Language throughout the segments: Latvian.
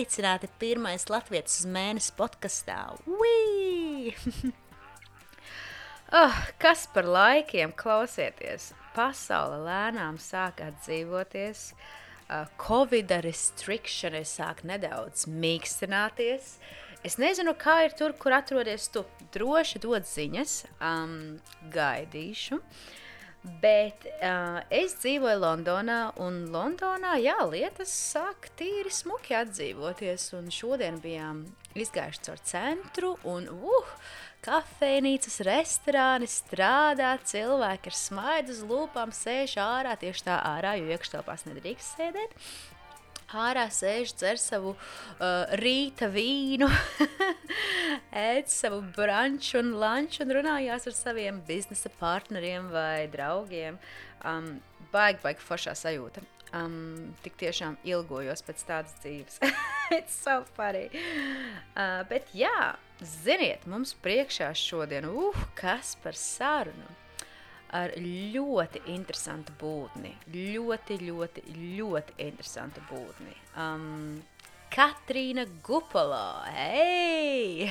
sveicināti pirmais latviešu mēnesis podkastā. Ui! oh, kas par laikiem klausieties? Pasaule lēnām sāk atdzīvoties, uh, Covid restrikšana sāk nedaudz mīkstināties. Es nezinu, kā ir tur, kur atrodies tu. Droši dod ziņas, um, gaidīšu. Uh, Bet uh, es dzīvoju Londonā, un Londonā jā, lietas sāk tīri smuki atdzīvoties. Un šodien bijām izgājuši caur centru, un uh, kafejnīcas, restorāni strādā, cilvēki ar smaidu uz lūpām sēž ārā, tieši tā ārā, jo iekštelpās nedrīkst sēdēt. Ārā sēž, dzer savu uh, rīta vīnu, ēd savu brunču un lunču un runājās ar saviem biznesa partneriem vai draugiem. Um, baigi, baigi foršā sajūta. Um, tik tiešām ilgojos pēc tādas dzīves. It's so funny. Uh, bet jā, ziniet, mums priekšā šodien, uh, kas par sarunu ar ļoti interesantu būtni. Ļoti, ļoti, ļoti interesantu būtni. Um, Katrīna Gupala. Hei!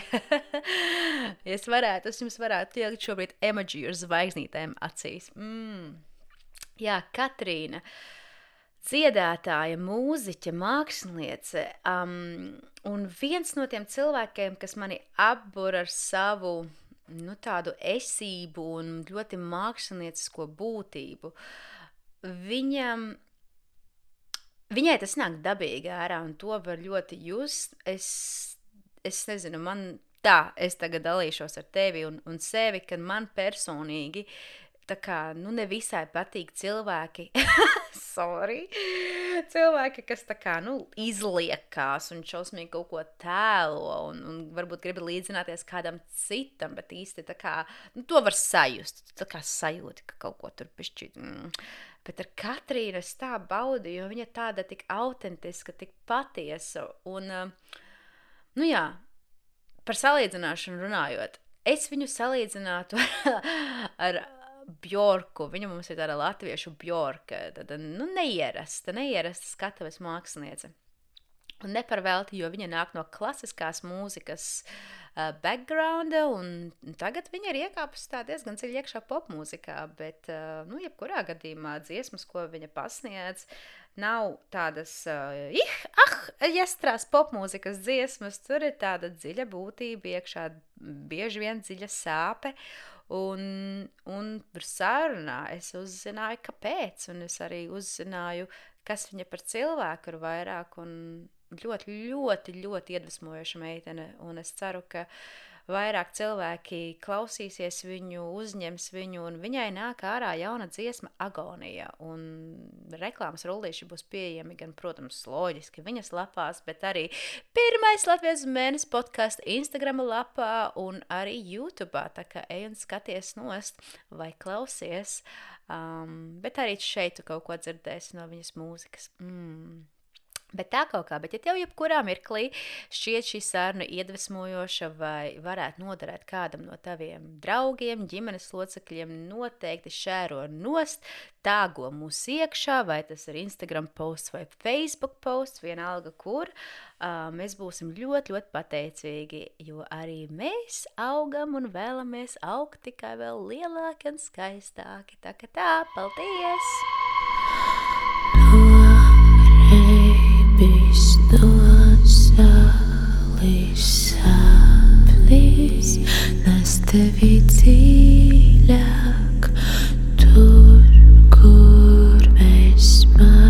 es varētu, es jums varētu ielikt šobrīd emoji ar zvaigznītēm acīs. Mm. Jā, Katrīna. Dziedātāja, mūziķa, māksliniece. Um, un viens no tiem cilvēkiem, kas mani apbur ar savu nu, tādu esību un ļoti māksliniecisko būtību. Viņam, viņai tas nāk dabīgi ārā, un to var ļoti just. Es, es nezinu, man tā, es tagad dalīšos ar tevi un, un sevi, ka man personīgi tā kā, nu, nevisai patīk cilvēki, sorry, cilvēki, kas tā kā, nu, izliekās un šausmīgi kaut ko tēlo un, un varbūt grib līdzināties kādam citam, bet īsti tā kā, nu, to var sajust, tā kā sajūti, ka kaut ko tur pišķi, mm. Bet ar Katrīnu es tā baudīju, jo viņa tāda tik autentiska, tik patiesa. Un, nu jā, par salīdzināšanu runājot, es viņu salīdzinātu ar Bjorku. Viņa mums ir tāda latviešu bjorka, tāda nu, neierasta, neierasta skatuves mākslinieca. Un neparvelti, jo viņa nāk no klasiskās mūzikas uh, backgrounda, un tagad viņa ir iekāpusi diezgan dziļi iekšā popmūzikā. Bet, uh, nu, jebkurā gadījumā dziesmas, ko viņa pasniedz, nav tādas, uh, ih, ah, iestrās popmūzikas dziesmas. Tur ir tāda dziļa būtība iekšā, bieži vien dziļa sāpe. Un, un sarunā es uzzināju, kāpēc, un es arī uzzināju, kas viņa par cilvēku ir vairāk. Ļoti, ļoti, ļoti iedvesmojoša meitene. Un es ceru, ka uh, vairāk cilvēki klausīsies viņu, uzņems viņu, un viņai nāk ārā jauna dziesma, agonija. Un reklāmas rullīši būs pieejami gan, protams, loģiski viņas lapās, bet arī pirmais Latvijas mēnesis podkāstu Instagram lapā un arī YouTube. Tā kā ej un skaties nost vai klausies, um, bet arī šeit tu kaut ko dzirdēsi no viņas mūzikas. Mm. Bet tā kaut kā, bet ja tev jebkurā mirklī šķiet šī saruna iedvesmojoša vai varētu noderēt kādam no taviem draugiem, ģimenes locekļiem, noteikti šēro nost, tāgo mūs iekšā, vai tas ir Instagram posts vai Facebook posts, vienalga kur. Mēs būsim ļoti, ļoti pateicīgi, jo arī mēs augam un vēlamies augt tikai vēl lielāki un skaistāki. Tā kā tā, paldies! Tevi dziļāk, tur, kur mēs maidīgi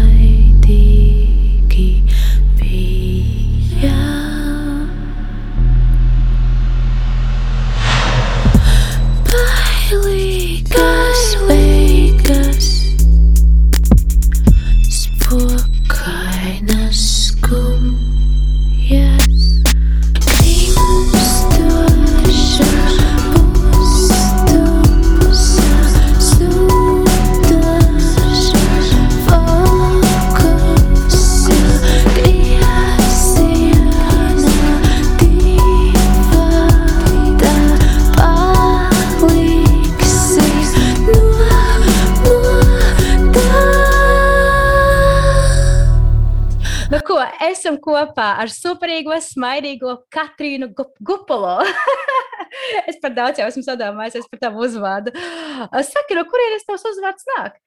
esam kopā ar superīgo, smaidīgo Katrīnu Gup- Gupolo. es par daudz jau esmu sadomājusies par tavu uzvārdu. Saki, no kurienes tavs uzvārds nāk?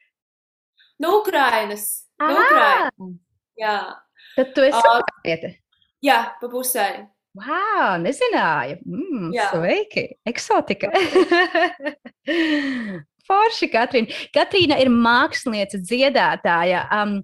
No Ukrainas. No! Ukrainas. Jā. Tad tu esi Ā. ukrainiete. Jā, pa pusē. Wow, nezināju. Mm, Jā. sveiki, eksotika. Forši, Katrīna. Katrīna ir māksliniece, dziedātāja. Um,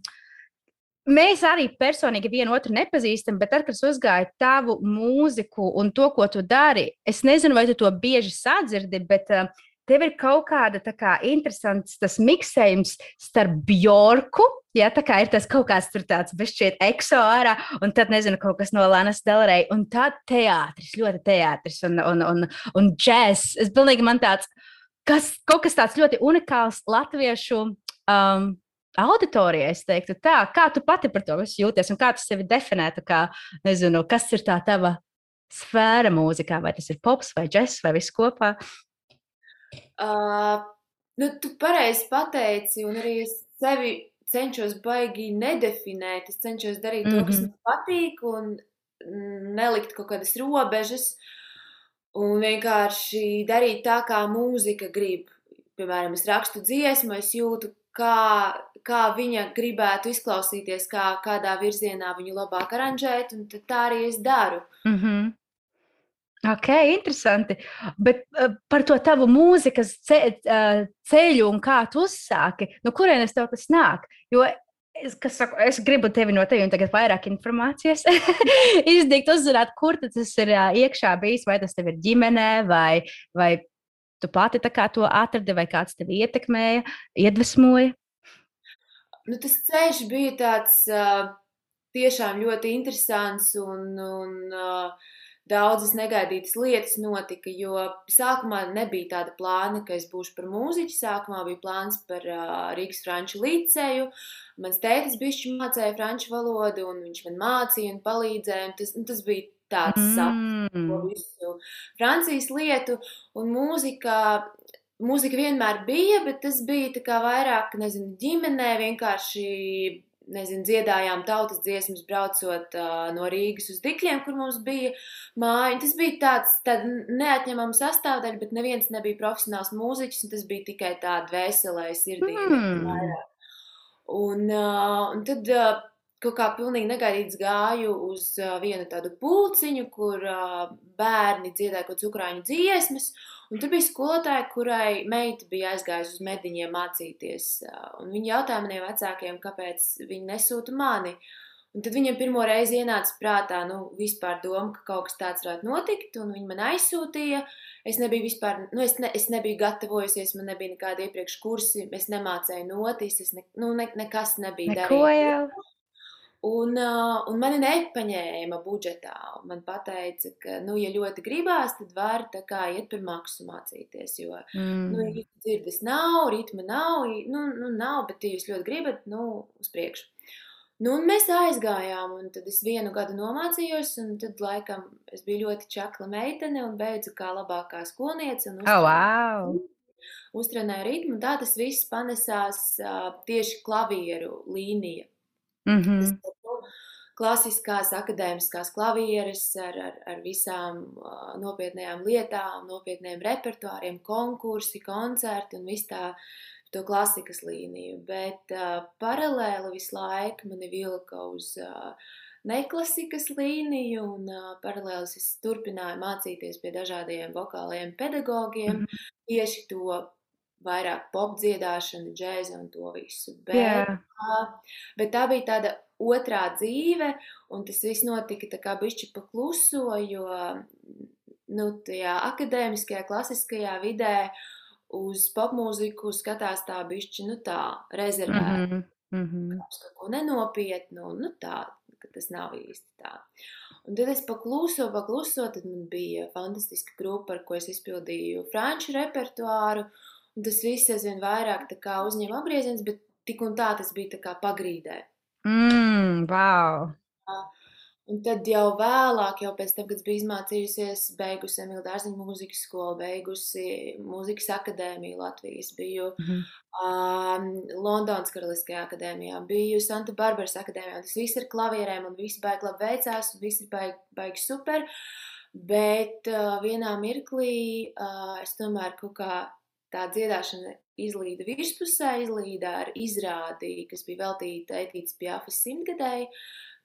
mēs arī personīgi vienu otru nepazīstam, bet tad, kad es uzgāju tavu mūziku un to, ko tu dari, es nezinu, vai tu to bieži sadzirdi, bet uh, tev ir kaut kāda tā kā interesants tas miksējums starp Bjorku. Ja, tā kā ir tas kaut kāds tur tāds bešķiet ekso ārā, un tad, nezinu, kaut kas no Lanas Delrey, un tad teātris, ļoti teātris un, un, un, un džēs. Es pilnīgi man tāds, kas, kaut kas tāds ļoti unikāls latviešu um, auditorijai, es teiktu tā. Kā tu pati par to visu jūties, un kā tu sevi definētu, kā, nezinu, kas ir tā tava sfēra mūzikā, vai tas ir pops vai džess vai viss kopā? Uh, nu, tu pareizi pateici, un arī es sevi cenšos baigi nedefinēt. Es cenšos darīt to, kas Mhm. man patīk, un mm, nelikt kaut kādas robežas, un vienkārši darīt tā, kā mūzika grib. Piemēram, es rakstu dziesmu, es jūtu, kā, kā viņa gribētu izklausīties, kā, kādā virzienā viņu labāk aranžēt, un tā arī es daru. Mm -hmm. Ok, interesanti. Bet uh, par to tavu mūzikas ce, uh, ceļu un kā tu uzsāki, no kurienes tev tas nāk? Jo es, saku, es gribu tevi no tevis tagad vairāk informācijas. Izdegt uzzināt, kur tas ir uh, iekšā bijis, vai tas tev ir ģimenē, vai, vai tu pati to atradi, vai kāds tevi ietekmēja, iedvesmoja. Nu, tas ceļš bija tāds uh, tiešām ļoti interesants un, un uh, daudzas negaidītas lietas notika, jo sākumā nebija tāda plāna, ka es būšu par mūziķi. Sākumā bija plāns par uh, Rīgas franču liceju. Mans tētis bišķi mācīja franču valodu, un viņš man mācīja un palīdzēja. Un tas, un tas bija tāds sapnis to Mm. visu Francijas lietu, un mūzika, mūzika vienmēr bija, bet tas bija tā kā vairāk, nezinu, ģimenē vienkārši, nezinu, dziedājām tautas dziesmas braucot uh, no Rīgas uz Dikļiem, kur mums bija māja. Tas bija tāds, tāda neatņemama sastāvdaļa, bet neviens nebija profesionāls mūziķis, un tas bija tikai tāda veselē sirdī. Mm. Un, uh, un tad uh, kaut kā pilnīgi negaidīts gāju uz vienu tādu pulciņu, kur bērni dziedāja kaut kādas ukrāņu dziesmas. Un tur bija skolotāja, kurai meita bija aizgājusi uz mediņiem mācīties. Un viņa jautāja maniem vecākiem, kāpēc viņi nesūta mani. Un tad viņam pirmo reizi ienāca prātā, nu, vispār doma, ka kaut kas tāds varētu notikt, un viņi man aizsūtīja. Es nebiju vispār, nu, es, ne, es nebiju gatavojusies, man nebija nekāda iepriekš kursi, es nemācēju notis, es ne, nu, ne, nekas nebija jau. Un, uh, un mani nepaņēma budžetā. Man teica, ka, nu, ja ļoti gribās, tad var tā kā iet par maksu mācīties. Jo, Mm. nu, dzirdes nav, ritma nav, nu, nu, nav, bet, ja jūs ļoti gribat, nu, uz priekšu. Nu, un mēs aizgājām, un tad es vienu gadu nomācījos, un tad, laikam, es biju ļoti čakla meitene un beidzu kā labākā skolniece. un Oh, wow. Uztrenēju ritmu, tā tas viss panesās uh, tieši klavieru līnija. Mm -hmm. klasiskās akadēmiskās klavieres ar, ar, ar visām uh, nopietnām lietām, nopietniem repertuāriem, konkursi, koncerti un viss tā to klasikas līniju. Bet uh, paralēli visu laiku mani vilka uz uh, neklasikas līniju, un uh, paralēli es turpināju mācīties pie dažādiem vokāliem pedagogiem Mhm. tieši to vairāk pop dziedāšanu, džēzu un to visu. Bet, tā, bet tā bija tāda otrā dzīve, un tas viss notika tā kā bišķi pakluso, jo nu, tajā akadēmiskajā, klasiskajā vidē uz popmūziku skatās tā bišķi, nu tā, rezervēta. Mm -hmm. Mm -hmm. Kaut ko nenopietnu, nu tā, ka tas nav īsti tā. Un tad es pakluso, pakluso, tad man bija fantastiska grupa, ar ko es izpildīju franču repertuāru, un tas viss aizvien vairāk uzņēma apgrieziens, bet tik un tā tas bija tā pagrīdē. Mm, wow. Un tad jau vēlāk, jau pēc tam, kad biju izmācījusies, beigusi Emīļa Dārziņa mūzikas skolu, beigusi mūzikas akadēmiju Latvijas, biju Mhm. um, Londonas Karaliskajā akadēmijā, biju Santa Barbaras akadēmijā. Tas viss ir klavierēm un viss baigi labi veicās, un viss ir baigi, baigi super. Bet uh, vienā mirklī uh, es tomēr kaut kā tā dziedāšana izlīda virspusē, izlīda ar izrādi, kas bija veltīta Etītas Pjafas simtgadēji,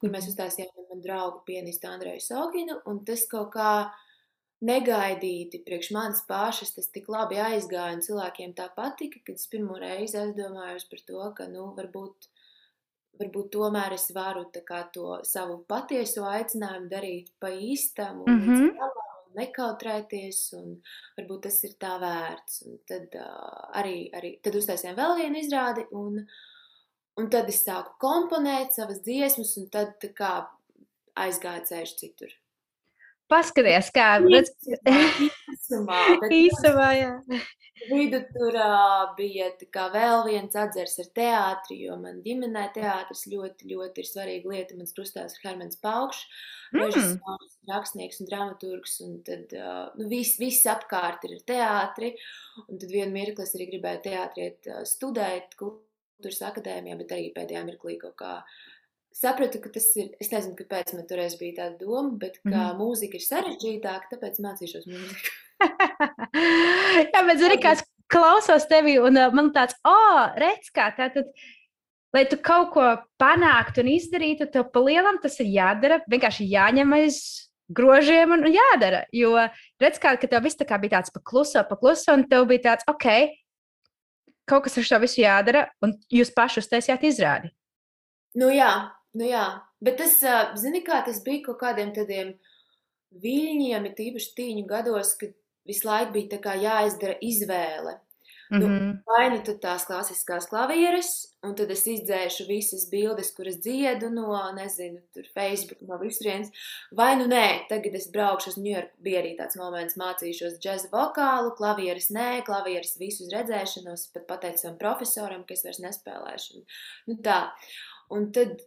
kur mēs uzstājām ar manu draugu pianistu Andreju Soginu, un tas kaut kā negaidīti priekš manis pašas tas tik labi aizgāja, un cilvēkiem tā patika, kad es pirmo reizi aizdomājos par to, ka, nu, varbūt, varbūt tomēr es varu tā kā to savu patieso aicinājumu darīt pa īstam un Mhm. līdz galam, un nekautrēties, un varbūt tas ir tā vērts. Un tad uh, arī, arī tad uztaisījām vēl vienu izrādi, un, un tad es sāku komponēt savas dziesmas, un tad kā aizgāja ceļš citur. Paskaties, kā redz, Īsumā, īsumā, jā. vidu tur bija vēl viens atzars ar teātri, jo man ģimenē teātris ļoti, ļoti ir svarīga lieta. Mans krustās ir Hermans Paukšs, Mm. režisors, rakstnieks un dramaturgs, un tad nu, viss, viss apkārt ir teātri, un tad vienu mirkli es arī gribēju teātriet studēt kultūras akadēmijā, bet arī pēdējā mirklī kaut kā sapratu, ka tas ir, es nezinu, kāpēc man toreiz bija tāda doma, bet ka Mhm. mūzika ir sarežģītāka, tāpēc mācīšos mūziku. Jā, bet zini, kāds klausos tevi, un man tāds, oh, redz, kā tā tad. Lai tu kaut ko panāktu un izdarītu, tev pa lielam tas ir jādara. Vienkārši jāņem aiz grožiem un jādara. Jo redz, kā ka tev viss tā bija tāds pakluso, pakluso, un tev bija tāds, ok, kaut kas ar šo visu jādara, un jūs paši uztaisījāt izrādi. Nu jā, nu jā. Bet tas, zini, kā tas bija kaut kādiem tādiem viļņiem, ir tīpaši tīņu gados, kad visu laiku bija tā kā jāizdara izvēle. Nu, Mhm. Vai nu tās klasiskās klavieres, un tad es izdzēšu visas bildes, kuras dziedu no, nezinu, tur Facebook, no visurienes, vai nu nē, tagad es braukšu uz Ņujorku, bija arī tāds moments, mācīšos džeza vokālu, klavieres nē, klavieres visu uz redzēšanos, pat pateicu savam profesoram, ka es vairs nespēlēšu. Nu tā, un tad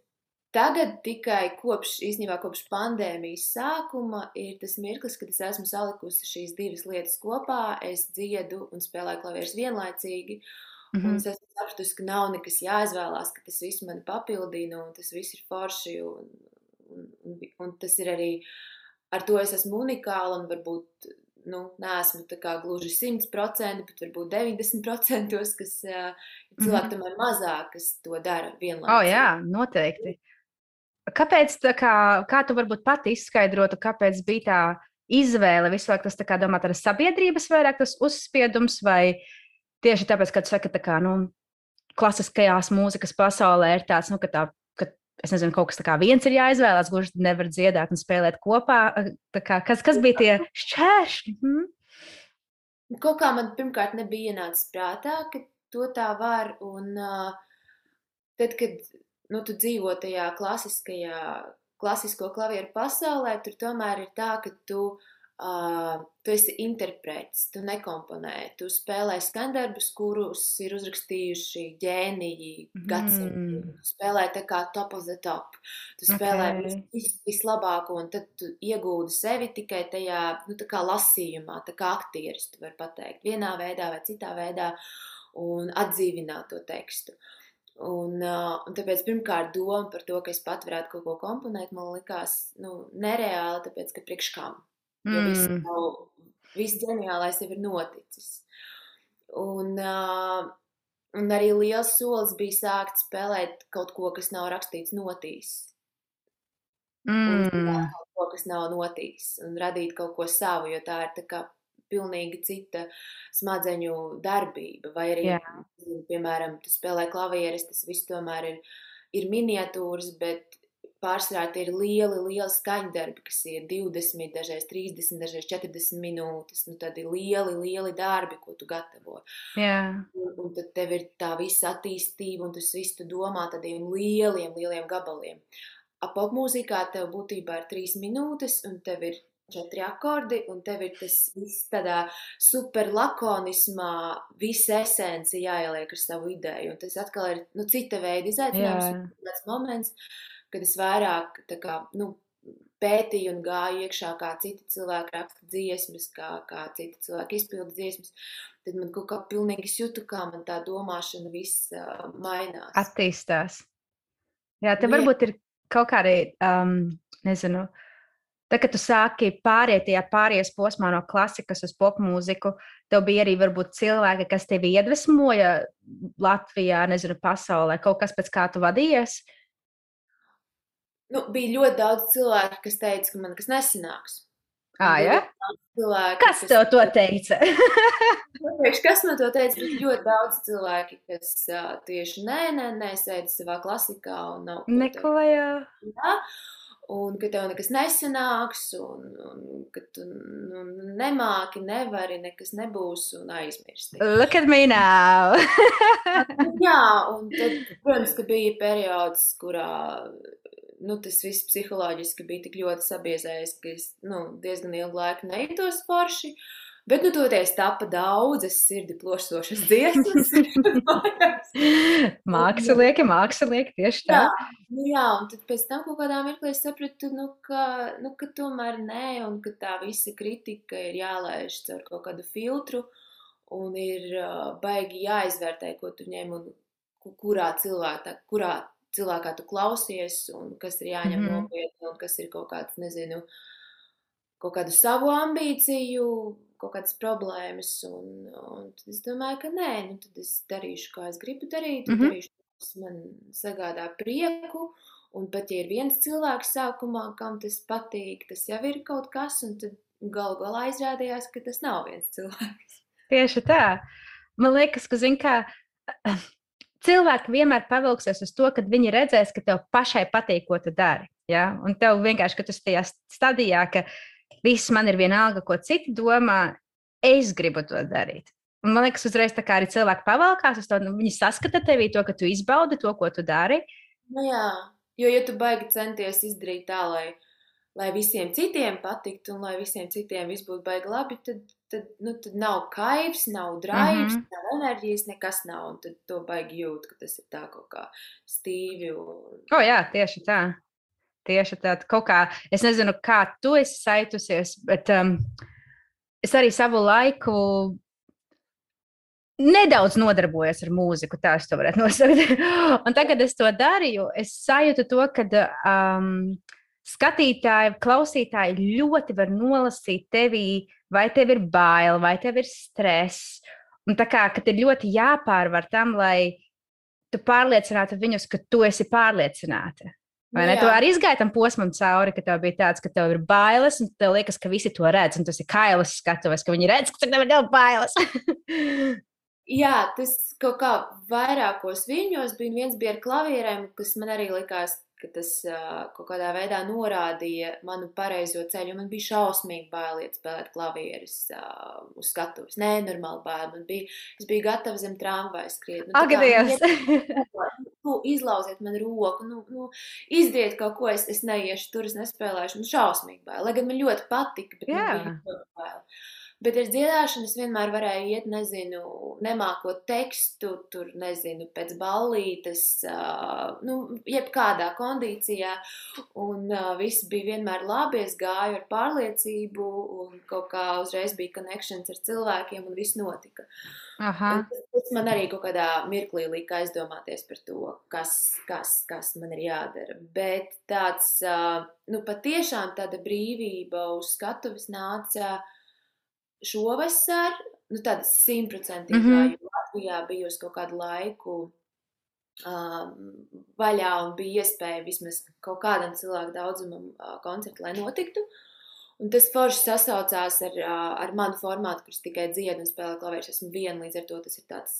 Tagad tikai kopš, īstenībā kopš pandēmijas sākuma ir tas mirklis, kad es esmu salikusi šīs divas lietas kopā. Es dziedu un spēlēju klavierus vienlaicīgi. Un Mhm. es esmu sapratusi, ka nav nekas jāizvēlās, ka tas viss mani papildina un tas viss ir forši. Un, un, un, un tas ir arī ar to es esmu unikāla un varbūt nu, neesmu gluži 100%, bet varbūt 90%, kas uh, cilvēki tomēr mazāk, kas to dara vienlaicīgi. Oh, jā, noteikti. Kāpēc, tā kā, kā tu varbūt pati izskaidrotu, kāpēc bija tā izvēle visu laiku tas tā kā domāt ar sabiedrības vairāk tas uzspiedums, vai tieši tāpēc, ka tu saki, tā kā, nu, klasiskajās mūzikas pasaulē ir tāds, nu, ka tā, ka, es nezinu, kaut kas tā kā viens ir jāizvēlās, gluži nevar dziedāt un spēlēt kopā. Tā kā, kas, kas bija tie šķēršļi? Hmm? Kaut kā man pirmkārt nebija ienācis prātā, ka to tā var. Un uh, tad, kad nu, tu dzīvo tajā klasiskajā, klasisko klavieru pasaulē, tur tomēr ir tā, ka tu, uh, tu esi interprets, tu nekomponē, tu spēlē skandarbus, kurus ir uzrakstījuši ģēniji gadsimtiem. Mm. Tu spēlē tā kā top of the top. Tu spēlē Ok. vis, vis, vislabāko, un tad tu iegūdi sevi tikai tajā, nu, tā kā lasījumā, tā kā aktieris, tu vari pateikt, vienā veidā vai citā veidā, un atdzīvināt to tekstu. Un, uh, un tāpēc pirmkārt doma par to, ka es pat varētu kaut ko komponēt, man likās nu, nereāli, tāpēc ka priekš kam. Jo viss, Mm. jau, viss ģeniālais jau ir noticis. Un, uh, un arī liels solis bija sākt spēlēt kaut ko, kas nav rakstīts notīs. Un Mm. dziedāt kaut ko, kas nav notīs. Un radīt kaut ko savu, jo tā ir tā kā pilnīgi cita smadzeņu darbība. Vai arī, Jā. piemēram, tu spēlē klavieres, tas viss tomēr ir, ir miniatūras, bet pārsvarā tie ir lieli, lieli skaņdarbi, kas ir 20, dažreiz 30, dažreiz 40 minūtes. Nu, tad ir lieli, lieli darbi, ko tu gatavo. Jā. Un, un tad tev ir tā visa attīstība, un tas viss tu domā tādiem lieliem, lieliem gabaliem. Ap popmūzikā tev būtībā ir trīs minūtes, un tev ir četri akordi, un tev ir tas viss tādā super lakonismā, visa esence jāieliek ar savu ideju. Un tas atkal ir nu, cita veida izaicinājums, tāds moments, kad es vairāk kā, nu, pētīju un gāju iekšā, kā citi cilvēki raksta dziesmas, kā, kā citi cilvēki izpilda dziesmas, tad man kaut kā pilnīgi jūtu, kā man tā domāšana viss uh, mainās. Attīstās. Jā, te Nu, jā. varbūt ir kaut kādi, um, nezinu, tad, kad tu sāki pāriet tajā pārējais posmā no klasikas uz popmūziku, tev bija arī varbūt cilvēki, kas tevi iedvesmoja Latvijā, nezinu, pasaulē, kaut kas pēc kā tu vadījies. Nu, bija ļoti daudz cilvēku, kas teica, ka man kas nesanāks. Ā, ja? Cilvēki, Kas tev to teica? Kas man to teica? Bet ļoti daudz cilvēki, kas uh, tieši nē, nē, nē, sēž savā klasikā un nav ko Neko, jā. Jā, un ka tev nekas nesanāks, un, un ka tu nu, nemāki, nevari, nekas nebūs un aizmirsti. Look at me now. Jā, un tad, protams, ka bija periods, kurā nu, tas viss psiholoģiski bija tik ļoti sabiezējis, ka es nu, diezgan ilgu laiku nejūtos forši. Bet, nu, toties tapa daudzas sirdi plošošas dziesmas. mākslinieki, mākslinieki, tieši tā. jā, nu, jā, un tad pēc tam kaut kādā mirklī es sapratu, nu, ka, nu, ka tomēr nē, un ka tā visa kritika ir jālaiž caur kaut kādu filtru, un ir uh, baigi jāizvērtē, ko tu ņem, un ku- kurā cilvēkā, kurā cilvēkā tu klausies, un kas ir jāņem mm. -hmm. nopietni, un kas ir kaut kāds, nezinu, kaut kādu savu ambīciju, kaut kādas problēmas, un, un tad es domāju, ka nē, nu tad es darīšu, kā es gribu darīt, un Mhm. darīšu, kas man sagādā prieku, un pat ja ir viens cilvēks sākumā, kam tas patīk, tas jau ir kaut kas, un tad galu galā izrādījās, ka tas nav viens cilvēks. Tieši tā. Man liekas, ka, zin, kā, cilvēki vienmēr pavilksies uz to, kad viņi redzēs, ka tev pašai patīk, ko tu dari. Ja? Un tev vienkārši, ka tu esi tajā stadijā, ka viss man ir vienalga, ko citi domā, es gribu to darīt. Un man liekas, uzreiz tā kā arī cilvēki pavalkās to, nu, viņi saskata tevī to, ka tu izbaudi to, ko tu dari. Nu jā, jo ja tu baigi centies izdarīt tā, lai, lai visiem citiem patiktu, un lai visiem citiem viss būtu baigi labi, tad, tad, nu, tad nav kaivs, nav drives, mm. -hmm. nav enerģijas, nekas nav, un tad to baigi jūt, ka tas ir tā kaut kā stīvi. Un... O, jā, tieši tā. Tieši tā. Kaut kā, es nezinu, kā tu esi saitusies, bet um, es arī savu laiku nedaudz nodarbojos ar mūziku, tā es to varētu nosaukt. Un tagad es to darīju, es sajūtu to, ka um, skatītāji, klausītāji ļoti var nolasīt tevī, vai tev ir bail, vai tev ir stress. Un tā kā ir ļoti jāpārvar tam, lai tu pārliecinātu viņus, ka tu esi pārliecināta. Vai Nu ne? jā. Tu arī izgāji tam posmam cauri, ka tev bija tāds, ka tev ir bailes, un tev liekas, ka visi to redz, un tas ir kailas skatuves, ka viņi redz, ka tev ir ļoti bailes. Jā, tas kaut kā vairākos viņos bija. Viens bija ar klavierēm, kas man arī likās, ka tas uh, kaut kādā veidā norādīja manu pareizo ceļu. Man bija šausmīgi bailiet spēlēt klavierus uh, uz skatuves. Nē, normāli bail. Man bija, es biju gatava zem tramvaja skriet. Nu, Ak, Dievs! Nu, izlauziet man roku, nu, nu, izdariet kaut ko, es, es neiešu tur, es nespēlēšu. Man šausmīgi bail. Lai gan man ļoti patika, bet man Jā. bija ļoti bail. Bet ar dziedāšanu es vienmēr varēju iet, nezinu, nemākot tekstu, tur, nezinu, pēc ballītes, uh, nu, jebkādā kondīcijā. Un uh, viss bija vienmēr labi. Es gāju ar pārliecību, un kaut kā uzreiz bija connections ar cilvēkiem, un viss notika. Aha. Tas, tas man arī kaut kādā mirklī lika aizdomāties par to, kas, kas, kas man ir jādara. Bet tāds, nu, patiešām tāda brīvība uz skatuves nāca šovasar, nu, tāda simtprocentīgā, mm. -hmm. jo Latvijā bija uz kaut kādu laiku um, vaļā un bija iespēja vismaz kaut kādam cilvēku daudzumam uh, koncertu, lai notiktu. Un tas forši sasaucās ar, ar manu formātu, kurš tikai dziedā un spēlē klavierus. Esmu viena, līdz ar to tas ir tāds,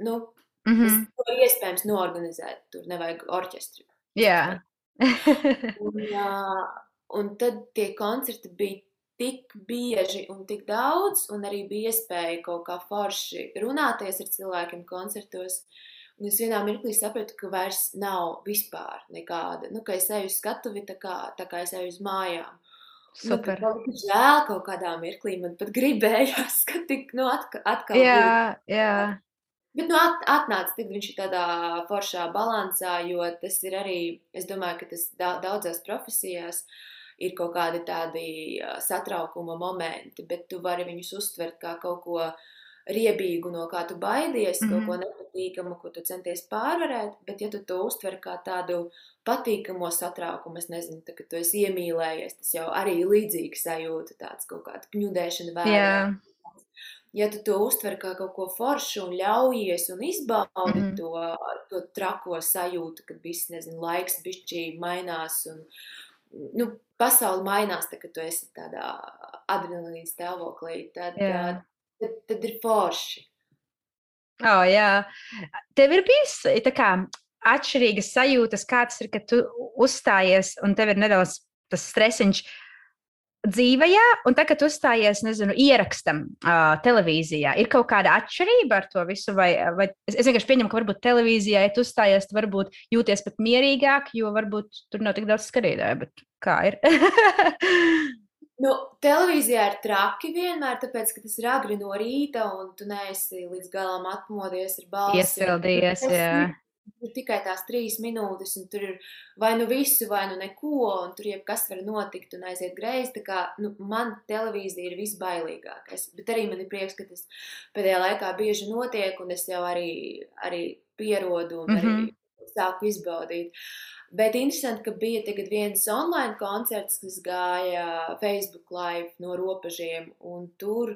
nu, Mm tas -hmm. ir iespējams norganizēt. Tur nevajag orķestru. Jā. Un, ā, un tad tie koncerti bija tik bieži un tik daudz, un arī bija iespēja kaut kā forši runāties ar cilvēkiem koncertos. Un es vienā mirklī sapratu, ka vairs nav vispār nekāda, nu, ka es eju uz skatuvi tā kā, tā kā es eju uz mājām. Super. Nu, ka žēl kaut kādā mirklī man pat gribējās, ka tik, nu, atkal, atkal Jā, jā. Bet, nu, at, atnāca, tad viņš ir tādā foršā balansā, jo tas ir arī, es domāju, ka tas da, daudzās profesijās ir kaut kādi tādi satraukuma momenti, bet tu vari viņus uztvert kā kaut ko riebīgu, no kā tu baidies, mm -hmm. kaut ko nepatīkamu, ko tu centies pārvarēt, bet ja tu to uztver kā tādu patīkamo satraukumu, es nezinu, tā, ka tu esi iemīlējies, tas jau arī ir līdzīga sajūta, tāds kaut kāda kņudēšana vērā. Jā. Ja tu to uztver kā kaut ko foršu un ļaujies un izbaudi mm Mhm. -hmm. to, to trako sajūtu, kad viss, nezinu, laiks bišķī mainās un, nu, pasauli mainās, tā, kad tu esi tādā adrenalīna stāvoklī, tad, Jā. ā, tad, tad ir forši. Oh, jā, tev ir bijis kā atšķirīgas sajūtas, kā tas ir, kad tu uzstājies un tev ir nedaudz tas stresiņš dzīvajā, un tagad uzstājies, nezinu, ierakstam uh, televīzijā. Ir kaut kāda atšķirība ar to visu, vai, vai es, es vienkārši pieņemu, ka varbūt televīzijā, ja tu uzstājies, tu varbūt jūties pat mierīgāk, jo varbūt tur nav tik daudz skatītāju, kā ir? Nu, televīzijā ir traki vienmēr, tāpēc, ka tas ir agri no rīta, un tu neesi līdz galam atmodies ar balsi. Iesildījies, jā. ir- Ir tikai tās trīs minūtes, un tur ir vai nu visu, vai nu neko, un tur jebkas var notikt un aiziet greizi. Tā kā nu, man televīzija ir visbailīgākais. Bet arī man ir prieks, ka tas pēdējā laikā bieži notiek, un es jau arī, arī pierodu un arī Mhm. Sāku izbaudīt. Bet interesanti, ka bija tagad viens online koncerts, kas gāja Facebook live no robežiem, un tur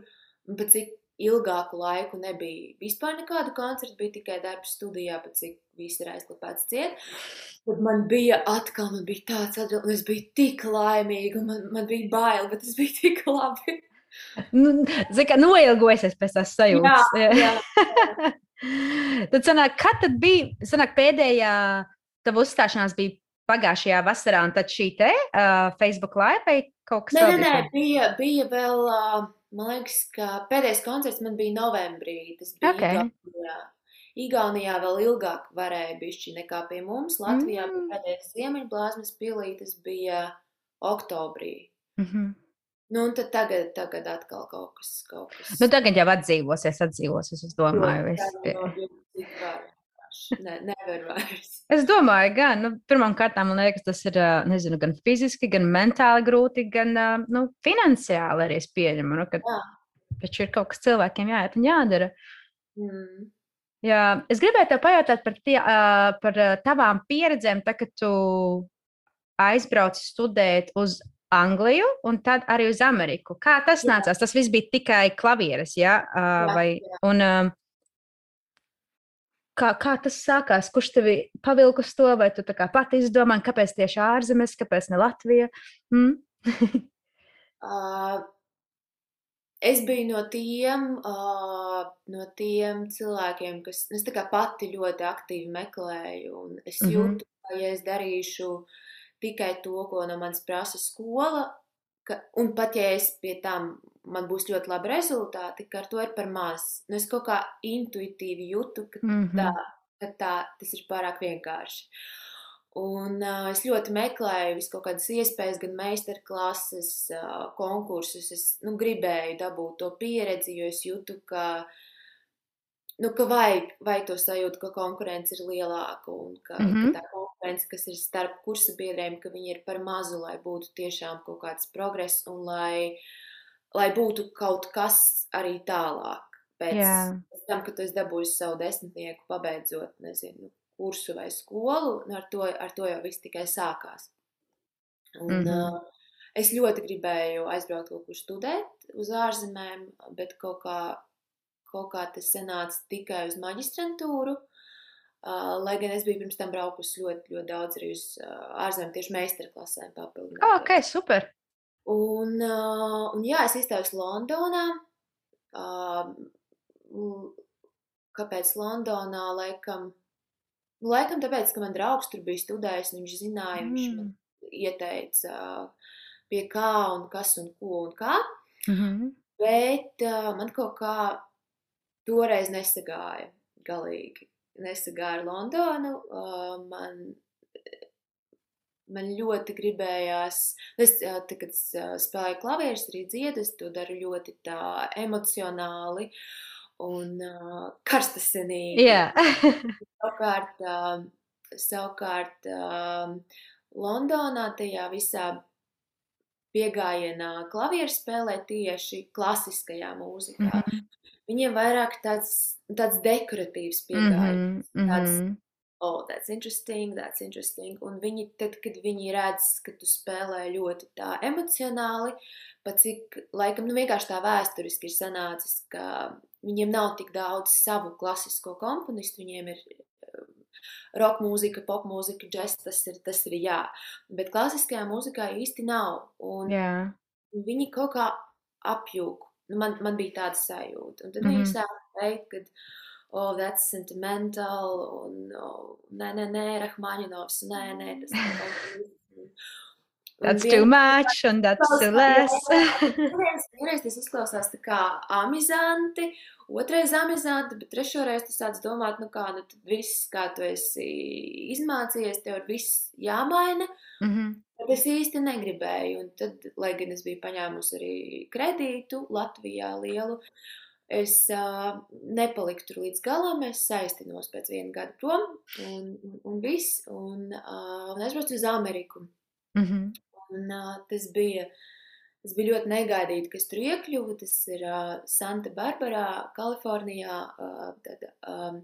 pat cik ilgāku laiku nebija vispār nekādu koncertu, bija tikai darbs studijā, pat cik viss ir aizklāpēts ciet. Tad man bija atkal, man bija tāds atbild, un es biju tik laimīga, un man, man bija bail, bet tas bija tik labi. nu, Zini, kā noilgojusies pēc tās sajūtas. Jā, jā. tad, sanāk, kad tad bija sanāk, pēdējā tava uzstāšanās bija pagājušajā vasarā, un tad šī te uh, Facebook live vai kaut kas Nē, nē, vēl nē, bija? bija, vēl, ā, man liekas, ka pēdējais koncerts man bija novembrī. Tas bija Ok. Igaunijā. Igaunijā vēl ilgāk varēja bišķi nekā pie mums. Latvijā Mm. mm. pēdējais ziemeļblāzmas pilī, tas bija oktobrī. Mhm. Nu, un tad tagad, tagad atkal kaut kas, kaut kas. Nu, tagad jau atdzīvosies, atdzīvosies. Es domāju, no cik var vienkārši. Ne, nevar vairs. Es domāju, gan nu, pirmkārt, man liekas, tas ir nezinu, gan fiziski, gan mentāli grūti, gan nu, finansiāli arī es pieņemu. Nu, ka taču ir kaut kas cilvēkiem jāiet un jādara. Mm. Jā, es gribēju te pajautāt par, tie, par tavām pieredzēm, tā, kad tu aizbrauci studēt uz Angliju un tad arī uz Ameriku. Kā tas Jā. nācās? Tas viss bija tikai klavieres, jā, ā, Jā, vai, jā. un, ā, kā, kā tas sākās? Kurš tevi pavilka uz to, vai tu pati izdomāji, kāpēc tieši ārzemes, kāpēc ne Latvija? Mm? Uh, es biju no tiem, uh, no tiem cilvēkiem, kas es pati ļoti aktīvi meklēju. un Es Mhm. jūtu, ka, ja es darīšu tikai to, ko no manis prasa skola, ka, un pat ja es pie tam man būs ļoti labi rezultāti, ka ar to ir par maz. Nu, es kaut kā intuitīvi jūtu, ka Mhm. tā, ka tā, tas ir pārāk vienkārši. Un uh, es ļoti meklēju visu kaut kādas iespējas, gan meistarklases, uh, konkursus. Es nu, gribēju dabūt to pieredzi, jo es jūtu, ka, nu, ka vajag, vajag to sajūtu, ka konkurence ir lielāka un ka, mm Mhm. -hmm. ka tā konkurence, kas ir starp kursa biedriem, ka viņi ir par mazu, lai būtu tiešām kaut kāds progress un lai, lai būtu kaut kas arī tālāk. Pēc, pēc tam, kad tu esi dabūjis savu desmitnieku, pabeidzot, nezinu, kursu vai skolu, un ar to, ar to jau viss tikai sākās. Un, mm Mhm. -hmm. uh, es ļoti gribēju aizbraukt kaut kur studēt uz ārzemēm, bet kaut kā, kaut kā tas sanāca tikai uz maģistrantūru. Uh, lai gan es biju pirms tam braukusi ļoti, ļoti daudz arī uz uh, ārzemēm, tieši meistarklasēm papildināt. Oh, ok, super. Un, uh, un jā, es izteicu Londonā. Kāpēc Londonā? Laikam, laikam tāpēc, ka man draugs tur bija studējis, un viņš zināja, mm. viņš man Mm. ieteica, pie kā un kas un ko un kā. Mhm. Bet uh, man kaut kā toreiz nesagāja galīgi. Nesagāja ar Londonu. Uh, man, man ļoti gribējās, es, tā, kad es spēlēju klavierus, arī dziedu, es to daru ļoti tā emocionāli. un uh, karstasinīgi. Jā. Savukārt, uh, savukārt uh, Londonā tajā visā piegājienā klavieru spēlē tieši klasiskajā mūzikā. Mm -hmm. Viņiem vairāk tāds, tāds dekoratīvs pieejams. Mhm, Tāds, mhm. oh, that's interesting, that's interesting. Un viņi, tad, kad viņi redz, ka tu spēlē ļoti tā emocionāli, pat cik, laikam, nu vienkārši tā vēsturiski ir sanācis, ka viņiem nav tik daudz savu klasisko komponistu, viņiem ir eh, roka mūzika, pop mūzika, džeks, tas ir, tas ir jā. Bet klasiskajā mūzikā īsti nav. Un Jā. viņi kaut kā apjūg. Nu, man, man bija tāda sajūta. Un tad mm Mhm. -hmm. viņi sāka teikt, ka, oh, that's sentimental, un, oh, nē, nē, nē, Rahmaņinovs, nē, nē, tas. Un That's too much un that's too less. Vienreiz, tas izklausās tā kā amizanti, otrais amizanti, bet trešoreiz tu sāc domāt, nu kā, nu tad viss, kā tu esi izmācījies, tev ir viss jāmaina. Mhm. Bet es īsti negribēju, un tad, lai gan es biju paņēmusi arī kredītu Latvijā lielu, es uh, nepaliku tur līdz galam, es saistinos pēc viena gada prom, un, un, un viss, un, uh, un aizbraucu uz Ameriku. Mhm. Un, uh, tas bija, tas bija ļoti negaidīti, ka es tur iekļuvu. Tas ir uh, Santa Barbara, Kalifornijā, uh, tad, um,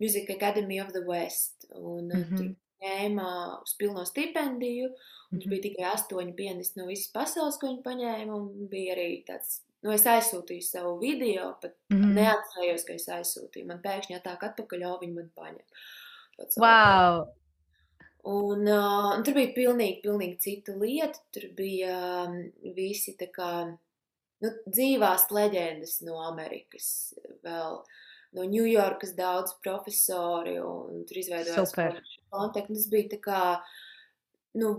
Music Academy of the West. Un, uh, Mhm. Tur ņēma uz pilno stipendiju. Un tur Mhm. bija tikai astoņi pianisti no visas pasaules, ko viņi paņēma. Un bija arī tāds, nu, es aizsūtīju savu video, pat Mhm. neatcerējos, ka es aizsūtīju. Man pēkšņi atnāk atpakaļ, o, viņi man paņem. Tāds, Wow! Un, uh, un tur bija pilnīgi, pilnīgi cita lieta. Tur bija um, visi tā kā nu, dzīvās leģendas no Amerikas, vēl no Ņujorkas daudz profesori, un tur izveidojās kontakti. Tas bija tā kā, nu,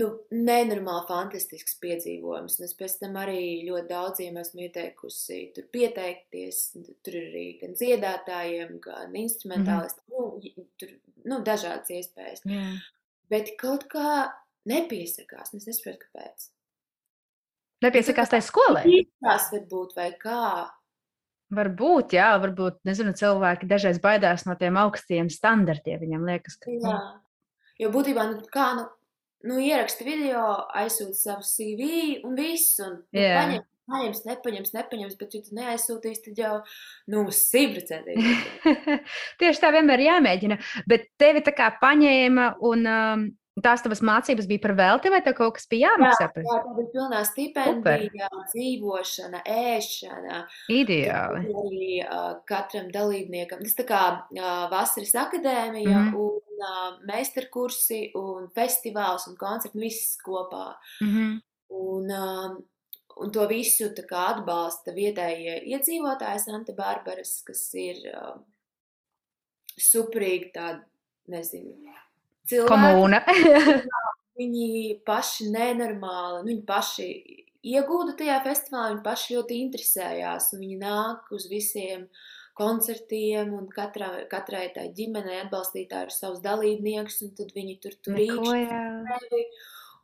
nu, nenormāli fantastisks piedzīvojums. Un es pēc tam arī ļoti daudziem esmu ieteikusi tur pieteikties. Tur ir arī gan dziedātājiem, gan instrumentālistiem. Mm -hmm. nu, tur nu, dažādas iespējas. Jā. Bet kaut kā nepiesakās. Es nesaprotu, kāpēc. Nepiesakās tai skolai. Īstās varbūt vai kā. Varbūt, jā, varbūt, nezinu, cilvēki dažreiz baidās no tiem augstiem standartiem. Viņam liekas, ka Jā. Jo būtībā, nu, kā, nu, nu ieraksti video, aizsūti savu CV un viss. Un, nu, Jā. paņem, paņems, nepaņems, nepaņems, bet, ja tu neaizsūtīsi, tad jau, nu, simtprocentīgi. Tieši tā vienmēr jāmēģina. Bet tevi tā kā paņēma un um, tās tavas mācības bija par velti, vai tev kaut kas bija jāmaksā? par- Jā, tā bija pilnā stipendija, dzīvošana, ēšana. Ideāli. Arī uh, katram dalībniekam. Tas tā kā uh, vasaras akadēmija, mm. -hmm. un uh, meistarkursi, un festivāls, un koncerti, viss kopā. Mhm. Un, um, un to visu kā atbalsta vietējie iedzīvotāji Santa Barbaras, kas ir uh, superīgi tādi, nezinu, cilvēki. Komūna. Viņi paši nenormāli, nu, viņi paši iegūda tajā festivālā, viņi paši ļoti interesējās, un viņi nāk uz visiem koncertiem, un katrā, katrai tai ģimenei atbalstītāji ir savs dalībnieks, un tad viņi tur tur tevi,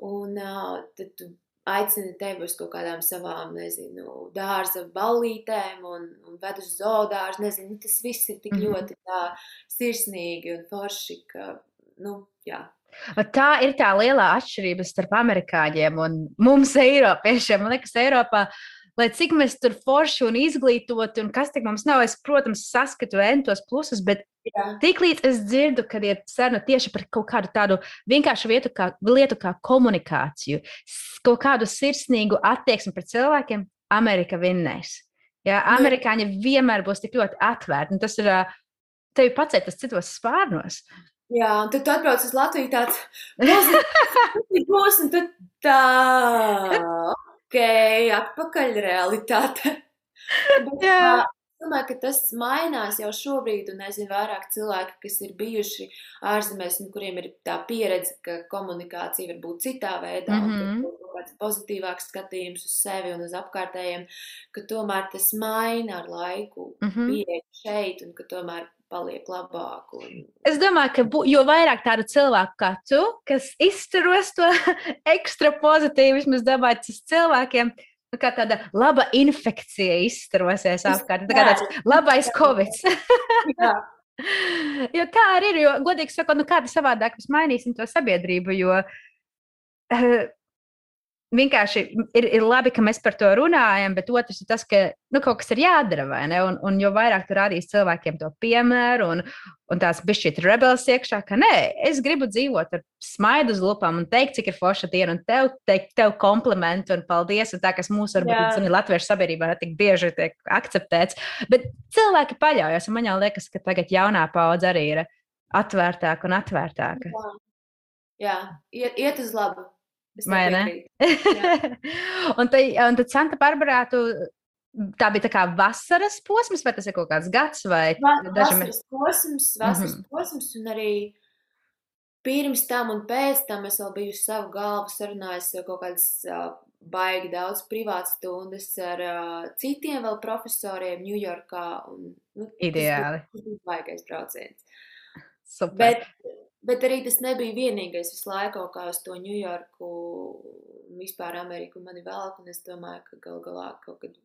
un uh, tad tu aicini tevi uz kaut kādām savām, nezinu, dārza ballītēm un, un ved uz zoodārzu, nezinu, nu, tas viss ir tik Mhm. ļoti tā sirsnīgi un forši, ka, nu, jā. Tā ir tā lielā atšķirība starp amerikāņiem un mums, Eiropiešiem. Man liekas, Eiropā, lai cik mēs tur forši un izglītoti, un kas tik mums nav, es, protams, saskatu entos plusus, bet tiklīdz es dzirdu, kad ir saruna tieši par kaut kādu tādu vienkāršu vietu, kā, lietu kā komunikāciju, kaut kādu sirsnīgu attieksmi pret cilvēkiem, Amerika vinnēs. Jā, amerikāņi vienmēr būs tik ļoti atvērti, un tas ir tevi pacēt tas citos spārnos. Jā, un tad tu atbrauc uz Latviju tāds būs, un tad tā, ok, atpakaļ realitāte. Bet, Jā. Es domāju, ka tas mainās jau šobrīd, un es zinu vairāk cilvēki, kas ir bijuši ārzemēs, un kuriem ir tā pieredze, ka komunikācija var būt citā veidā, mm Mhm. -hmm. un ka kaut kāds pozitīvāks skatījums uz sevi un uz apkārtējiem, ka tomēr tas maina ar laiku Mhm. pieeja šeit, un ka tomēr paliek labāk. Un, Es domāju, ka bū, jo vairāk tādu cilvēku kā tu, kas izturos to ekstra pozitīvismu, es domāju, tas cilvēkiem Nu, Kā tāda laba infekcija izstrosies apkārt. Tā kā tāds labais covid. Jo tā arī ir. Jo, godīgi sakot, nu kāda savādāk mēs mainīsim to sabiedrību. Jo, uh, vienkārši ir, ir labi, ka mēs par to runājam, bet otrs ir tas, ka nu, kaut kas ir jādara. Un, un jo vairāk tu rādīsi cilvēkiem to piemēru un, un tās bišķīt rebels iekšā, ka nē, es gribu dzīvot ar smaidu uz lupām un teikt, cik ir forša diena, un tev teikt tev komplimentu un paldies. Un tā, kas mūsu varbūt zini, latviešu sabiedrībā tik bieži tiek akceptēts. Bet cilvēki paļaujas, un man jau liekas, ka tagad jaunā paudze arī ir atvērtāka un atvērtāka. Jā. Jā, iet uz labu. Vai ne? un, tai, un tad Santa Barbara, tu, tā bija tā kā vasaras posms, vai tas ir kaut kāds gads, vai Va- daži mē- Vasaras posms, vasaras Mhm. posms, un arī pirms tam un pēc tam es vēl biju savu galvu sarunājis kaut kādas uh, baigi daudz privātas stundas ar uh, citiem vēl profesoriem Ņujorkā. un, Nu, tas Ideāli. bija- Tas bija baigais brauciens. Super. Bet, bet arī tas nebija vienīgais. Visu laiku kā uz to Ņujorku, vispār Ameriku mani velk, un es domāju, ka gal galā kaut kad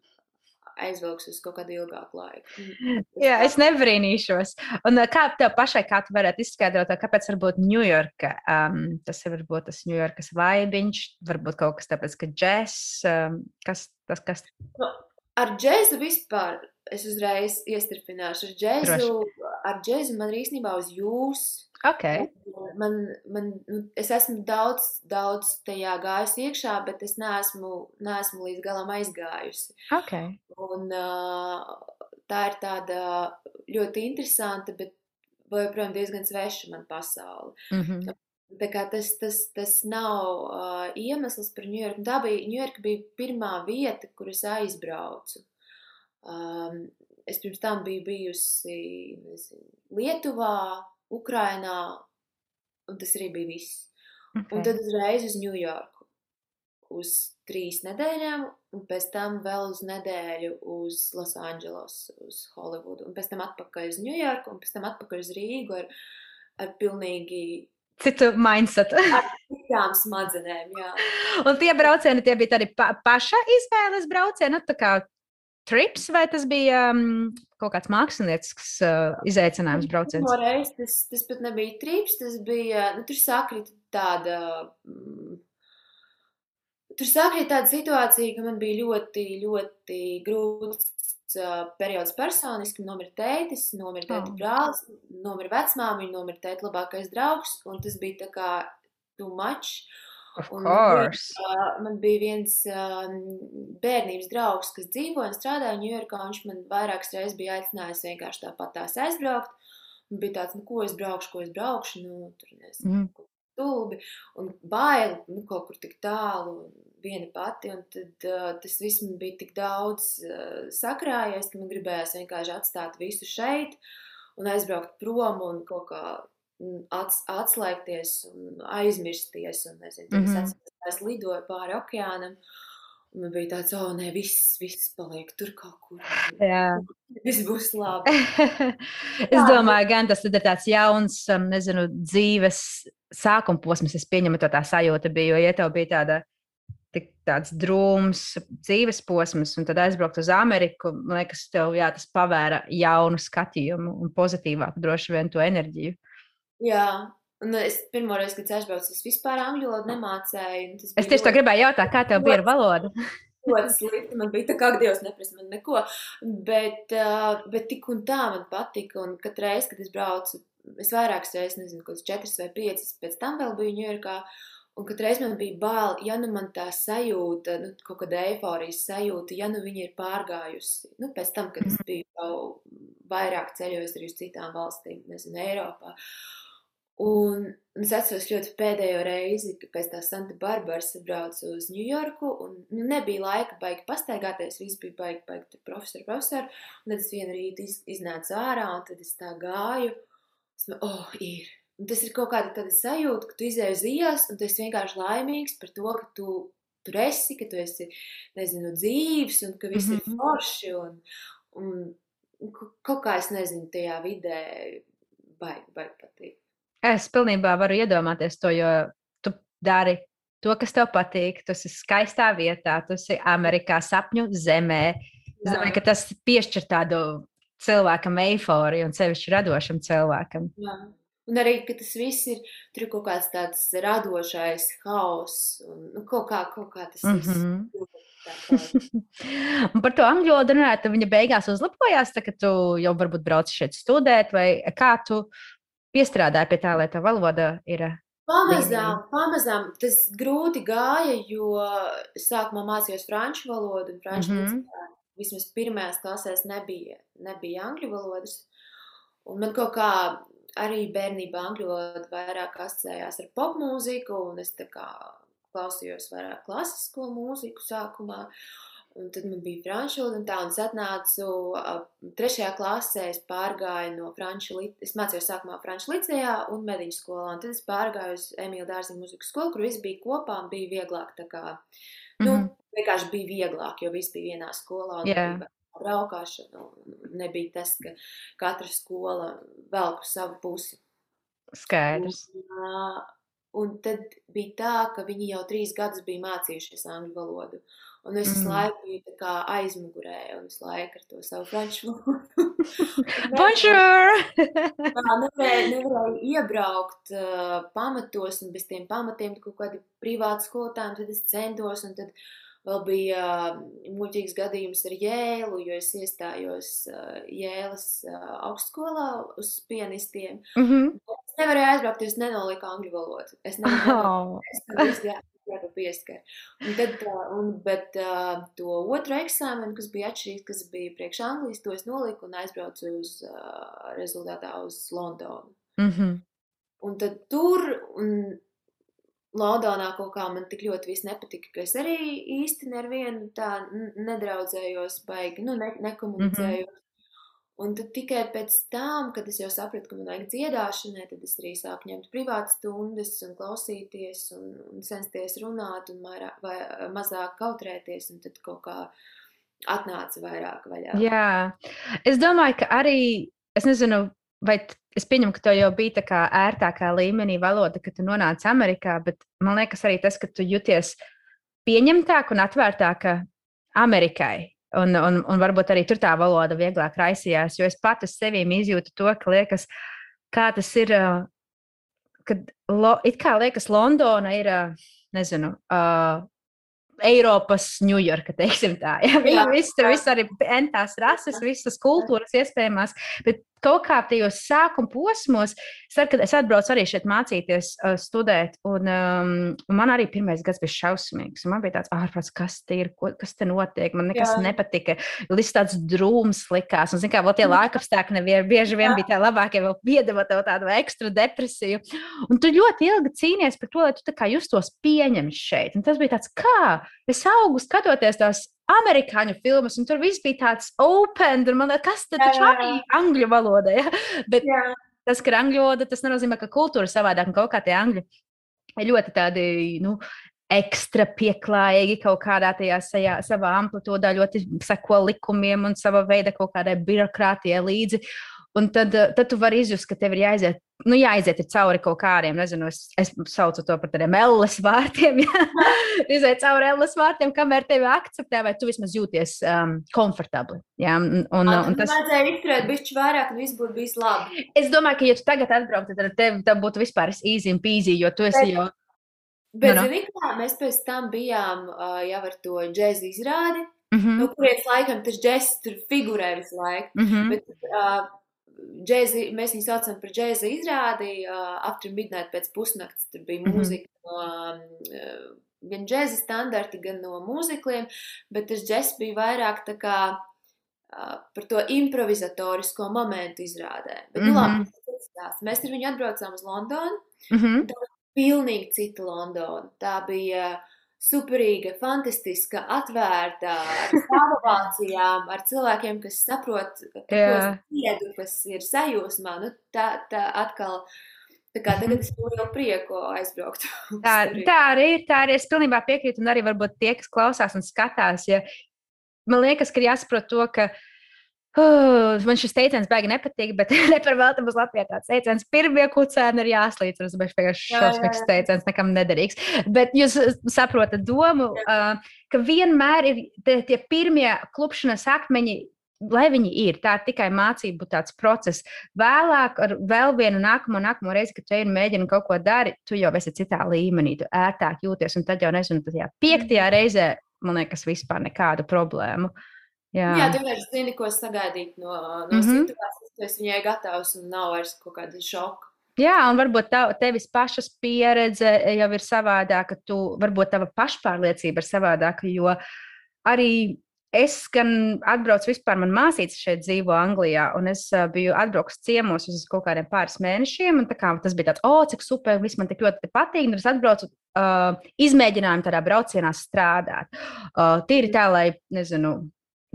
aizvilks uz kaut kādu ilgāku laiku. Jā, es nebrīnīšos. Un uh, kā tev pašai, kā tu varētu izskaidrot, uh, kāpēc varbūt Ņujorka, um, tas ir varbūt tas Ņujorkas vaibiņš, varbūt kaut kas tāpēc, ka džess, um, kas tas, kas Nu, ar džēzu vispār es uzreiz iestrādāšu. Ar džēzu, ar džēzu man ir īstenībā uz jūs. Ok, Man, man, nu, es esmu daudz, daudz tajā gājusi iekšā, bet es neesmu, neesmu līdz galam aizgājusi. ok. Un, uh, tā ir tāda ļoti interesanta, bet joprojām diezgan sveša man pasaule. Mhm. Tā kā tas, tas, tas nav uh, iemesls par Ņujorku. Tā bija, Ņujorka bija pirmā vieta, kur es aizbraucu. Um, es pirms tam biju bijusi nezinu, Lietuvā, Ukrainā, un tas arī bija viss. Un ok. tad uzreiz uz Ņujorku. Uz trīs nedēļām, un pēc tam vēl uz nedēļu uz Losandželos, uz Holivudu. Un pēc tam atpakaļ uz Ņujorku, un pēc tam atpakaļ uz Rīgu ar, ar pilnīgi Citu mindset. citām smadzenēm. Jā. Un tie braucieni, tie bija tādi pa paša izvēles braucieni, nu, tā kā trips, vai tas bija um, kaut kāds māksliniecisks uh, izaicinājums brauciens? Toreiz tas, tas pat nebija trips, tas bija, nu, tur sakrita tāda, mm, tur sakrita tāda situācija, ka man bija ļoti, ļoti grūts uh, periods personiski, nomira tētis, nomira tēta Oh. brālis, nomira vecmāmiņa, nomira tēta labākais draugs, un tas bija tā kā too much. Of Un man bija, course. man bija viens um, bērnības draugs, kas dzīvoja un strādāja Ņujorkā. Viņš man vairākas reizes bija aicinājis vienkārši tāpat tās aizbraukt. Un bija tāds, nu, ko es braukšu, ko es braukšu. Nu, tur nezinu, Mhm. stulbi un baili nu, kaut kur tik tālu, viena pati. Un tad uh, tas viss man bija tik daudz uh, sakrājies, ka man gribējās vienkārši atstāt visu šeit un aizbraukt prom un kaut kā mm, ats, atslēgties un aizmirsties. Un, nezinu, tad Mhm. es ka lidoju pāri okeānam. un Man bija tāds, oh, nē, viss, viss paliek tur kaut kur. Jā. Viss būs labi. es Jā, domāju, gan tas ir tāds jauns, um, nezinu, dzīves sākuma posms. Es pieņemu, to tā sajūta bija, jo, ja tev bija tāda. tik Tāds drūms dzīves posms, un tad aizbraukt uz Ameriku. Man liekas, tev jā, tas pavēra jaunu skatījumu un pozitīvāku droši vien to enerģiju. Jā, un es pirmo reizi, kad aizbraucu, es vispār angļu valodu nemācēju. Es tieši ļoti- gribēju jautāt, kā tev bija ar valodu? ļoti slikti. Man bija tā, kā Dievs neprasa man neko. Bet, uh, bet tik un tā man patika. Un katru reizi, kad es braucu, es vairākas reizes, nezinu, kaut kādas četras vai piecas, pēc tam vēl biju Ņujorkā. Un katru reizi man bija bail, ja nu man tā sajūta, nu, kaut kāda eifórijas sajūta, ja nu viņa ir pārgājusi. Nu, pēc tam, kad es biju jau vairāk ceļojis arī uz citām valstīm, nezinu, Eiropā. Un un es atceros ļoti pēdējo reizi, kad pēc tā Santa Barbaras braucu uz Ņujorku. Un nu, nebija laika baigi pastaigāties, viss bija baigi, baigi tur profesori, profesori. Un tad es vienu rītu iz, iznācu ārā, un tad es tā gāju. Es domāju, oh, ir. Un tas ir kaut kāda tāda sajūta, ka tu izēji uz ielas, un tu esi vienkārši laimīgs par to, ka tu tur esi, ka tu esi, nezinu, dzīves, un ka viss mm -hmm. Mhm. ir forši. Un, un, un ka- kaut kā es nezinu, tajā vidē baigi, baigi patīk. Es pilnībā varu iedomāties to, jo tu dari to, kas tev patīk. Tu esi skaistā vietā, tu esi Amerikā, sapņu zemē. Es domāju, ka tas piešķir tādu cilvēkam eiforiju un sevišķi radošam cilvēkam. Jā. Un arī, ka tas viss ir, tur ir kaut kāds tāds radošais haoss, un nu, kaut kā, kaut kā tas mm -hmm. ir. Par to angļu valodu runājot, viņa beigās uzlabojās, tā, ka tu jau varbūt brauc šeit studēt, vai kā tu piestrādāji pie tā, lai tā valoda ir. Pamazām, pamazām tas grūti gāja, jo sākumā mācījos franču valodu, franču mm vismaz pirmajās klasēs nebija, nebija angļu valodas. Un man kaut kā arī bērnībā angļu valoda vairāk asociējās ar popmūziku, un es tā kā klausījos vairāk klasisko mūziku sākumā. Un tad man bija franču valoda, un tā, un es atnācu ap trešajā klasē, es pārgāju no franču, es mācījos sākumā franču licejā un mediņu skolā, un tad es pārgāju uz Emīlu Dārziņu mūzikas skolu, kur viss bija kopā un bija vieglāk tā kā, nu, Mhm. vienkārši bija vieglāk, jo viss bija vienā skolā, un Jā. nebija braukāšana, un nebija tas, ka katra skola velk uz savu pusi. Skaidrs. Un, ā, un tad bija tā, ka viņi jau trīs gadus bija mācījušies angļu valodu. Un es Mm. laiku biju kā aizmugurē, un visu laiku ar to savu franču valodu. Bonjour! Tā nevarēja, nevarēja iebraukt uh, pamatos, un bez tiem pamatiem kaut kādi privāti skolotāji, un tad es centos, un tad vēl bija uh, muļķīgs gadījums ar Jēlu, jo es iestājos uh, Jēlas uh, augstskolā uz pianistiem. mm -hmm. Es nevarēju aizbraukt, jo es nenoliku angļu valodu. Es nevaru oh. Es gāju jāpa pieskar. Un tad, un, bet to otru eksāmenu, kas bija atšķirīgs, kas bija priekš Anglijas, to es noliku un aizbraucu uz rezultātā uz Londonu. mm -hmm. Un tad tur, un Londonā kaut kā man tik ļoti viss nepatika, ka es arī īsti nevienu tā nedraudzējos, baigi, nu, ne, nekomunicēju. Un tad tikai pēc tam, kad es jau sapratu, ka man vajag dziedāšanai, tad es arī sāku ņemt privātas stundas un klausīties un, un censties runāt un vairāk, vai, mazāk kautrēties, un tad kaut kā atnāca vairāk vaļā. Jā, es domāju, ka arī, es nezinu, vai es pieņemu, ka tev jau bija tā kā ērtākā līmenī valoda, kad tu nonāci Amerikā, bet man liekas arī tas, ka tu jūties pieņemtāk un atvērtāk Amerikai. Un, un, un varbūt arī tur tā valoda vieglāk raisījās, jo es pati sevi izjūtu to, ka liekas, kā tas ir, kad lo, it kā liekas, Londona ir, nezinu, uh, Eiropas Ņujorka, teiksim tā. Ja? Viņi visi tur jā. viss arī entās rases, visas kultūras iespējamās, bet kaut kā tajos sākuma posmos, ar, kad es atbraucu arī šeit mācīties, uh, studēt, un, um, man arī pirmais gads bija šausmīgs. Man bija tāds ārprāts, kas te ir, ko, kas te notiek, man nekas Jā. nepatika. Viss tāds drūms likās, un, zin kā, vēl tie laika apstākļi nevien, bieži vien bija tie labākie, vēl piedeva tev tādu ekstra depresiju. Un tu ļoti ilgi cīnies par to, lai tu kā justos pieņemts šeit. Un tas bija tāds, kā es augu skatoties tās amerikāņu filmas, un tur viss bija tāds open, un man liekas, kas tad taču arī angļu valoda, ja? Bet Jā. tas, ka ir angļu valoda, tas nenozīmē, ka kultūra savādāk, un kaut kā tie angļi ir ļoti tādi, nu, ekstra pieklājīgi kaut kādā tajā sajā, savā amplitūdā, ļoti seko likumiem un sava veida kaut kādai birokrātijai līdzi. Un tad, eh, tad tu vari izjust, ka tev ir jāiziet, nu, jāiziet cauri kaut kādiem, nezinu, es, es saucu to par tādiem elles vārtiem, iziet cauri elles vārtiem, kamēr tevi akceptē, vai tu vismaz jūties um, komfortabli. Ja? Un, un, Un un tas vajadzēja izturēt bišķi vairāk, un viss būtu bijis labi. es domāju, ka, ja tu tagad atbrauktu, tad tev, tev būtu vispār easy un peasy, jo tu esi jau. Bet, Nu, nu. zini, kā mēs pēc tam bijām uh, jau ar to džēzu izrādi, Mm -hmm, no kurienes laikam tas džēzs tur figurē visu laiku. mm -hmm. Bet, uh, džēzi, mēs viņu saucam par džēza izrādi, uh, After Midnight pēc pusnakts, tur bija Mhm. mūzika no uh, gan džēza standarti, gan no mūzikliem, bet tas džēzs bija vairāk tā kā uh, par to improvizatorisko momentu izrādē. Bet, nu, labi, Mhm. tas. Mēs ar viņu atbraucām uz Londonu, Mm -hmm. pilnīgi cita Londona. Tā bija superīga, fantastiska, atvērta, ar savācijām, ar cilvēkiem, kas saprot, ka ko Jā. es dziedu, kas ir sajūsmā. Nu, tā, tā atkal, tā kā tagad es jau prieku aizbraukt. Tā, tā arī ir. Tā arī es pilnībā piekrītu. Un arī varbūt tie, kas klausās un skatās, ja man liekas, ka ir jāsaprot to, ka Uh, man šis teiciens baigi nepatīk, bet ne par velti mums Latvijā tāds teiciens. Pirmie kucēni ir jāslīd. Tas bija vienkārši šausmīgs teiciens, nekam nederīgs. Bet jūs uh, saprotat domu, uh, ka vienmēr ir tie, tie pirmie klupšanas akmeņi. Lai viņi ir, tā ir tikai mācību tāds process. Vēlāk, ar vēl vienu nākamo, nākamo reizi, kad tu un mēģini kaut ko darīt, tu jau esi citā līmenī, tu ērtāk jūties. Un tad jau nezinu, tajā piektajā reizē, man liekas, vispār nekādu problēmu. Jā, Jā, tu vienkārši zini, ko sagaidīt no, no mm. -hmm. situācijas. Tu esi viņai gatavs un nav vairs kaut kāda šoka. Jā, un varbūt tā, tevis pašas pieredze jau ir savādāka, tu varbūt tava pašpārliecība ir savādāka, jo arī es gan atbraucu vispār, man māsīca šeit dzīvo Anglijā, un es biju atbraucis ciemos uz kaut kādiem pāris mēnešiem, un tā kā tas bija tāds, o, cik super, viss man tik ļoti patīk, un es atbraucu uh, izmēģinājumu tādā braucienā strādāt. Uh, tīri tā, lai, nezinu,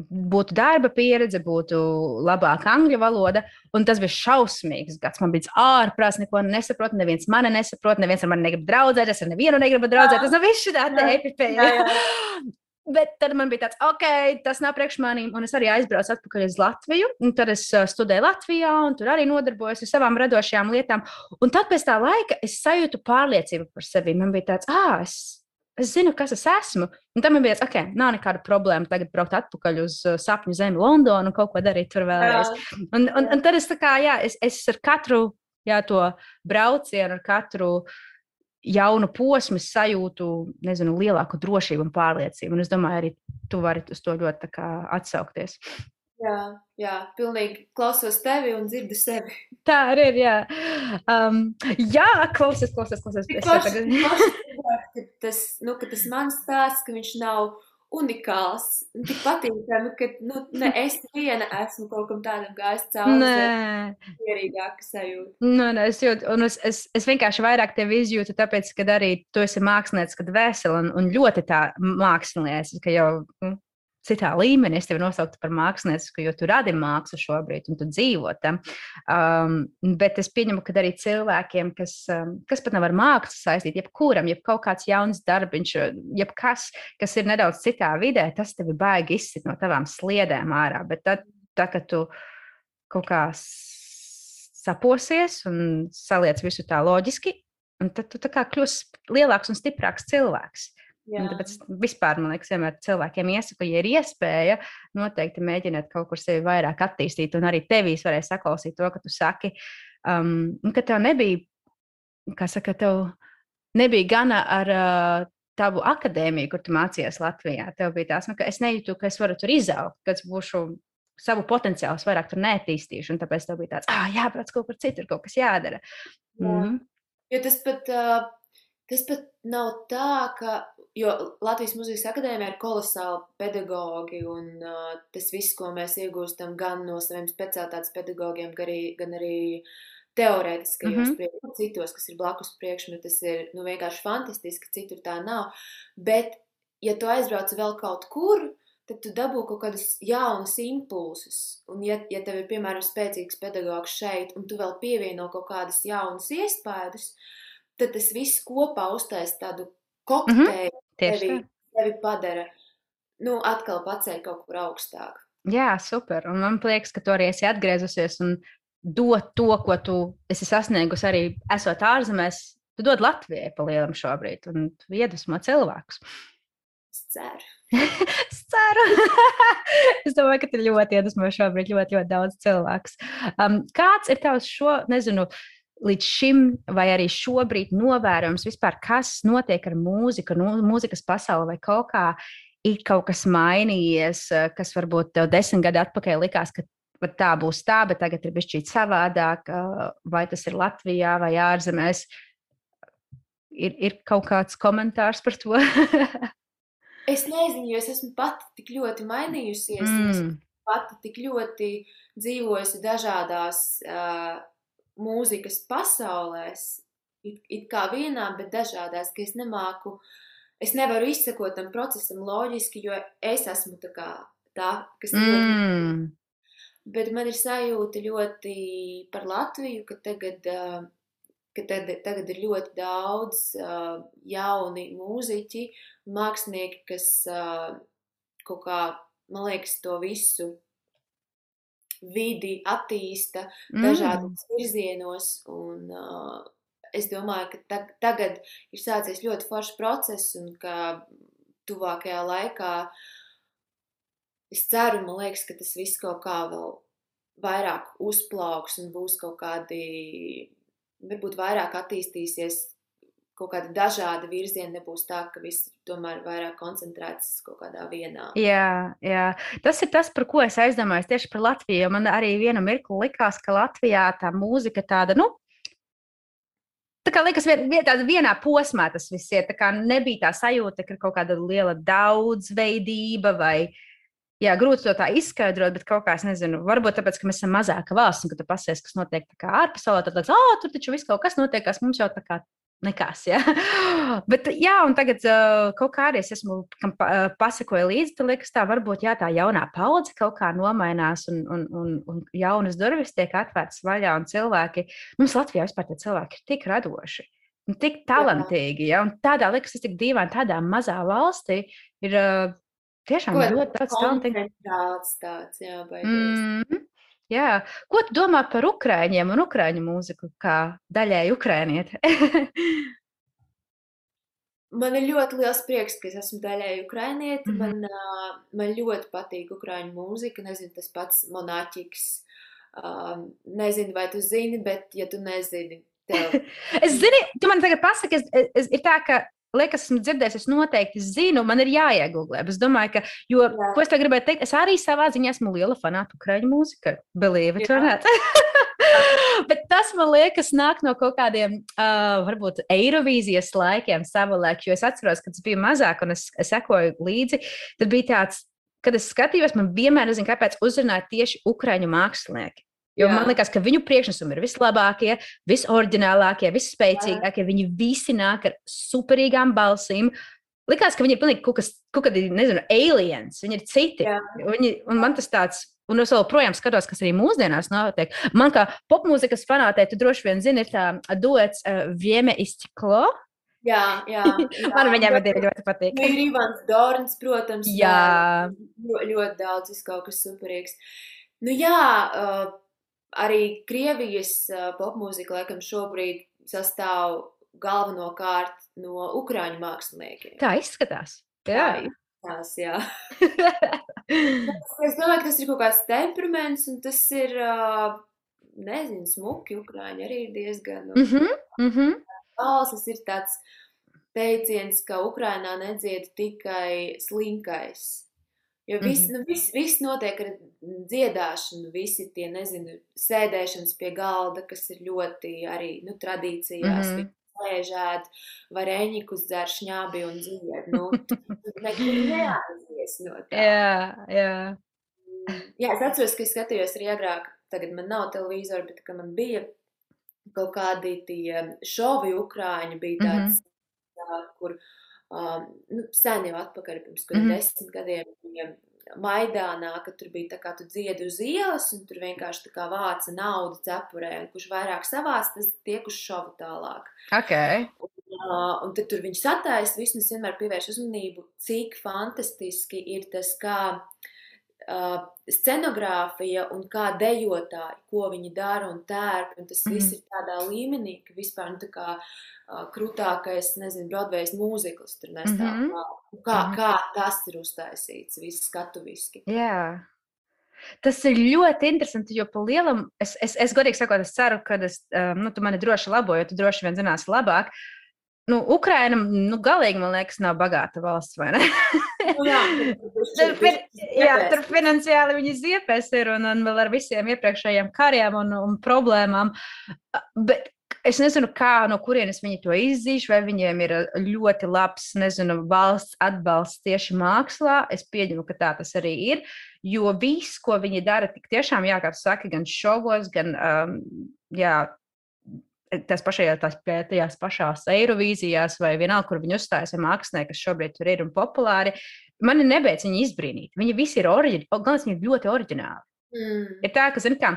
būtu darba pieredze, būtu labāka angļu valoda. Un tas bija šausmīgs gads. Man bija ārprāts, neko nesaprotu. Neviens mani nesaprot, neviens ar mani negrib draudzēties, ar nevienu negribu draudzēties. Tas viss ir tāds Jā. epipēja. Bet tad man bija tāds, ok, tas nav priekš manīm. Un es arī aizbraucu atpakaļ uz Latviju. Un tad es uh, studēju Latvijā, un tur arī nodarbojos ar savām radošajām lietām. Un tad pēc tā laika es sajūtu pārliecību par sevi. Man bija tāds, ah, es, es zinu, kas es esmu. Un tam bija tāds, ok, nav nekāda problēma tagad braukt atpakaļ uz uh, sapņu zemi Londonu un kaut ko darīt tur vēlreiz. Un, un, un tad es tā kā, jā, es, es ar katru jā, to braucienu, ar katru jaunu posmu sajūtu nezinu, lielāku drošību un pārliecību. Un es domāju, arī tu vari uz to ļoti atsaukties. Jā, jā, pilnīgi klausos tevi un dzirdu sevi. Tā arī ir. Jā, um, jā klausies, klausies, klausies. Tik Es ka tas, nu, ka tas mans stāsts, ka viņš nav unikāls. un Tik patīkami, ka nu, ne es viena esmu kaut kam tādam gājis cauri. Nē, Mierīgāka sajūta. nu, nē, es, jūtu, un es, es, es vienkārši vairāk tevi izjūtu, tāpēc, ka arī tu esi mākslinieks, kad veseli un, un ļoti tā mākslinieks, ka jau nu, citā līmenī es tevi nosauktu par mākslinieku, jo tu radi mākslu šobrīd un tu dzīvo tam. Um, bet es pieņemu, ka arī cilvēkiem, kas, um, kas pat nav ar mākslu saistīti, jebkuram, jeb kaut kāds jauns darbiņš, jebkas, kas ir nedaudz citā vidē, tas tevi baigi izsit no tavām sliedēm ārā. Bet tad, tā, kad tu kaut kā saposies un saliec visu tā loģiski, tad tu tā kā kļūsi lielāks un stiprāks cilvēks. Jā. Tāpēc vispār man liekas, vienmēr cilvēkiem iesaku, ja ir iespēja, noteikti mēģiniet kaut kur sevi vairāk attīstīt. Un arī tevīs varēja saklausīt to, ka tu saki, um, ka tev nebija, kā saka, tev nebija gana ar uh, tavu akadēmiju, kur tu mācījies Latvijā. Tev bija tās, nu, ka es nejūtu, ka es varu tur izaugt, ka es būšu savu potenciālu vairāk tur neattīstīšu. Un tāpēc tev bija tāds, ah, jābrauc kaut kur citur, kaut kas jādara. Jā. Mhm. Jo tas pat, uh, tas pat nav tā, ka, jo Latvijas Mūzikas akadēmija ir kolosāli pedagogi, un uh, tas viss, ko mēs iegūstam gan no saviem speciālitātes pedagogiem, gan arī, gan arī teorētiskajos mm Mhm. -hmm. priekšmetos, citos, kas ir blakus priekšmeti, tas ir nu, vienkārši fantastiski, citur tā nav. Bet, ja tu aizbrauc vēl kaut kur, tad tu dabū kaut kādus jaunus impulsus. Un, ja, ja tev ir, piemēram, spēcīgs pedagogs šeit, un tu vēl pievieno kaut kādas jaunas iespējas, tad tas viss kopā uztaisīs tādu kokteili, Tieši tevi, tā. tevi padara, nu, atkal paceļ kaut kur augstāk. Jā, super. Un man liekas, ka tu arī esi atgriezusies un dod to, ko tu esi sasniegusi arī esot ārzemēs. Tu dod Latvijai pa lielam šobrīd, un iedvesmo cilvēkus. Es ceru. es ceru. es domāju, ka tu ļoti iedvesmo šobrīd ļoti, ļoti daudz cilvēku. Um, kāds ir tavs šo, nezinu, līdz šim, vai arī šobrīd novērojams vispār, kas notiek ar mūziku, nu, mūzikas pasauli vai kaut kā? Ir kaut kas mainījies, eh, kas varbūt tev desmit gadu atpakaļ likās, ka tā būs tā, bet tagad ir bijis savādāk. eh, Vai tas ir Latvijā vai ārzemēs? Ir, ir kaut kāds komentārs par to? Es nezinu, jo es esmu pati tik ļoti mainījusies. mm. pati tik ļoti dzīvojusi dažādās uh, mūzikas pasaulēs, it, it kā vienā, bet dažādās, ka es nemāku, es nevaru izsekot tam procesam loģiski, jo es esmu tā, kā, tā kas ļoti Mm. Bet man ir sajūta ļoti par Latviju, ka tagad, ka tad, tagad ir ļoti daudz jauni mūziķi, mākslinieki, kas kaut kā, man liekas, to visu vidi attīsta Mm. dažādos virzienos. Un, uh, es domāju, ka tag tagad ir sācies ļoti foršs process, un ka tuvākajā laikā es ceru, man liekas, ka tas viss kaut kā vēl vairāk uzplauks un būs kaut kādi, varbūt vairāk attīstīsies. Kaut kāda dažāda virziena nebūs tā, ka viss tomēr vairāk koncentrēts kaut kādā vienā. Jā, jā, tas ir tas, par ko es aizdomājos tieši par Latviju. Man arī vienu mirkli likās, ka Latvijā tā mūzika tāda, nu, tā kā liekas, vien, vien, vienā posmā tas viss ir. Nebija tā sajūta, ka ir kaut kāda liela daudzveidība vai. Jā, grūti to tā izskaidrot, bet kaut kā es nezinu, varbūt tāpēc, ka mēs esam mazāka valsts, un ka tu pasies, kas notiek ārpasaulē, tad liekas, ah, tur taču viss kaut kas notiek, kas mums jau tā kā nekas. Ja? Bet, jā, un tagad uh, kaut kā arī es esmu pa, uh, pasakoju līdzi, tad liekas, tā varbūt jā, tā jaunā paudze kaut kā nomainās, un, un, un, un jaunas durvis tiek atvērtas vaļā, un cilvēki, mums Latvijā vispār tie cilvēki ir tik radoši. un Tik talantīgi, ja? un tādā liekas, tas tik dīvaini, tādā mazā valstī ir uh, tiešām Ko ļoti daudz talantīgu. Koncentrāts tāds, jā, baigies. Mm, jā, ko tu domā par ukrāņiem un ukrāņu mūziku, kā daļēji ukrānieti? Man ir ļoti liels prieks, ka es esmu daļēji ukrainieti. Mhm. Man, uh, man ļoti patīk ukrāņu mūzika. Nezinu, tas pats monētiks. Uh, nezinu, vai tu zini, bet, ja tu nezini, tev es zinu, tu man tagad pasaki, es, es, ir tā, ka. Liekas, esmu dzirdējis, es noteikti zinu, man ir jāiegūlē. Es domāju, ka, jo, Jā. ko es te gribēju teikt, es arī savā ziņā esmu liela fanāta ukrāņu mūzikai. Believe it or not. Bet tas man liekas, nāk no kaut kādiem, uh, varbūt, Eirovīzijas laikiem savulaik, jo es atceros, kad es biju mazāk un es, es sekoju līdzi. Tad bija tāds, kad es skatījos, man vienmēr, nezinu, kāpēc uzrunāja tieši ukrāņu mākslinieki. Jo Jā. man liekas, ka viņu priekšnesumi ir vislabākie, visoriģinālākie, visspēcīgākie. Viņi visi nāk ar superīgām balsīm. Likās, ka viņi ir pilnīgi kaut kas, kaut kādi, nezinu, aliens. Viņi ir citi. Jā. Viņi, un man tas tāds, un es joprojām skatos, kas arī mūsdienās notiek. Man kā popmūzikas fanātei, tu droši vien zini, ir tā duets uh, Vieme iztiklo. Jā, jā. jā. Man viņam Ļoti- ļoti patīk. Nu, ir Ivans Dārns, protams. Jā. Ļoti, ļoti daudz, viss kaut kas superīgs. Nu, jā, uh, arī Krievijas uh, popmūzika laikam šobrīd sastāv galvenokārt no ukrāņu māksliniekiem. Tā izskatās. Jā. Tās, jā. Es domāju, ka tas ir kaut kāds temperaments, un tas ir, uh, nezinu, smuki. Ukrāņi arī ir diezgan. Mm -hmm, mm -hmm. balsis ir tāds teiciens, ka Ukrainā nedzied tikai slinkais. Jo viss, mm -hmm. nu, viss, viss notiek ar dziedāšanu, visi tie, nezinu, sēdēšanas pie galda, kas ir ļoti arī nu, tradīcijās. Mm -hmm. Lēžēt, varēņikus dzer šņābi un dzīve. Nu, nekur neaizies no tā. Jā, jā. Jā, es atceros, ka es skatījos arī agrāk, tagad man nav televizora, bet ka man bija kaut kādi tie šovi ukrāņi, bija Mhm. tāds, tā, kur um, nu, sen jau atpakaļ, pirms kādiem Mhm. desmit gadiem, Maidānā, ka tur bija tā kā tu dziedi uz ielas, un tur vienkārši tā kā vāca naudu cepurē, un kurš vairāk savāc, tas tiek uz šovu tālāk. Okay. Uh, un tad tur viņš sataisa es vienmēr pievēršu uzmanību, cik fantastiski ir tas, kā uh, scenogrāfija un kā dejotāji, ko viņi dara un tērp, un tas mm viss ir tādā līmenī, ka vispār, nu, tā kā uh, krūtākais, nezinu, Broadway's mūzikls tur nestāv mm -hmm. kā, Mhm. kā tas ir uztaisīts, viss skatuviski. Jā. Tas ir ļoti interesanti, jo pa lielam, es, es, es godīgi sakot, es ceru, ka es, um, nu, tu mani droši labo, jo tu droši vien zināsi labāk. Nu, Ukraina, nu, galīgi, man liekas, nav bagāta valsts, vai ne? Nu, jā, tur fin, jā, tur finansiāli viņi ziepēs ir un, un vēl ar visiem iepriekšējiem kariem un, un problēmām. Bet es nezinu, kā, no kurienes viņi to izzīš, vai viņiem ir ļoti labs, nezinu, valsts atbalsts tieši mākslā. Es pieņemu, ka tā tas arī ir. Jo viss, ko viņi dara, tik tiešām, jā, kā tu saki, gan šovos, gan, um, jā, tās pašajā, tās, tajās pašās Eirovīzijās vai vienalga, kur viņi uzstājas, vai mākslinieki, kas šobrīd tur ir un populāri. Mani nebeidz viņi izbrīnīt. Viņi visi ir oriģināli, gan viņi ir ļoti oriģināli. Mm. Ir tā, ka, zini, kā.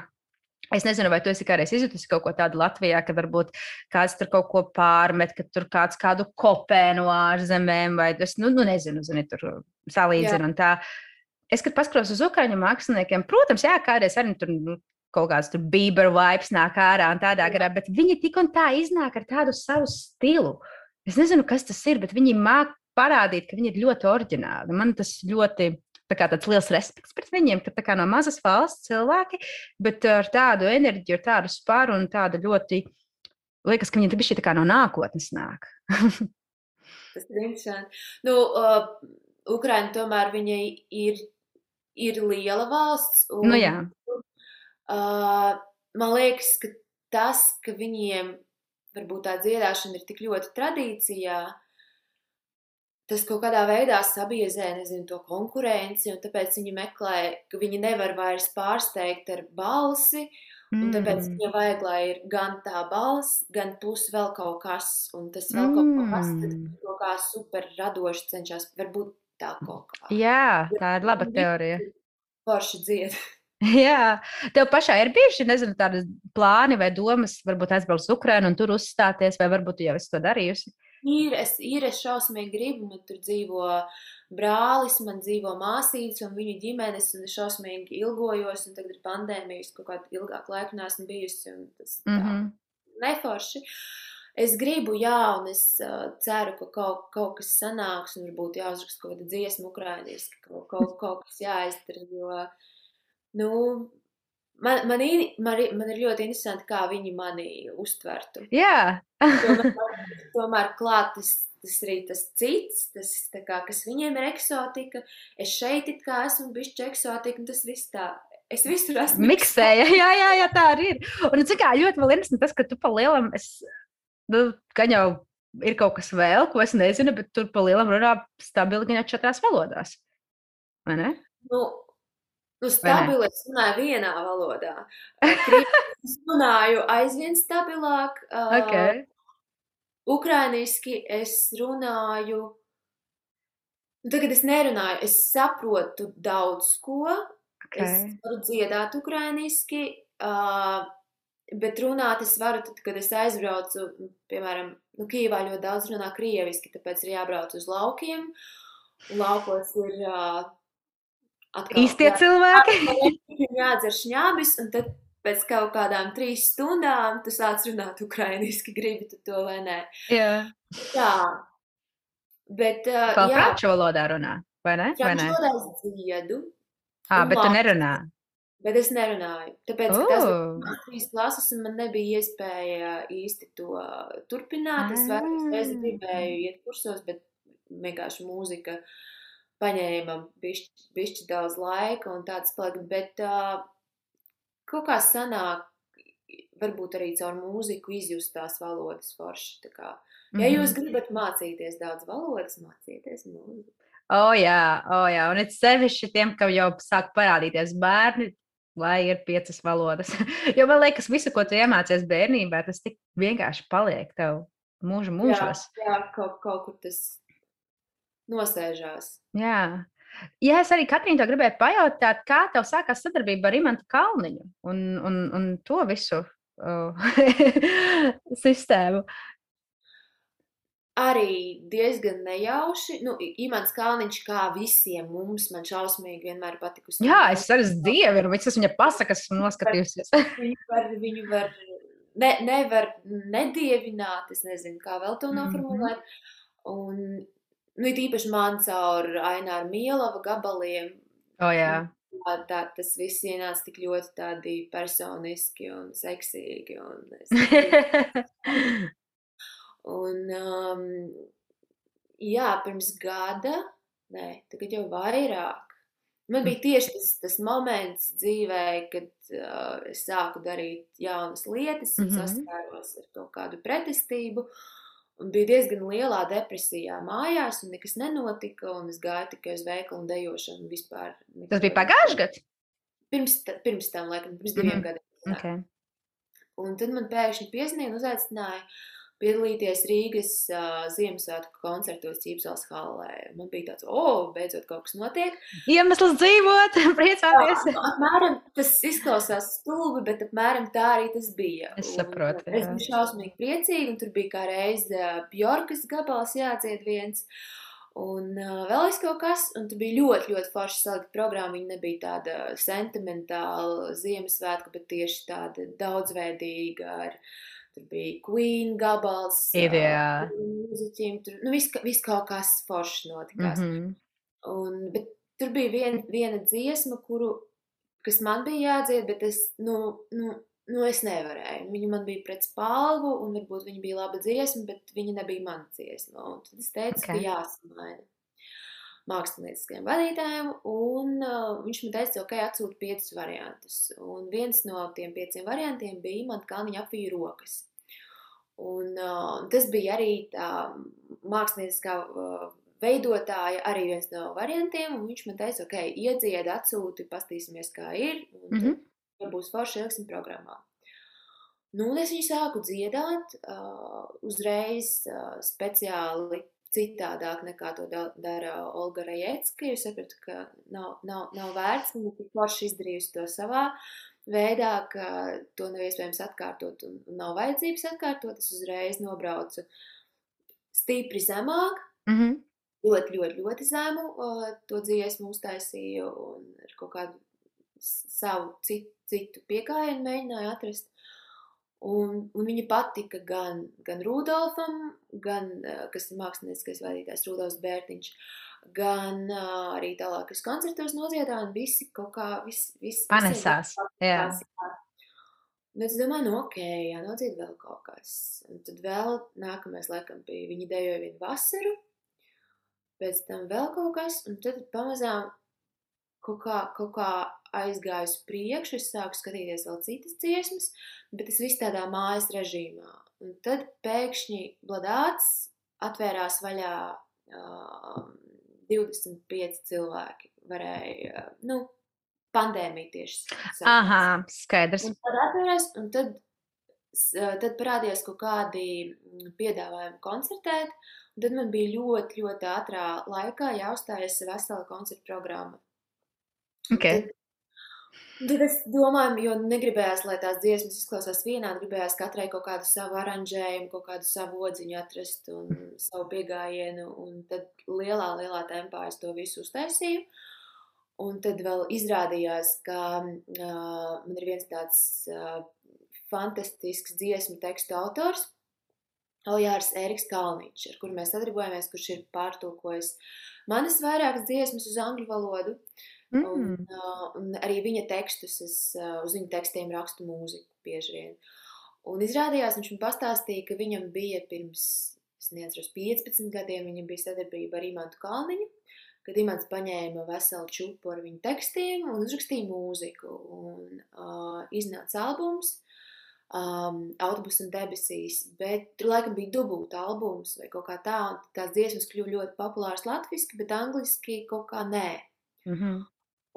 Es nezinu, vai tu esi kādreiz izjutis kaut ko tādu Latvijā, ka varbūt kāds tur kaut ko pārmet, ka tur kāds kādu kopē no ārzemēm, vai tas, nu, nu nezinu, zini, tur salīdzina un tā. es, kad paskatos uz ukraiņu māksliniekiem, protams, jā, kādreiz arī tur nu, kaut kāds tur bīberu vibes nāk ārā un tādā garā, bet viņi tik un tā iznāk ar tādu savu stilu. Es nezinu, kas tas ir, bet viņi māk parādīt, ka viņi ir ļoti oriģināli. Man tas ļoti tā kā tāds liels respekts pret viņiem, ka kā no mazas valsts cilvēki, bet ar tādu enerģiju, ar tādu spāru un tādu ļoti, liekas, ka viņi tikai tā kā no nākotnes nāk. Tas ir interesanti. Nu, uh, Ukraina tomēr viņa ir, ir liela valsts. Un, Nu jā. Uh, man liekas, ka tas, ka viņiem varbūt tā dziedāšana ir tik ļoti tradīcijā, tas kaut kādā veidā sabiezē nezinu, to konkurenci, un tāpēc viņi meklē, ka viņi nevar vairs pārsteigt ar balsi. Un tāpēc Mm. viņam vajag, lai ir gan tā balss, gan plus vēl kaut kas, un tas vēl kaut kas, tad Mm. kaut kā super radoši cenšas, varbūt tā kaut kā. Jā, tā ir laba teorija. Forši dzied. Jā, tev pašai ir bijuši nezinu, tādi plāni vai domas, varbūt aizbraukt uz Ukrajinu un tur uzstāties, vai varbūt jau esi to darījusi. Ir, es, ir, es šausmīgi gribu, man tur dzīvo brālis, man dzīvo māsītes un viņu ģimenes, un es šausmīgi ilgojos, un tagad ir pandēmijas, kaut kādu ilgāku laiku neesmu bijusi, un tas tā Mm -hmm. neforši. Es gribu, jā, un es uh, ceru, ka kaut, kaut kas sanāks, un varbūt jāuzraksta kaut kāda dziesma ukrainiski, kaut, kaut, kaut kas jāizdara, jo, nu, man, man, man, man ir ļoti interesanti, kā viņi mani uztvertu. Jā, Tomēr, tomēr klāt tas, tas arī tas cits, tas, tā kā, kas viņiem ir eksotika. Es šeit it kā esmu bijis eksotika, un tas viss tā. Es visur esmu. miksēja. Jā, jā, jā, tā arī ir. Un, cik kā ļoti vēl interesanti tas, ka tu pa lielam, es, nu, gan jau ir kaut kas vēl, ko es nezinu, bet tur pa lielam runā stabili gan jau četrās valodās. Vai ne? Nu, nu stabili es runāju vienā valodā. Es runāju aizvien stabilāk. Okay. Ukrainiski es runāju. Nu, Tagad es nerunāju, es saprotu daudz ko. Es Okay. varu dziedāt ukrainiski, uh, bet runāt es varu tad, kad es aizbraucu, piemēram, nu, Kīvā ļoti daudz runā krieviski, tāpēc ir jābrauc uz laukiem. Laukos ir uh, atkal Īstie jā- cilvēki. ir jādzer šņābis, un tad pēc kaut kādām trīs stundām tu sāc runāt ukrainiski, gribi tu to vai nē. Jā. Tā. Bet, uh, Vēl jā, franču valodā runā, vai ne? Franču valodā es dziedu, Ā, bet tu vācu. nerunā. bet es nerunāju. Tāpēc, ka tas bija trīs klases, un man nebija iespēja īsti to turpināt. Es vairākas reizes Ah. gribēju iet kursos, bet vienkārši mūzika paņēma bišķi, bišķi daudz laika un tāds paliek. Bet uh, kaut kā sanāk, varbūt arī caur mūziku izjust tās valodas forši. Tā kā, ja Mhm. jūs gribat mācīties daudz valodas, mācieties mūziku. O, jā, o, jā, un it sevišķi tiem, kam jau sāk parādīties bērni, lai ir piecas valodas. jo man liekas, visu, ko tu iemācies bērnībā, tas tik vienkārši paliek tev mūža mūžos. Jā, jā kaut, kaut kur tas nosēžās. Jā. Jā, es arī Katrīnu to gribēju pajautāt, kā tev sākās sadarbība ar Imantu Kalniņu un, un, un to visu uh, sistēmu. Arī diezgan nejauši. Nu, Imants Kalniņš, kā visiem mums, man šausmīgi vienmēr patikusi. Jā, es arī dievinu, visas viņa pasakas esmu noskatījusies. Viņu var, viņu var ne, nevar nedievināt, es nezinu, kā vēl to Mhm. noformulēt. Un, nu, it īpaši man caur Aināru Mielava gabaliem. O, jā. Tā, tā, tas viss ienāca tik ļoti tādi personiski un seksīgi. Un es, Un, um, jā, pirms gada, nē, tagad jau vairāk. Man bija tieši tas, tas moments dzīvē, kad uh, es sāku darīt jaunas lietas, un Mhm. saskāros ar kaut kādu pretestību. Un bija diezgan lielā depresijā mājās, un nekas nenotika. Un es gāju tikai uz veikalu un dejošanu. Vispār, Tas bija pagājušajā gadā. Pirms, pirms tam, laikam, pirms diviem Mhm. gadiem. Okay. Un tad man pēkšņi piezīmēja un uzaicināja piedalīties Rīgas uh, Ziemassvētku koncertos Cīpsels halē. Man bija tāds, o, oh, beidzot kaut kas notiek. Iemesls dzīvot, priecāties. Jā, apmēram tas izklausās stulbi, bet apmēram tā arī tas bija. Es Un, saprotu, Es jā. biju šausmīgi priecīga, un tur bija kā reiz uh, Bjorkas gabals jādzied viens. Un uh, vēl es kaut kas, un tur bija ļoti, ļoti forši salikta programma. Viņa nebija tāda sentimentāla Ziemassvētka, bet tieši tāda daudzveidīga. Ar, tur bija Queen gabals, Ideāli. uh, mūziķiem, tur nu, viss vis kaut kas foršs notikās. Mm. -hmm. un, bet tur bija vien, viena dziesma, kuru, kas man bija jādzied, bet es, nu, nu, nu, es nevarēju. Viņa man bija pret spalvu, un varbūt viņa bija laba dziesma, bet viņa nebija mana dziesma. Un tad es teicu, okay. Ok. ka jāsamaina mākslinieckajam vadītājam, un uh, viņš man teica, ok, atsūta piecus variantus. Un viens no tiem pieciem variantiem bija man kalniņa apvīja rokas. Un uh, tas bija arī tā mākslinieckā uh, veidotāja, arī viens no variantiem, un viņš man teica, ok, iedzied, atsūti, pastīsimies, kā ir, un mm. -hmm. tad būs forši ieliksim programmā. Nu, un es viņu sāku dziedāt uh, uzreiz uh, speciāli citādāk nekā to da- dara Olga Rajecka, jo sapratu, ka nav, nav, nav vērts, viņa tik forši izdarījusi to savā veidā, ka to nav iespējams atkārtot un, nav vajadzības atkārtot. Es uzreiz nobraucu stipri zemāk, Mhm. ļoti, ļoti, ļoti zemu uh, to dziesmu uztaisīju un ar kaut kādu savu citu, citu piekājienu mēģināju atrast. Un, un viņa patika gan, gan Rudolfam, gan, uh, kas ir mākslinieckais vadītājs Rudolfs Bērtiņš, gan uh, arī tālāk, kas koncertos nodziedāja, un visi kaut kā, vis, vis, Panesās. Jā. Bet es domāju, nu, ok, jānodzied vēl kaut kas. Un tad vēl nākamais, laikam, bija viņi dejoja vienu vasaru, pēc tam vēl kaut kas, un tad pamazām kaut kā, kaut kā aizgāju uz priekšu, es sāku skatīties vēl citas dziesmas, bet tas viss tādā mājas režīmā. Un tad pēkšņi bladāts atvērās vaļā uh, 25 cilvēki. Varēja, uh, nu, pandēmija tieši sākās. Aha, skaidrs. Un tad atvērās, un tad, tad parādījās kaut kādi piedāvājumi koncertēt. Un tad man bija ļoti, ļoti ātrā laikā jāuzstājas vesela koncerta programma. Un Tad es domāju, jo negribējās, lai tās dziesmas izklausās vienādi, gribējās katrai kaut kādu savu aranžējumu, kaut kādu savu odziņu atrast un savu piegājienu. Un tad lielā, lielā tempā es to visu uztaisīju. Un tad vēl izrādījās, ka uh, man ir viens tāds uh, fantastisks dziesmu tekstu autors, Aujārs Eriks Kalniņš, ar kuru mēs sadarbojamies, kurš ir pārtulkojis manas vairākas dziesmas uz angļu valodu. Un, Mm. uh, un arī viņa tekstus, es uh, uz viņa tekstiem rakstu mūziku bieži vien. Un izrādījās, viņš man pastāstīja, ka viņam bija pirms, es neatceros, 15 gadiem, viņam bija sadarbība ar Imantu Kalniņu, kad Imants paņēma veselu čupu ar viņa tekstiem un uzrakstīja mūziku. Un uh, iznāca albums, um, autobusu un debesīs, bet tur laikam bija dubulta albums vai kaut kā tā, un tās dziesmas kļuva ļoti populāras latviski, bet angliski kaut kā nē. Mhm.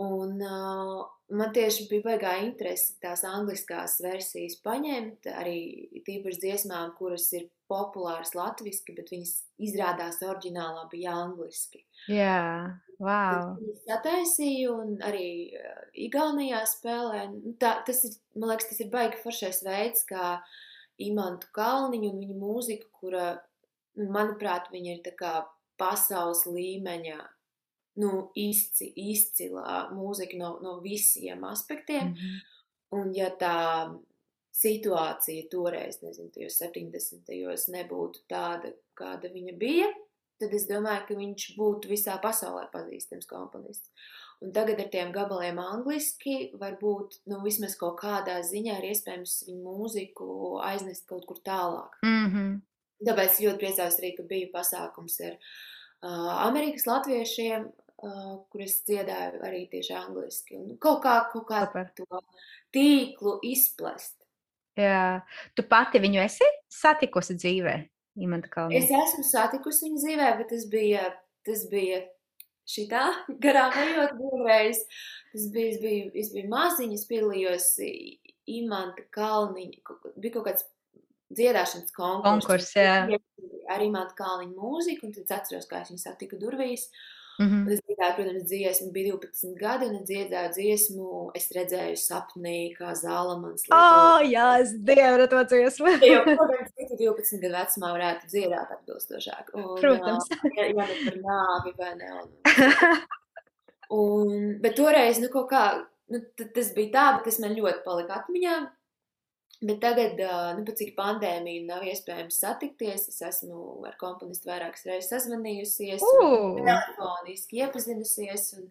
Un uh, man tieši bija baigā interese tās angliskās versijas paņemt, arī tīpaši dziesmām, kuras ir populāras latviski, bet viņas izrādās oriģinālā bija angliski. Jā, wow. Viņas sataisīju un arī Igaunijā spēlē. Nu, Tā, tas ir, man liekas, tas ir baigi foršais veids, kā Imantu Kalniņu un viņa mūziku, kura, nu, manuprāt, viņa ir tā kā pasaules līmeņa, nu, izci, izcilā mūzika no, no visiem aspektiem. Mhm. Un ja tā situācija toreiz, nezinu, tajos 70. gados nebūtu tāda, kāda viņa bija, tad es domāju, ka viņš būtu visā pasaulē pazīstams komponists. Un tagad ar tiem gabaliem angliski varbūt, nu, vismaz kaut kādā ziņā ir iespējams viņu mūziku aiznest kaut kur tālāk. Mhm. Tāpēc es ļoti priecājos arī, ka bija pasākums ar uh, Amerikas latviešiem, uh, kur es dziedāju arī tieši angliski. Un kaut kā, kaut kā Super. to tīklu izplest. Jā. Tu pati viņu esi satikusi dzīvē, Imanta Es Kalniņa? esmu satikusi viņu dzīvē, bet tas bija, tas bija šitā garām ejot vienreiz. Tas bija, es biju, es biju maziņa, es piedalījos Imanta Kalniņa, bija kaut kāds dziedāšanas konkurss. Konkurss, jā. Ar Imanta Kalniņa mūziku, un tad es atceros, kā es viņu satiku durvīs. Mhm. Un es dziedāju, protams, dziesmu, bija 12 gadi, un es dziedāju dziesmu, es redzēju sapnī, kā Zālamans. Oh, jā, es dievu to dziesmu. Jo, protams, citu 12 gadu vecumā varētu dziedāt atbilstošāk. Un, Protams. ā, Ja, ja ne par nāvi, vai ne? Un, un, bet toreiz, nu, kaut kā, nu, tas bija tā, bet tas man ļoti palika atmiņā. Bet tagad, nu, pat cik pandēmija nav iespējams satikties, es esmu ar komponistu vairākas reizes sazvanījusies, telefoniski iepazinusies, un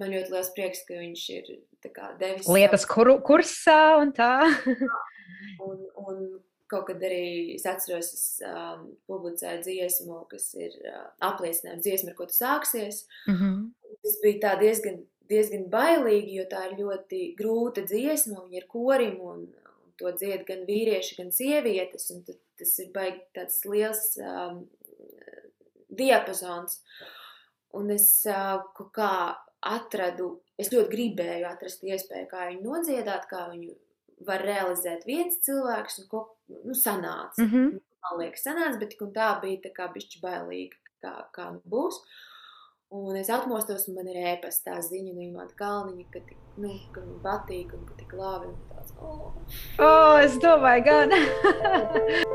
man ļoti liels prieks, ka viņš ir kā devis Lietas kuru, kursā un tā. Un, un kaut kad arī es atceros, es um, publicēju dziesmu, kas ir uh, apliecinājums dziesmu, ar ko tu sāksies. Mhm. Tas bija tā diezgan, diezgan bailīgi, jo tā ir ļoti grūta dziesma, un ir korim, un to dzied gan vīrieši, gan sievietes, un tas ir baigi tāds liels um, diapazons. Un es uh, kaut kā atradu, es ļoti gribēju atrast iespēju, kā viņu nodziedāt, kā viņu var realizēt viens cilvēks, un ko, nu, sanāca. Mhm. Man liekas, sanāca, bet tik un tā bija tā kā bišķi bailīgi, kā, kā nu būs. Un es atmostos, un man ir ēpastā ziņa no Imanta Kalniņa, ka, tik, nu, ka man patīk, un ka tik labi, un tāds, oh. O, es domāju, gan.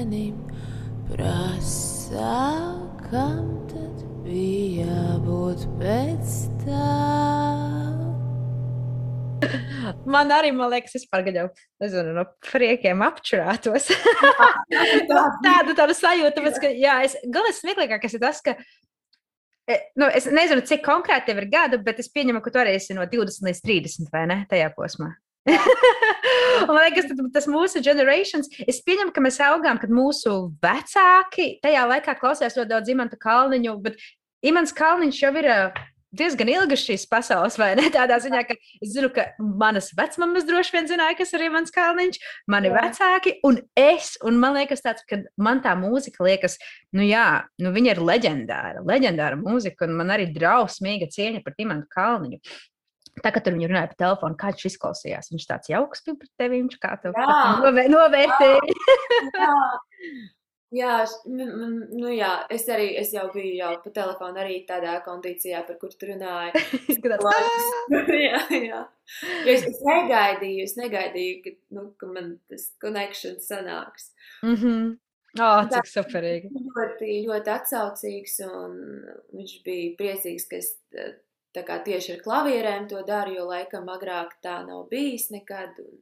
liktenim prasa, kam tad bija jābūt pēc tam. Man arī, man liekas, es pārgaļau, nezinu, no priekiem apčurātos. tādu, tādu sajūtu, tāpēc, ka, jā, es, galvenais smieklīgākais ir tas, ka, e, nu, es nezinu, cik konkrēti tev ir gadu, bet es pieņemu, ka tu arī esi no 20 līdz 30, vai ne, tajā posmā. Man liekas, tas mūsu generations, es pieņemu, ka mēs augām, kad mūsu vecāki tajā laikā klausījās ļoti daudz Imanta Kalniņu, bet Imants Kalniņš jau ir diezgan ilgas šīs pasaules, vai ne? Tādā ziņā, ka es zinu, ka manas vecmāmas droši vien zināja, kas ir Imants Kalniņš, mani Jā. vecāki un es. Un man liekas, tāds, ka man tā mūzika liekas, nu jā, nu viņa ir leģendāra, leģendāra mūzika, un man arī drausmīga cieņa par Imantu Kalniņu. Tā kā tur viņi runāja pa telefonu, kā viņš izklausījās. Viņš tāds jauks bija pret tevi, viņš kā tev Jā. novē, novērtēja. Jā, jā, š- m- m- nu jā, es arī es jau biju jau pa telefonu arī tādā kondīcijā, par kur tu runāji. Izskatās, Laikus. jā, jā. Jo es, es negaidīju, es negaidīju, ka, nu, ka man tas connection sanāks. Mhm. Oh, cik superīgi. Ļoti, ļoti atsaucīgs, un viņš bija priecīgs, ka es eh, tā kā tieši ar klavierēm to daru, jo laikam agrāk tā nav bijis nekad. Un,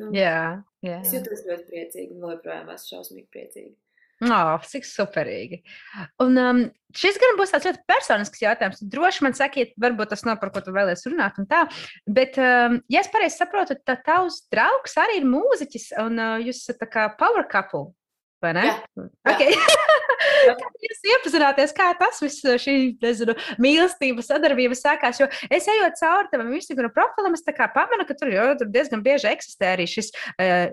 nu, Jā, jā. Es jūtos ļoti priecīgi, un joprojām esmu šausmīgi priecīga. Oh, cik superīgi. Un um, šis gan būs tāds ļoti personisks jautājums. Droši man sakiet, varbūt tas nav par ko tu vēlies runāt, un tā. Bet, um, ja es pareizi saprotu, tad tavs draugs arī ir mūziķis, un uh, jūs esat tā kā power couple. Vai ne? Jā. Okay. Kā jūs iepazināties, kā tas viss, šī nezinu, mīlestība, sadarbība sākās? Jo es ejot cauri tam Instagram profilam, es pamanu, ka tur, jo, tur diezgan bieži eksistē arī šis uh,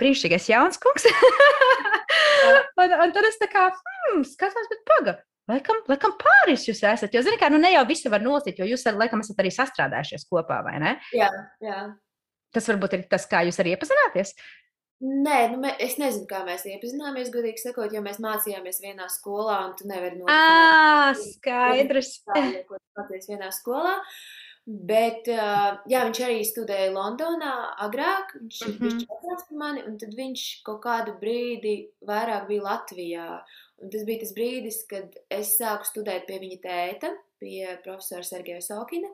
brīnišķīgais jauns kungs. un, un tad es tā kā hmm, skatos, bet paga. Laikam, laikam pāris jūs esat. Jo, zini, kā, nu ne jau visi var nosīt, jo jūs, laikam, esat arī sastrādājušies kopā, vai ne? Jā, jā. Tas varbūt ir tas, kā jūs arī iepazināties. Nē, nu, mē, es nezinu, kā mēs iepazināmies, godīgi sakot, jo mēs mācījāmies vienā skolā, un tu nevari nodefinēt. Ā, skaidrs. Ko mācījies vienā skolā. Bet, jā, viņš arī studēja Londonā agrāk, viņš mm -hmm. vecāks par mani, un tad viņš kaut kādu brīdi vairāk bija Latvijā. Un tas bija tas brīdis, kad es sāku studēt pie viņa tēta, pie profesora Sergeja Sokina.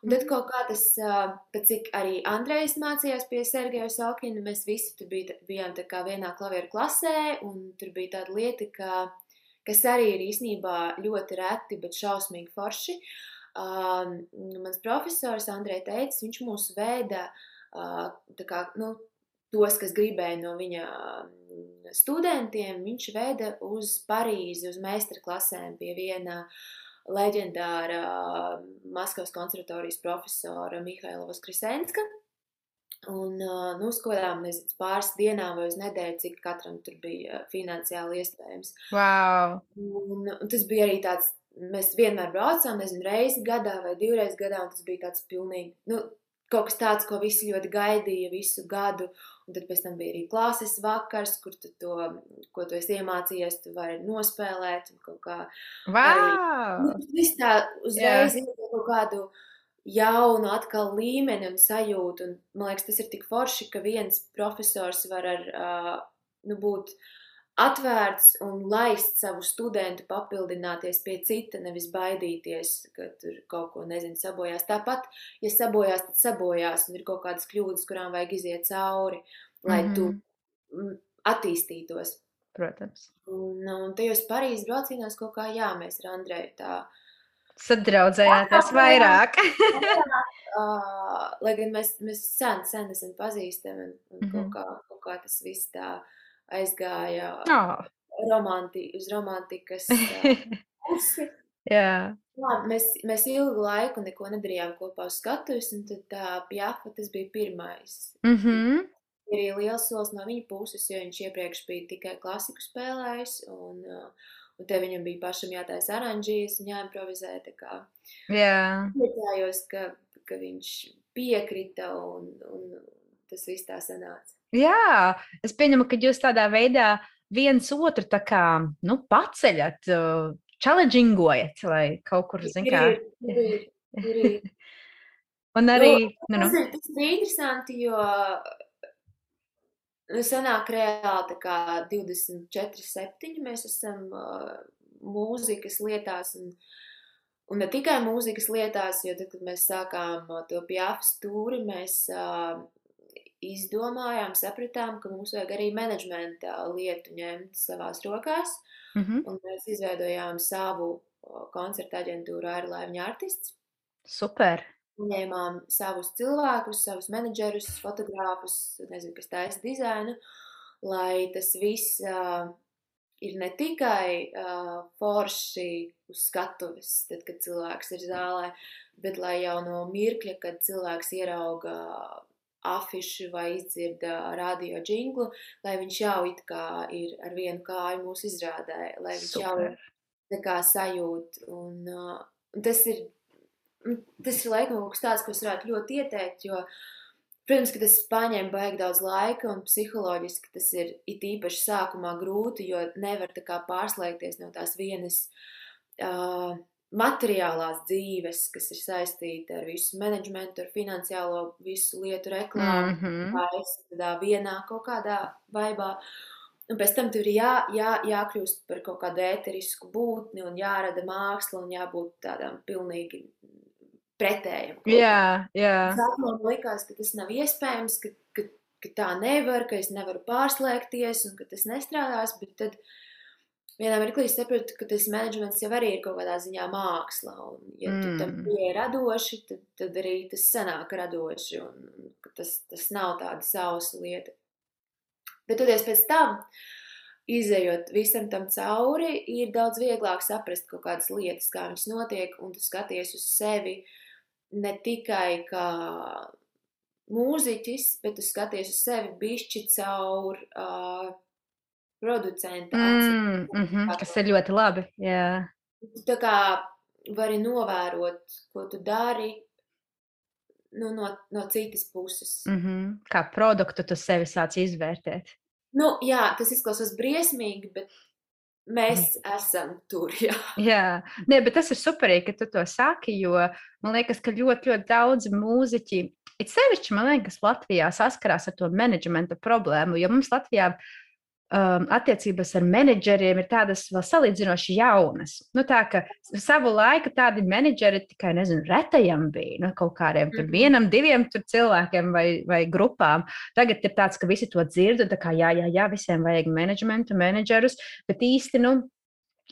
Un tad kaut kā tas, pat cik arī Andrejs mācījās pie Sergeja Sokina, mēs visi tur bija, bijām tā kā vienā klavieru klasē, un tur bija tāda lieta, ka, kas arī ir īstenībā ļoti reti, bet šausmīgi forši. Uh, mans profesors Andrej teica, viņš mūs vēda uh, tā kā, nu, tos, kas gribēja no viņa studentiem, viņš veda uz Parīzi, uz meistarklasēm pie viena uh, leģendāra Maskavas konservatorijas profesora Mihaila Voskrisenska. Un, nu, kādām, nezinu, pāris dienām vai uz nedēļu, cik katram tur bija finansiāli iespējams. Wow! Un, un tas bija arī tāds, mēs vienmēr braucām, nezinu, reizi gadā vai divreiz gadā, un tas bija tāds pilnīgi, nu, kaut kas tāds, ko visi ļoti gaidīja visu gadu. Un tad pēc tam bija arī klases vakars, kur tu to, ko tu esi iemācījies, tu vari nospēlēt. Kā wow! nu, viss tā uzreiz ir kaut kādu jaunu atkal līmeni un sajūtu. Un, man liekas, tas ir tik forši, ka viens profesors var ar, uh, nu, būt atvērts un laist savu studentu papildināties pie cita, nevis baidīties, ka tur kaut ko, nezinu, sabojās. Tāpat, ja sabojās, tad sabojās un ir kaut kādas kļūdas, kurām vajag iziet cauri, lai mm -hmm. tu mhm. attīstītos. Protams. Un, un tajos Parīzes braucienos kaut kā, jā, mēs ar Andreju tā sadraudzējāties vairāk. uh, lai gan mēs, mēs sen, sen esam pazīstami un, un mm -hmm. kaut, mhm. kā, kaut kā tas viss tā aizgāja oh. romanti, uz romantikas pusi. Jā. Jā, mēs, mēs ilgu laiku neko nedarījām kopā uz skatuves, un tad tā pjāfa tas bija pirmais. Mm -hmm. Ir arī liels solis no viņa puses, jo viņš iepriekš bija tikai klasiku spēlējis, un, un te viņam bija pašam jātaisa aranžijas un jāimprovizē, tā kā. Jā. Priecājos, ka, ka viņš piekrita, un, un tas viss tā sanāca. Jā, es pieņemu, ka jūs tādā veidā viens otru kā, nu, paceļat, uh, challengingojat, lai kaut kur, zin kā. Ir, ir, ir, ir. Un arī, nu, nu. Tas, ir, tas ir interesanti, jo nu, sanāk reāli tā kā 24, 7 mēs esam uh, mūzikas lietās un, un ne tikai mūzikas lietās, jo tad, kad mēs sākām to pjāfu stūri, mēs uh, izdomājām, sapratām, ka mums vajag arī menedžmenta lietu ņemt savās rokās. Mm -hmm. Un mēs izveidojām savu koncertu aģentūru Airlaiņa artists. Super! Ņēmām savus cilvēkus, savus menedžerus, fotogrāfus, nezinu, kas taisa dizainu, lai tas viss uh, ir ne tikai uh, forši uz skatuves, tad, kad cilvēks ir zālē, bet lai jau no mirkļa, kad cilvēks ierauga afišu vai izdzird radio džinglu, lai viņš jau it kā ir ar vienu kāju mūsu izrādē, lai viņš Super. jau tā kā sajūt. Un, un tas ir, tas ir laikam kaut kas tāds, ko es varētu ļoti ieteikt, jo, protams, ka tas paņem baigi daudz laika un psiholoģiski tas ir it īpaši sākumā grūti, jo nevar tā kā pārslēgties no tās vienas uh, materiālās dzīves, kas ir saistīta ar visu menedžmentu, ar finansiālo visu lietu reklāmu, mm -hmm. vai tādā vienā kaut kādā vaibā. Un pēc tam tur ir jā, jā, jākļūst par kaut kādu ēterisku būtni un jārada māksla un jābūt tādām pilnīgi pretējam. Jā, jā. Sākumā man likās, ka tas nav iespējams, ka, ka, ka tā nevar, ka es nevaru pārslēgties un ka tas nestrādās, bet tad vienā mirklī sapratu, ka tas menedžments jau arī ir kaut kādā ziņā māksla. Un, ja mm. tu tam mm. pieeji radoši, tad, tad arī tas sanāk radoši. Un, un tas, tas nav tāda sausa lieta. Bet toties pēc tam, izējot visam tam cauri, ir daudz vieglāk saprast kaut kādas lietas, kā viņas notiek, un tu skaties uz sevi ne tikai kā mūziķis, bet tu skaties uz sevi bišķi caur uh, producenta mm, mm -hmm, kas ir ļoti labi. Jā. Tu tā kā vari novērot, ko tu dari, nu, no, no citas puses. Mm -hmm. Kā produktu tu sevi sāc izvērtēt? Nu, jā, tas izklausās briesmīgi, bet mēs mm. esam tur. Jā, jā. Nē, bet tas ir superīgi, ka tu to saki, jo man liekas, ka ļoti, ļoti daudz mūziķi, it sevišķi, man liekas, Latvijā saskarās ar to menedžmenta problēmu, jo mums Latvijā um, attiecības ar menedžeriem ir tādas vēl salīdzinoši jaunas. Nu, tā ka savu laiku tādi menedžeri tikai, nezinu, retajam bija, nu, kaut kādiem tur vienam, diviem tur cilvēkiem vai, vai grupām. Tagad ir tāds, ka visi to dzird, un tā kā jā, jā, jā, visiem vajag menedžmentu, menedžerus, bet īsti, nu,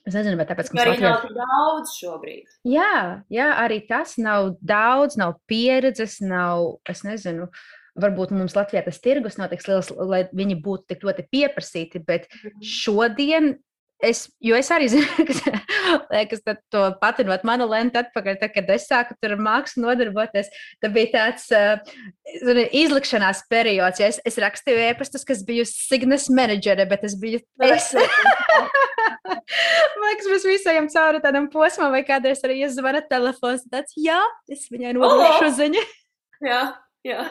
Es nezinu, vai tāpēc, ka mums nav daudz šobrīd. Jā, jā, arī tas nav daudz, nav pieredzes, nav, es nezinu, uh, varbūt mums Latvijā tas tirgus nav tik liels, lai viņi būtu tik ļoti pieprasīti, bet mhm. šodien. Es, jo es arī zinu, ka to patinot manu lentu atpakaļ, tad, kad es sāku tur mākslu nodarboties, tad bija tāds uh, izlikšanās periods. Ja es, es rakstīju ēpastus, kas bija Signas menedžere, bet es biju. Es... Man liekas, mēs visi ejam cauri tādam posmam, vai kādreiz arī iezvana telefons. Tāds, jā, es viņai nodošu oh! ziņu. jā. Jā.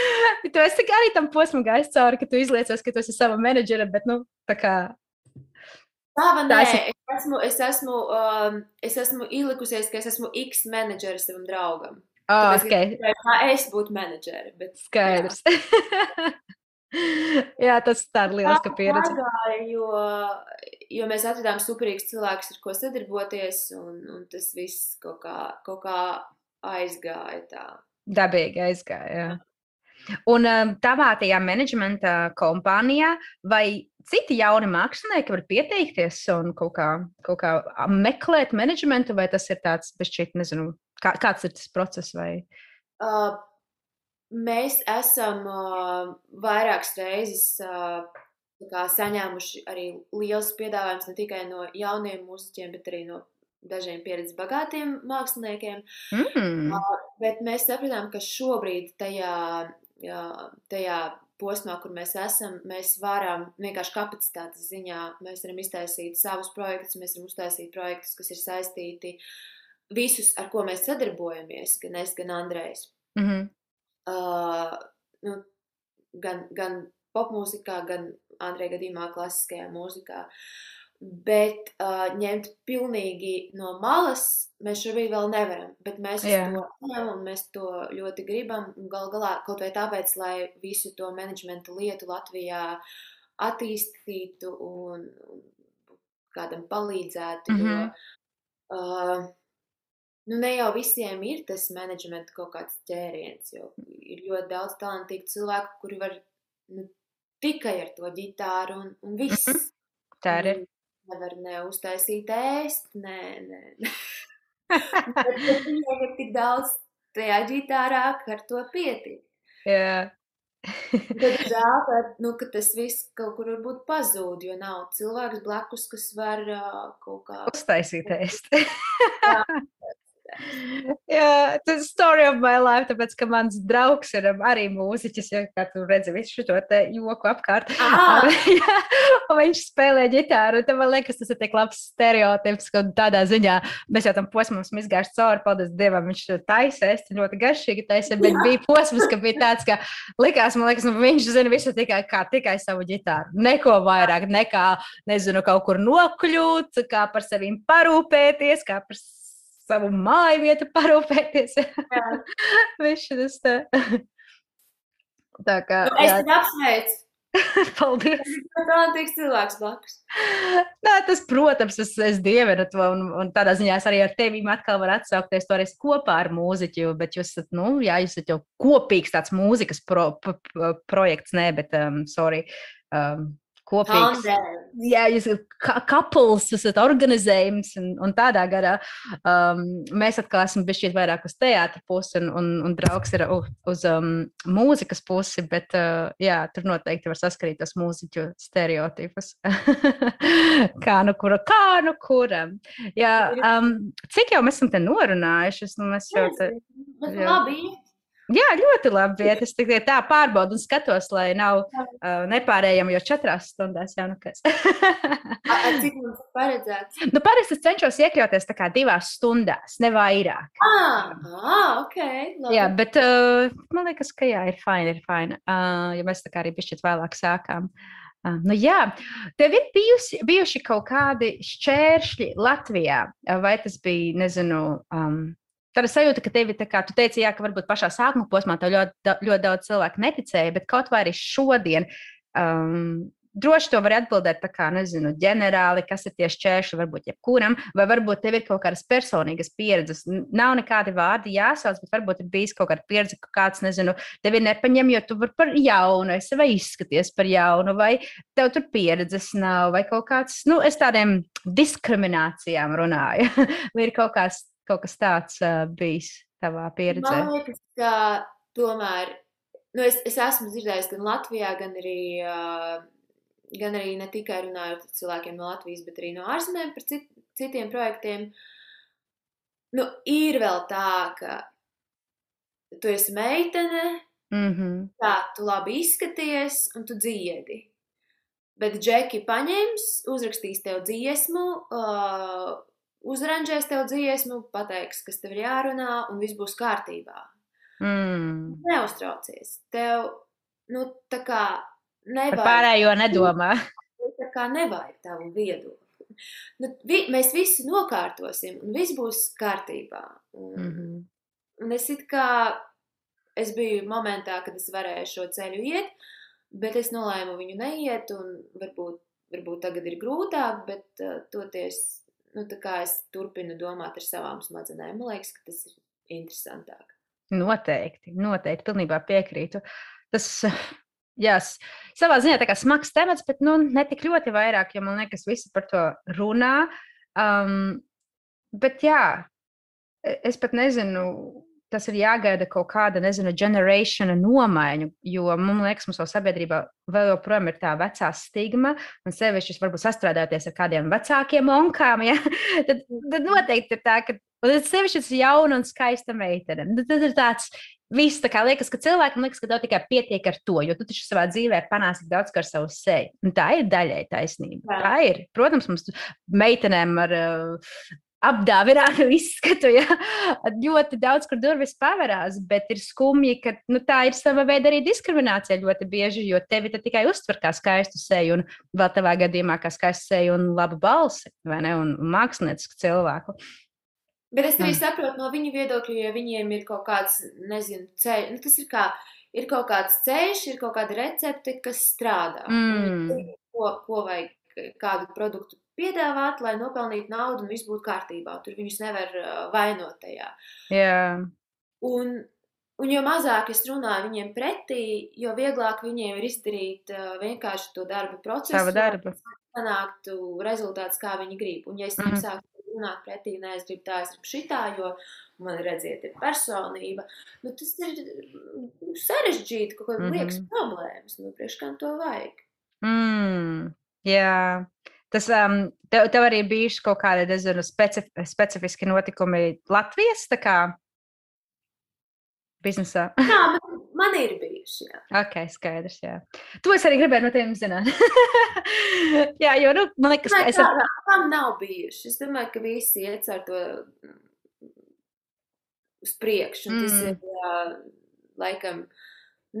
tu esi arī tam posmam gājis cauri, ka tu izliecies, ka tu esi sava menedžera, bet, nu, tā kā. Tā vai nē, es esmu, es esmu, um, es esmu ielikusies, ka es esmu X menedžeris savam draugam. Oh, Tāpēc, okay. Kā es būtu menedžeri. Bet, Skaidrs. Jā. jā, tas tā ir lieliska pieredze. Pagāja, jo, jo mēs atradām superīgus cilvēkus, ar ko sadarboties, un, un tas viss kaut kā, kaut kā aizgāja tā. Dabīgi aizgāja. Jā. Un tavā tajā menedžmenta kompānijā vai citi jauni mākslinieki var pieteikties un kaut kā, kaut kā meklēt menedžmentu, vai tas ir tāds, šķiet, nezinu, kā, kāds ir tas process? Vai? Uh, mēs esam uh, vairākas reizes uh, saņēmuši arī liels piedāvājums ne tikai no jauniem mūziķiem, bet arī no dažiem pieredzes bagātiem māksliniekiem. Mm. Uh, bet mēs sapratām, ka šobrīd tajā, jā, tajā posmā, kur mēs esam, mēs varam vienkārši kapacitātes ziņā, mēs varam iztaisīt savus projektus, mēs varam uztaisīt projektus, kas ir saistīti visus, ar ko mēs sadarbojamies, gan es, gan Andrejs. Mm -hmm. uh, nu, gan, gan popmūzikā, gan Andreja gadījumā klasiskajā mūzikā. Uh, Bet uh, ņemt pilnīgi no malas mēs šobrīd vēl nevaram. Bet mēs yeah. to ņemam un mēs to ļoti gribam. Galu galā kaut vai tāpēc, lai visu to menedžmenta lietu Latvijā attīstītu un, un kādam palīdzētu. Mm -hmm. jo, uh, nu, ne jau visiem ir tas menedžmenta kaut kāds ķēriens, jo ir ļoti daudz talantīgu cilvēku, kuri var nu, tikai ar to ģitāru un, un viss. Mm -hmm. Tā ir nevar ne uztaisīt ēst, nē, nē. Bet viņiem ir tik daudz tajā ģitārā, ka ar to pietiek. Jā. Tad žēl, ka, nu, ka tas viss kaut kur varbūt pazūd, jo nav cilvēks blakus, kas var uh, kaut kā... Uztaisīt ēst. Jā, tas ir story of my life, tāpēc, ka mans draugs ir arī mūziķis, ja kā tu redzi visu šo te joku apkārt. Ah. jā, viņš spēlē ģitāru, tad man liekas, tas ir tik labs stereotips, ka tādā ziņā mēs jau tam posmam esam izgājuši cauri, paldies Dievam, viņš taisa, es ļoti garšīgi taisa, bet jā. bija posms, ka bija tāds, ka likās, man liekas, nu, viņš zina visu tikai kā tikai savu ģitāru. Neko vairāk, nekā, nezinu, kaut kur nokļūt, kā par sevīm parūpēties, kā par savu māju vietu parūpēties. Viņš tas tā. Tā kā. Nu, es tevi apsveicu. Paldies! Talantīgs cilvēks blakus. Nā, tas, protams, es, es dievinu to, un, un tādā ziņā es arī ar tevi atkal varu atsaukties to arī kopā ar mūziķu, bet jūs esat, nu, jā, jūs esat jau kopīgs tāds mūzikas pro, pro, projekts, nē, bet, um, sorry, um, kopīgs. Jā, jūs esat couples, esat organizējums un, un tādā garā. Um, mēs atkal esam bijuši vairāk uz teātra pusi un, un, un draugs ir uz, uz um, mūzikas pusi, bet uh, jā, tur noteikti var saskarīt tos mūziķu stereotipus. kā nu kura, kā nu kuram. Jā, um, cik jau mēs esam te norunājuši? Nu, mēs jau te, jā. Labi. Jā, ļoti labi. Iet. Es tikai tā pārbaudu un skatos, lai nav uh, nepārējami jau četrās stundās. Jau, nu kas. Cik mums paredzēts? Nu, parasti es cenšos iekļauties tā kā divās stundās, ne vairāk. Ah, ah ok. Labi. Jā, bet uh, man liekas, ka jā, ir fini, ir fini. Uh, ja mēs tā kā arī pišķiet vēlāk sākām. Uh, nu, jā, tev ir bijusi, bijuši kaut kādi šķēršļi Latvijā, vai tas bija, nezinu, um, Tāda sajūta, ka tevi, kā tu teici, jā, ka varbūt pašā sākuma posmā tev ļoti, ļoti daudz cilvēku neticēja, bet kaut vai arī šodien. Um, Droši to var atbildēt, tā kā, nezinu, ģenerāli, kas ir tieši čēršļi, varbūt jebkuram, vai varbūt tev ir kaut kādas personīgas pieredzes. Nav nekādi vārdi jāsauc, bet varbūt ir bijis kaut kāda pieredze, ka kāds, nezinu, tevi nepaņem, jo tu vari par jaunu, esi vai izskaties par jaunu, vai tev tur pieredzes nav, vai kaut kāds, nu, es tādiem diskriminācijām runāju, vai ir kaut kāds kaut kas tāds uh, bijis tavā pieredzē? Man liekas, ka tomēr nu, es, es esmu dzirdējis gan Latvijā, gan arī, uh, gan arī ne tikai runājot ar cilvēkiem no Latvijas, bet arī no ārzemēm par cit, citiem projektiem. Nu, ir vēl tā, ka tu esi meitene, mm -hmm. tā tu labi izskaties un tu dziedi. Bet Džeki paņems, uzrakstīs tev dziesmu, uh, uzranžēs tev dziesmu, pateiks, kas tev ir jārunā, un viss būs kārtībā. Mm. Neuztraucies. Tev, nu, tā kā nevajag. Par pārējo nedomā. Tā kā nevajag tavu viedokli. Nu, vi, mēs visi nokārtosim, un viss būs kārtībā. Un, Mm -hmm. un es it kā, es biju momentā, kad es varēju šo ceļu iet, bet es nolēmu viņu neiet, un varbūt, varbūt tagad ir grūtāk, bet uh, toties nu, es turpinu domāt ar savām smadzenēm. Man liekas, ka tas ir interesantāk. Noteikti, noteikti, pilnībā piekrītu. Tas, jā, savā ziņā tā kā smags temats, bet nu, ne tik ļoti vairāk, jo man liekas, visi par to runā. Um, bet jā, e, es pat nezinu, tas ir jāgaida kaut kāda, nezinu, generācija nomaiņa, jo man liekas, mums sabiedrībā vēl joprojām ir tā vecā stigma, un sevišķi varbūt sastrādāties ar kādiem vecākiem onkām, ja? tad, tad noteikti ir tā, ka tas sevišķi ir jauna un skaista meitene. Tad, tad ir tāds. Viss tā kā liekas, ka cilvēkam liekas, ka tev tikai pietiek ar to, jo tu taču savā dzīvē panāsi daudz ar savu seju. Un tā ir daļai taisnība. Jā. Tā ir. Protams, mums meitenēm ar uh, apdāvinātu izskatu. Ja? Ļoti daudz, kur durvis pavērās, bet ir skumji, ka nu, tā ir sava veida arī diskriminācija ļoti bieži, jo tevi tikai uztver kā skaistu seju, un vēl tavā gadījumā kā skaistu seju un labu balsi, vai ne, un, un māksliniecisku cilvēku. Bet es arī saprotu no viņu viedokļa, ja viņiem ir kaut kāds, nezinu, ceļš, nu, tas ir kā, ir kaut kāds ceļš, ir kaut kāda recepte, kas strādā. Mm. Ko, ko vajag, kādu produktu piedāvāt, lai nopelnītu naudu un viss būtu kārtībā. Tur viņus nevar uh, vainot tajā. Yeah. Un, un jo mazāk es runāju viņiem pretī, jo vieglāk viņiem ir izdarīt uh, vienkārši to darba procesu. Savu darbu. Panāktu rezultāts, kā viņi grib. Un ja es viņiem mm -hmm. sāku runāt pretī, nē, es gribu tā, es gribu šitā, jo man redziet, ir personība. Nu, tas ir sarežģīti, kaut kāda mm -hmm. liekas problēmas. Nu, priekš kam to vajag? Mm, jā. Tas um, tev, tev arī bija kaut kādi nezinu, specif specifiski notikumi Latvijas biznesā. Jā, man, man ir bijuši. Jā. Ok, skaidrs. Jā. To es arī gribēju no tevis zināt. jā, jo nu, man liekas, ka es. Tā, tam nav bijuši. Es domāju, ka visi iet ar to uz priekšu. Mm. Tas ir jā, laikam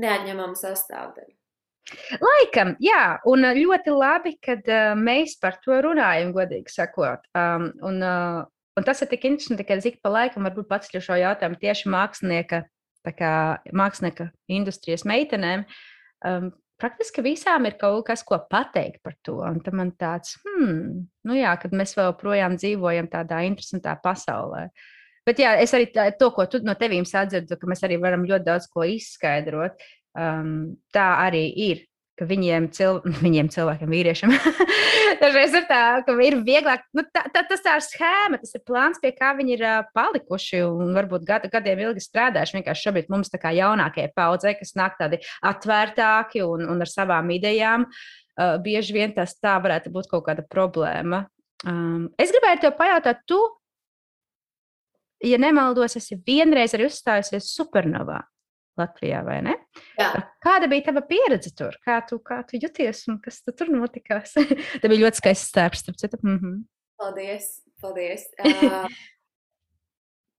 neatņemama sastāvdaļa. Laikam, jā, un ļoti labi, ka uh, mēs par to runājam, godīgi sakot. Um, un, uh, un tas ir tik interesanti, ka ik pa laikam varbūt pats šo jautājumu tieši mākslinieka, kā, mākslinieka industrijas meitenēm. Um, praktiski visām ir kaut kas, ko pateikt par to. Un tam man tāds, hmm, nu jā, kad mēs vēl projām dzīvojam tādā interesantā pasaulē. Bet jā, es arī tā, to, ko tu no tevīm sadzirdu, ka mēs arī varam ļoti daudz ko izskaidrot. Um, tā arī ir. Viņiem, cil, viņiem cilvēkiem, vīriešiem, dažreiz ir tā, ka ir vieglāk. Nu, tā, tā, tas tā ir schēma, tas ir plāns, pie kā viņi ir uh, palikuši un varbūt gadu, gadiem ilgi strādājuši. Vienkārši šobrīd mums, kā jaunākajai paudzei, kas nāk tādi atvērtāki un, un ar savām idejām, uh, bieži vien tas tā varētu būt kaut kāda problēma. Um, es gribēju te pajautāt, tu, ja nemaldos, esi vienreiz arī uzstājusies supernovā. Latvijā, vai ne? Jā. Kāda bija tava pieredze tur? Kā tu, kā tu juties un kas tu tur notikās? Tev bija ļoti skaists stērps, starp citu. Mm -hmm. Paldies, paldies. Uh,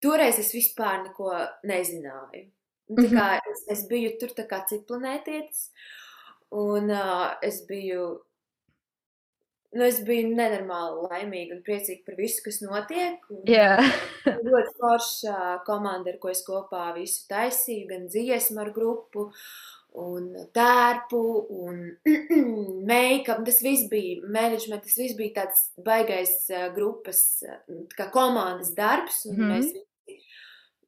toreiz es vispār neko nezināju. Un Tā kā es, es biju tur tā kā citplanētietis, un uh, es biju, nu, es biju nenormāli laimīga un priecīga par visu, kas notiek. Jā, ļoti forša komanda, ar ko es kopā visu taisīju, gan dziesmu ar grupu, un tērpu, un make-up. Tas viss bija management, tas viss bija tāds baigais uh, grupas, uh, tā kā komandas darbs, un Mhm. mēs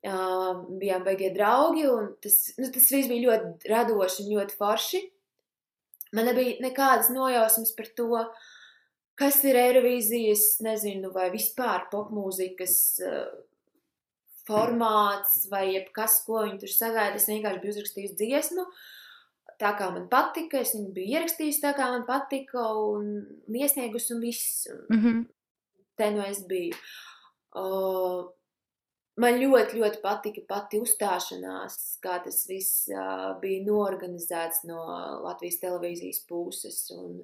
uh, bijām baigie draugi, un tas, nu, tas viss bija ļoti radoši un ļoti forši. Man nebija nekādas nojausmas par to, kas ir Eirovīzijas, nezinu, vai vispār popmūzikas uh, formāts, vai jebkas, ko viņi tur sagaida. Es vienkārši biju uzrakstījis dziesmu, tā kā man patika, es viņu biju ierakstījis tā, kā man patika, un iesniegus un viss. mm -hmm. Te nu es biju. Uh, man ļoti, ļoti patika pati uzstāšanās, kā tas viss uh, bija norganizēts no Latvijas televīzijas puses. Un,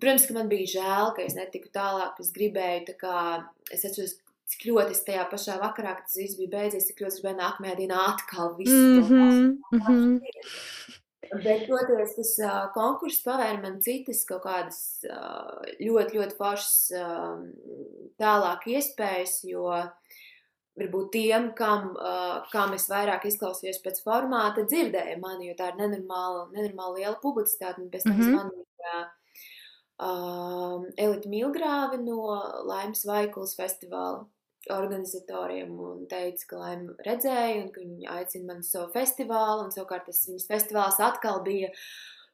protams, ka man bija žēl, ka es netiku tālāk, es gribēju, tā kā es atceros, cik ļoti es tajā pašā vakarā, kad tas viss bija beidzies, cik ļoti es gribēju nākamajā dienā atkal visu Mm to -hmm. Mm -hmm. Bet, protams, tas uh, konkurss pavēra man citas kaut kādas uh, ļoti, ļoti foršas uh, tālāk iespējas, jo varbūt tiem, kam, uh, kam es vairāk izklausījos pēc formāta, dzirdēja mani, jo tā ir nenormāla, nenormāla liela publicitāte. Un pēc tam Mhm. zvanīja uh, Elita Milgrāve no Laimas Vaikulas festivāla organizatoriem un teica, ka Laima redzēja un ka viņi aicina mani uz savu festivālu. Un savukārt tas viņas festivāls atkal bija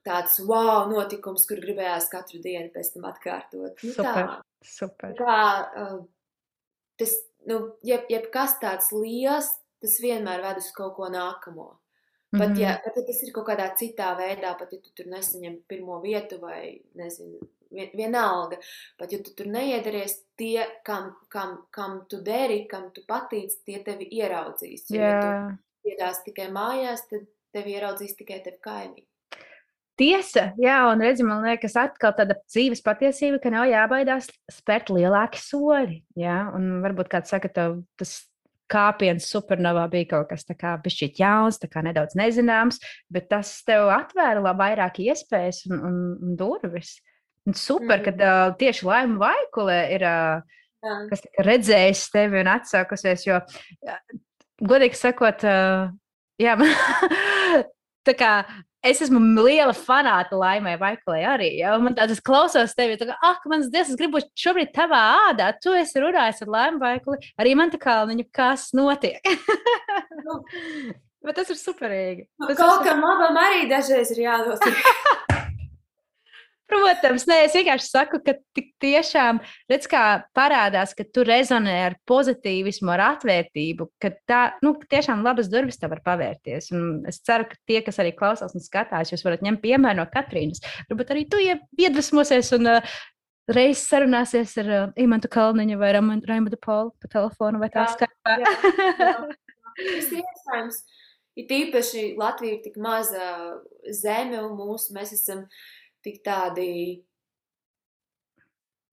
tāds wow notikums, kur gribējās katru dienu pēc tam atkārtot. Nu, Super. tā. Super. Kā, uh, tas, nu, jeb, jebkas tāds liels, tas vienmēr ved uz kaut ko nākamo. Pat, Mhm. ja, pat ja tas ir kaut kādā citā veidā, pat ja tu tur nesaņem pirmo vietu vai nezinu, vien- vienalga, pat ja tu tur neiedaries, tie, kam, kam, kam tu deri, kam tu patīc, tie tevi ieraudzīs. Jo, ja tu Jā. iedās tikai mājās, tad tevi ieraudzīs tikai tevi kaimiņi. Tiesa, jā, un redzi, man liekas, atkal tāda dzīves patiesība, ka nav jābaidās spērt lielāki soļi. Jā, un varbūt kāds saka, tas kāpiens supernovā bija kaut kas tāds - bišķīt jauns, tā kā nedaudz nezināms, bet tas tev atvēra vairāk iespējas un, un, un durvis. Un super, Mhm. ka uh, tieši Laima Vaikule ir uh, kas redzējis tevi un atsākusies. Jo, godīgi sakot, ā, jā, tā kā es esmu liela fanāta laimē, Vaiklē arī. Ja? Man tāds es klausos tevi, tā kā, ah, mans dievs, es gribu šobrīd tavā ādā. Tu esi runājis ar laimu Vaikli. Arī man tā kā viņa kas notiek. Nu. Bet tas ir superīgi. Nu, Tas Kaut kam labam arī dažreiz ir jādod. Protams, nē, es vienkārši saku, ka tik tiešām redz, kā parādās, ka tu rezonē ar pozitīvismu, ar atvērtību, ka tā nu, tiešām labas durvis tev var pavērties. Un es ceru, ka tie, kas arī klausās un skatās, jūs varat ņemt piemēru no Katrīnas. Varbūt arī tu ie- iedvesmosies un uh, reizes sarunāsies ar uh, Imantu Kalniņu vai Raimundu Polu pa telefonu vai tā Jā, skarbā. Tas ir iespējams. Ir tīpaši Latvija ir tik maza zeme, un mūsu, mēs esam tik tādi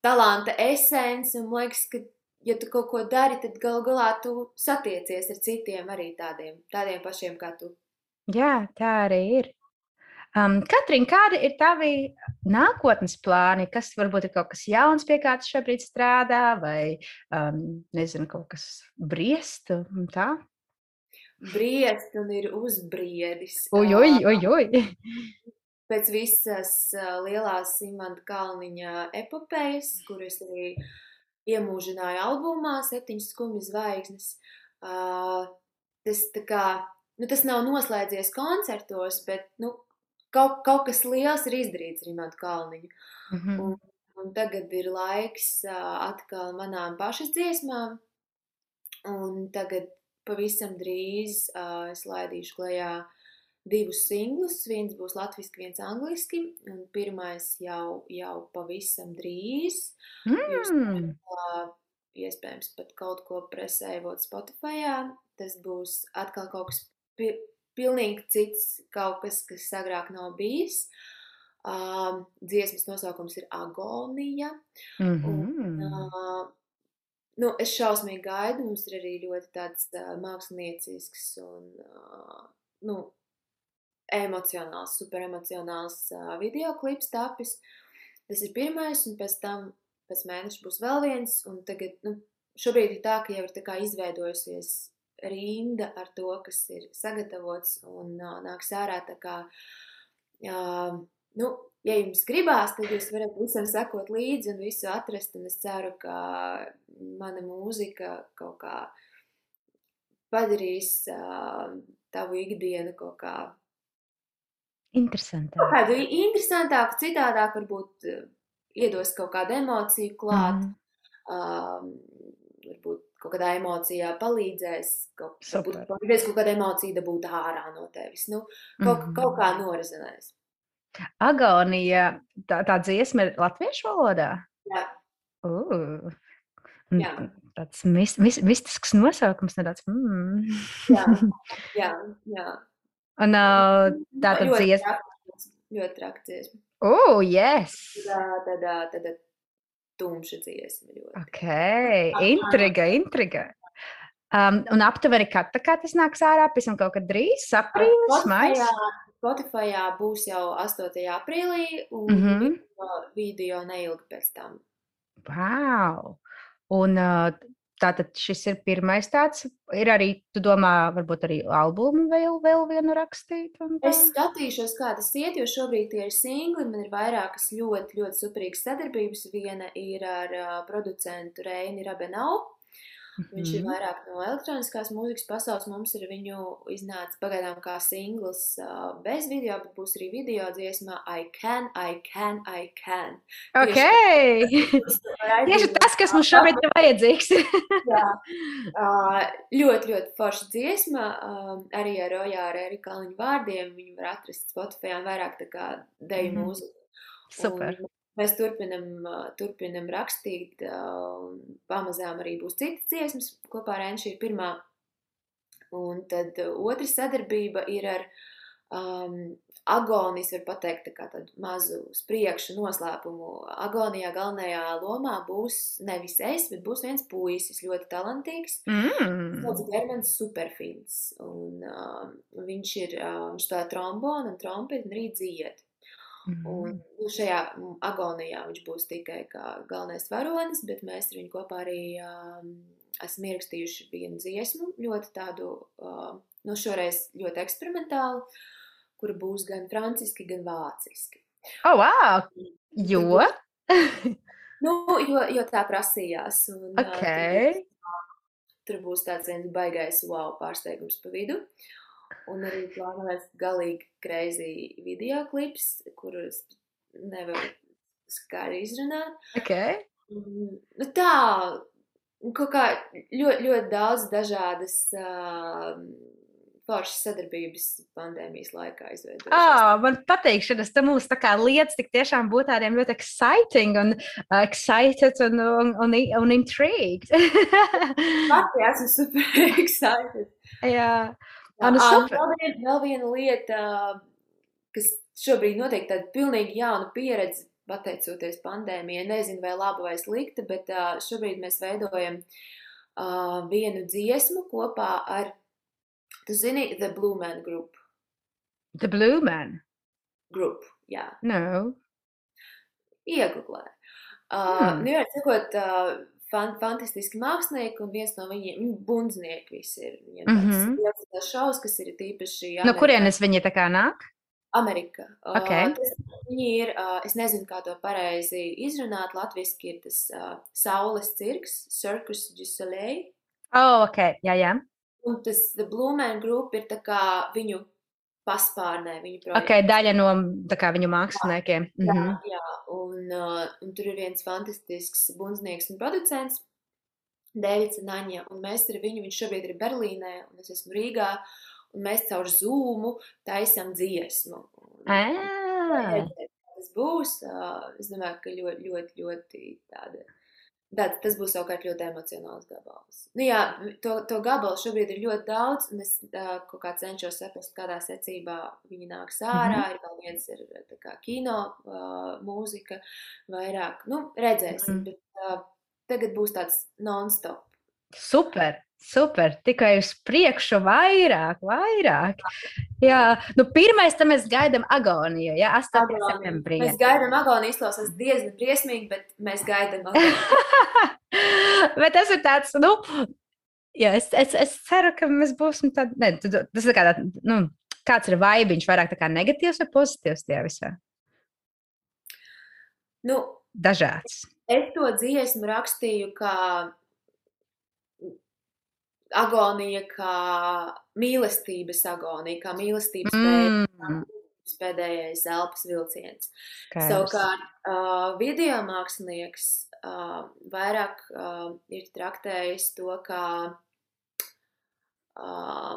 talanta esence. Un man liekas, ka, ja tu kaut ko dari, tad galu galā tu satiecies ar citiem arī tādiem, tādiem pašiem kā tu. Jā, tā arī ir. Um, Katrīna, kādi ir tavi nākotnes plāni? Kas varbūt ir kaut kas jauns, pie kā tu šobrīd strādā, vai um, nezinu, kaut kas briest? un Tā, Briest un ir uzbriedis. oi, oi. pēc visas uh, lielās Imanta Kalniņa epopejas, kuras arī iemūžināja albumā Septiņas skumjas zvaigznes. Uh, tas, kā, nu, tas nav noslēdzies koncertos, bet nu, kaut, kaut kas liels ir izdarīts ar Imanta Kalniņu. Mhm. Un, un tagad ir laiks uh, atkal manām pašas dziesmām. Un tagad pavisam drīz uh, es laidīšu klajā divus singlus. Viens būs latviešu, viens angliski. Un pirmais jau, jau pavisam drīz. Jūs Mm. uh, iespējams pat kaut ko presējot Spotify. Tas būs atkal kaut kas pi pilnīgi cits kaut kas, kas agrāk nav bijis. Uh, dziesmas nosaukums ir Agonija. Mm Un, -hmm. uh, nu, es šausmīgi gaidu. Mums ir arī ļoti tāds uh, māksliniecisks un uh, nu, emocionāls, super emocionāls uh, video klips tapis. Tas ir pirmais, un pēc tam pēc mēneša būs vēl viens. Un tagad, nu, šobrīd ir tā, ka jau ir tā kā izveidojusies rinda ar to, kas ir sagatavots un uh, nāks ārā. Tā kā, uh, nu, ja jums gribās, tad jūs varat visam sekot līdzi un visu atrast. Un es ceru, ka mana mūzika kaut kā padarīs uh, tavu ikdienu kaut kā Interesanti. kaut kādu interesantāku, citādāku, varbūt uh, iedos kaut kādu emociju klāt. Mhm. Um, varbūt kaut kādā emocijā palīdzēs, kaut, varbūt palīdzēs kaut kāda emocija dabūt ārā no tevis. Nu, kaut, Mhm. kaut kā norezinēs. Agonija, tā, tā dziesma ir latviešu valodā? Jā. Uh. Jā. Tāds mis, mis, mistisks nosaukums, nedaudz. Mm. Jā, jā, jā. Un uh, tā tad dziesma. ļoti traki dziesma. Oh, yes! Tā tāda, tāda tumša dziesma. Ļoti. Ok, intriga, intriga. Um, un aptuveni, kad tā kā tas nāks ārā, pēc tam kaut kad drīz, aprīlis, maijs. Spotifyā būs jau 8. aprīlī, un mm -hmm. video neilgi pēc tam. Wow! Un uh, tātad šis ir pirmais tāds, ir arī, tu domā, varbūt arī albumu vēl, vēl vienu rakstīt? Es skatīšos, kā tas iet, jo šobrīd tie ir singli. Man ir vairākas ļoti, ļoti superīgas sadarbības. Viena ir ar uh, producentu Reini Rabenau. Viņš ir Mhm. vairāk no elektroniskās mūzikas pasaules. Mums ir viņu iznācis pagaidām kā singls uh, bez video, bet būs arī video dziesmā I can, I can, I can. Ok! Tieši tas, kas mums šobrīd ir vajadzīgs. Jā. Uh, ļoti, ļoti forša dziesma. Uh, arī ar Ojāru Eriku Kalniņu vārdiem. Viņu var atrast Spotify vairāk tā kā deju Mhm. mūziku. Super. Un mēs turpinam, turpinam rakstīt. Un pamazām arī būs citas dziesmas. Kopā ar Enšu ir pirmā. Un tad otra sadarbība ir ar um, agonijas, var pateikt, tā kā tādu mazu spriekšu noslēpumu. Agonijā galvenajā lomā būs nevis es, bet būs viens puisis, ļoti talantīgs. Mm. Sauc Germans Superfins. Un, um, viņš ir, viņš spēlē trombonu un trompeti un arī dzied. Un Mm. nu, šajā mm, agonijā viņš būs tikai kā galvenais varonis, bet mēs ar viņu kopā arī um, esam ierakstījuši vienu dziesmu, ļoti tādu, uh, nu šoreiz ļoti eksperimentālu, kura būs gan franciski, gan vāciski. Oh, wow! Jo? Nu, jo, jo tā prasījās. Un, uh, Ok. tur, būs, tur būs tāds viens baigais wow pārsteigums pa vidu. Un arī plānojas galīgi greizi video klips, kurus nevaru skari izrunāt. Ok. Mm, Nu, tā, kaut kā ļoti, ļoti daudz dažādas uh, foršas sadarbības pandēmijas laikā izveidojušās. Oh, man patīk šis mūsu tā kā lietas tik tiešām būt tādiem ļoti exciting un uh, excited un, un, un, un intrigued. Pati esmu super excited. Jā. Jā, nu ā, super. vēl, viena, vēl viena lieta, kas šobrīd notiek tāda pilnīgi jauna pieredze, pateicoties pandēmijai. Nezinu, vai laba vai slikta, bet šobrīd mēs veidojam vienu dziesmu kopā ar, tu zini, The Blue Man Group. The Blue Man. group jā, No. iegublē. Uh, Hmm. nu, jā, sakot, uh, fan, fantastiski mākslinieki, un viens no viņiem, viņi bundznieki visi ir. Viņiem tāds Mhm. liels šaus, kas ir tīpaši No Amerikā. kurienes viņi tā kā nāk? Amerika. Uh, Ok. tas, viņi ir, uh, es nezinu, kā to pareizi izrunāt, latviski ir tas uh, saules cirks, Circus du Soleil, Oh, ok. Jā, jā. un tas The Blue Man Group ir tā kā viņu paspārnē, viņu Ok, projekts. daļa no kā viņu māksliniekiem. Jā, Mhm. jā. Un, uh, un tur ir viens fantastisks bundznieks un producents, Dēvids un Aņa. Un mēs ar viņu, viņš šobrīd ir Berlīnē, un es esmu Rīgā, un mēs caur zūmu taisam dziesmu. Tas būs. uh, Es domāju, ka ļoti, ļoti, ļoti tāda Bet tas būs savukārt ļoti emocionāls gabals. Nu, jā, to, to gabalu šobrīd ir ļoti daudz, un es uh, kaut kā cenšos saprast, kādā secībā viņi nāks ārā. Mm -hmm. Ir vēl viens ir kā, kino uh, mūzika, vairāk. Nu, redzēsim, mm -hmm. bet uh, tagad būs tāds non-stop. Super! Super, tikai uz priekšu, vairāk, vairāk. Jā, nu, tam mēs gaidām agoniju. Jā, 8. septembrī. Mēs gaidām agoniju, izklausās diezgan briesmīgi, bet mēs gaidām bet tas ir tāds, nu, jā, es, es, es ceru, ka mēs būsim tādi, ne, tas ir kā tā, nu, kāds ir vaibiņš, vairāk tā kā negatīvs vai pozitīvs tajā visā? Nu, Dažāds. Es to dziesmu rakstīju kā agonija kā mīlestības agonija, kā mīlestības mm. pēdējais elpas vilciens. Kārs. Savukārt, uh, video mākslinieks uh, vairāk uh, ir traktējis to kā uh,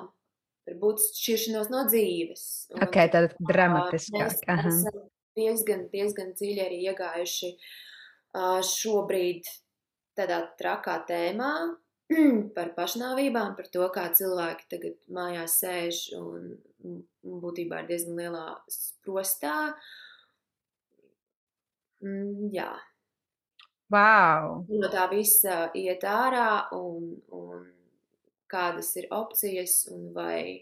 varbūt šķiršanos no dzīves. Un, ok, tad dramatiskāk. Uh, mēs esam diezgan, diezgan dziļi arī iegājuši uh, šobrīd tādā trakā tēmā, par pašnāvībām, par to, kā cilvēki tagad mājās sēž un, būtībā ir diezgan lielā sprostā. Mm, jā. Wow. No tā visa iet ārā un, un kādas ir opcijas un vai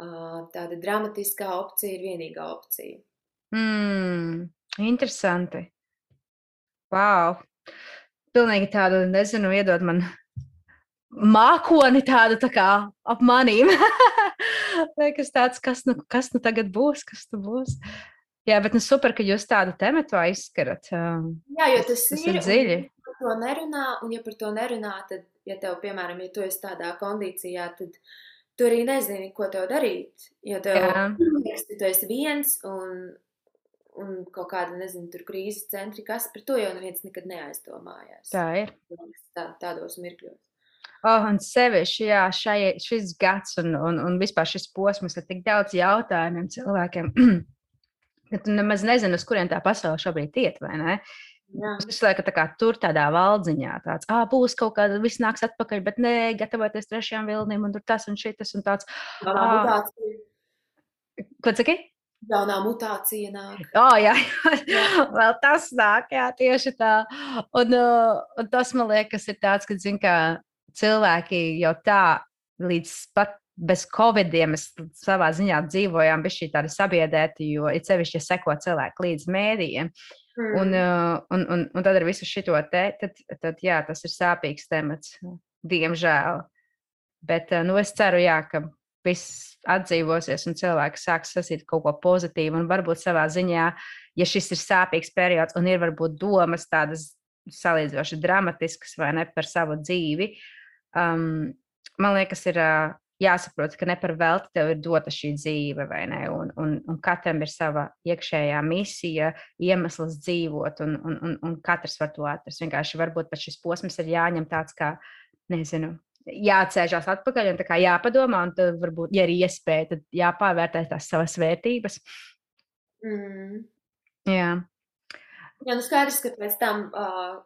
uh, tāda dramatiskā opcija ir vienīgā opcija. Mm, interesanti. Wow. Pilnīgi tādu, nezinu, iedod man mākoni tādu tā kā ap manīm. Liekas tāds, kas nu, kas nu tagad būs, kas tu būs. Jā, bet nu super, ka jūs tādu tematu aizskarat. Jā, jo tas, tas ir, ir dziļi. Par to nerunā, un ja par to nerunā, tad, ja tev, piemēram, ja tu esi tādā kondīcijā, tad tu arī nezini, ko tev darīt. Jo tev liekas, ka tu esi viens un, un kaut kāda, nezinu, tur krīzes centri, kas par to jau neviens nekad neaizdomājās. Tā ir. Tā, tādos mirkļos. Oh, un sevišķi, jā, šai, šis gads un, un, un vispār šis posms ir tik daudz jautājumiem cilvēkiem, ka tu nemaz nezini, uz kurien tā pasaule šobrīd iet? Es visu laiku tā kā tur tādā valdziņā, tāds, ah, būs kaut kāda, viss nāks atpakaļ, bet nē, gatavoties trešajām vilnīm, un tur tas un šitas un tāds. Ah, Ko saki? Jaunā mutācija nāk. Oh, jā, jā. vēl tas nāk, jā, tieši tā. Un, uh, un tas man liekas, ir tāds, ka, zin, kā cilvēki jau tā līdz pat bez covidiem mēs savā ziņā dzīvojām, bija šī tāda sabiedrēta, jo ir sevišķi, ja seko cilvēki līdz mēdījiem. Mm. Un, un, un, un tad ar visu šo te, tad, tad jā, tas ir sāpīgs temats, diemžēl. Bet nu, es ceru, jā, ka viss atdzīvosies un cilvēki sāks sasīt kaut ko pozitīvu. Un varbūt savā ziņā, ja šis ir sāpīgs periods un ir varbūt domas tādas salīdzinoši dramatiskas vai ne par savu dzīvi, uh, um, man liekas, ir uh, jāsaprot, ka ne par velti tev ir dota šī dzīve, vai ne? Un, un, un katram ir sava iekšējā misija, iemesls dzīvot, un, un, un, un katrs var to atrast. Vienkārši varbūt pat šis posms ir jāņem tāds kā, nezinu. Jāatcerās atpakaļ un jāpadomā, un tad varbūt, ja ir iespēja, tad jāpārvērtē tās savas vērtības. Mm. Jā. Jā, nu skaidrs, ka pēc tam uh,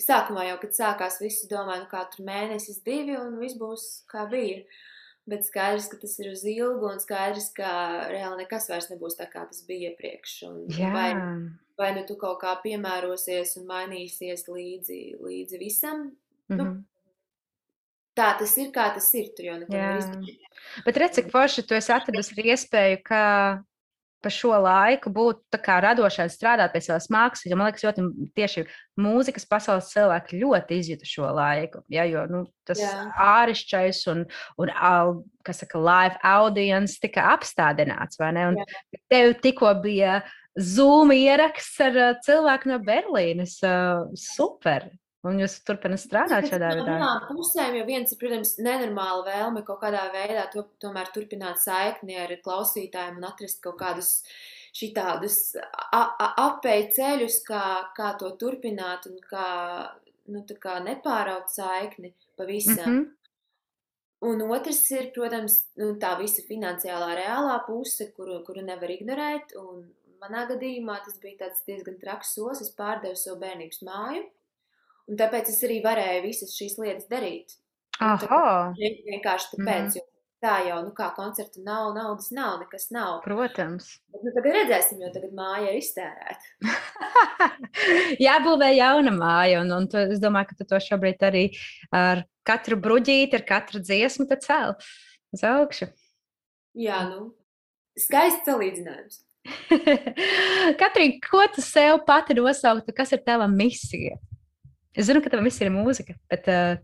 Sākumā jau, kad sākās, visi domāja, nu kā tur mēnesis, divi, un viss būs kā bija. Bet skaidrs, ka tas ir uz ilgu, un skaidrs, ka reāli nekas vairs nebūs tā, kā tas bija iepriekš. Vai, vai nu tu kaut kā piemērosies un mainīsies līdzi, līdzi visam? Mm -hmm. nu, mhm. tā tas ir, kā tas ir. Tur jau neko nevar izdarīt. Bet redz, cik forši tu esi atradusi iespēju, ka pa šo laiku būt radošai, strādāt pie savas mākslas. Jo man liekas, ļoti tieši mūzikas pasaules cilvēki ļoti izjūta šo laiku. Ja, jo nu, tas āršķais un, un kas saka, live audience tika apstādināts. Tev tikko bija Zoom ieraksts ar cilvēku no Berlīnes. Super! Un jūs turpināt strādāt šādā veidā? Jā, pusēm jau viens ir, protams, nenormāla vēlme kaut kādā veidā to, tomēr turpināt saikni ar klausītājiem un atrast kaut kādus šitādus apēju ceļus, kā, kā to turpināt un kā, nu, kā nepāraut saikni pavisam. Mm -hmm. Un otrs ir, protams, nu, tā visa finansiālā reālā puse, kuru, kuru nevar ignorēt. Un manā gadījumā tas bija diezgan traks solis. Es pārdevu savu bērnības māju Un tāpēc es arī varēju visas šīs lietas darīt. Aha. Vienkārši tāpēc, mm -hmm. jo tā jau, nu kā koncerta nav, naudas nav, nekas nav. Protams. Bet, nu, tagad redzēsim, jo tagad māja ir iztērēta. Jābūvē jauna māja, un, un tu, es domāju, ka tu to šobrīd arī ar katru bruģīti, ar katru dziesmu cēl uz augšu. Jā, nu, skaists salīdzinājums. Katrīna, ko tu sev pati nosauktu, kas ir tava misija? Es zinu, ka tava misija ir mūzika, bet uh,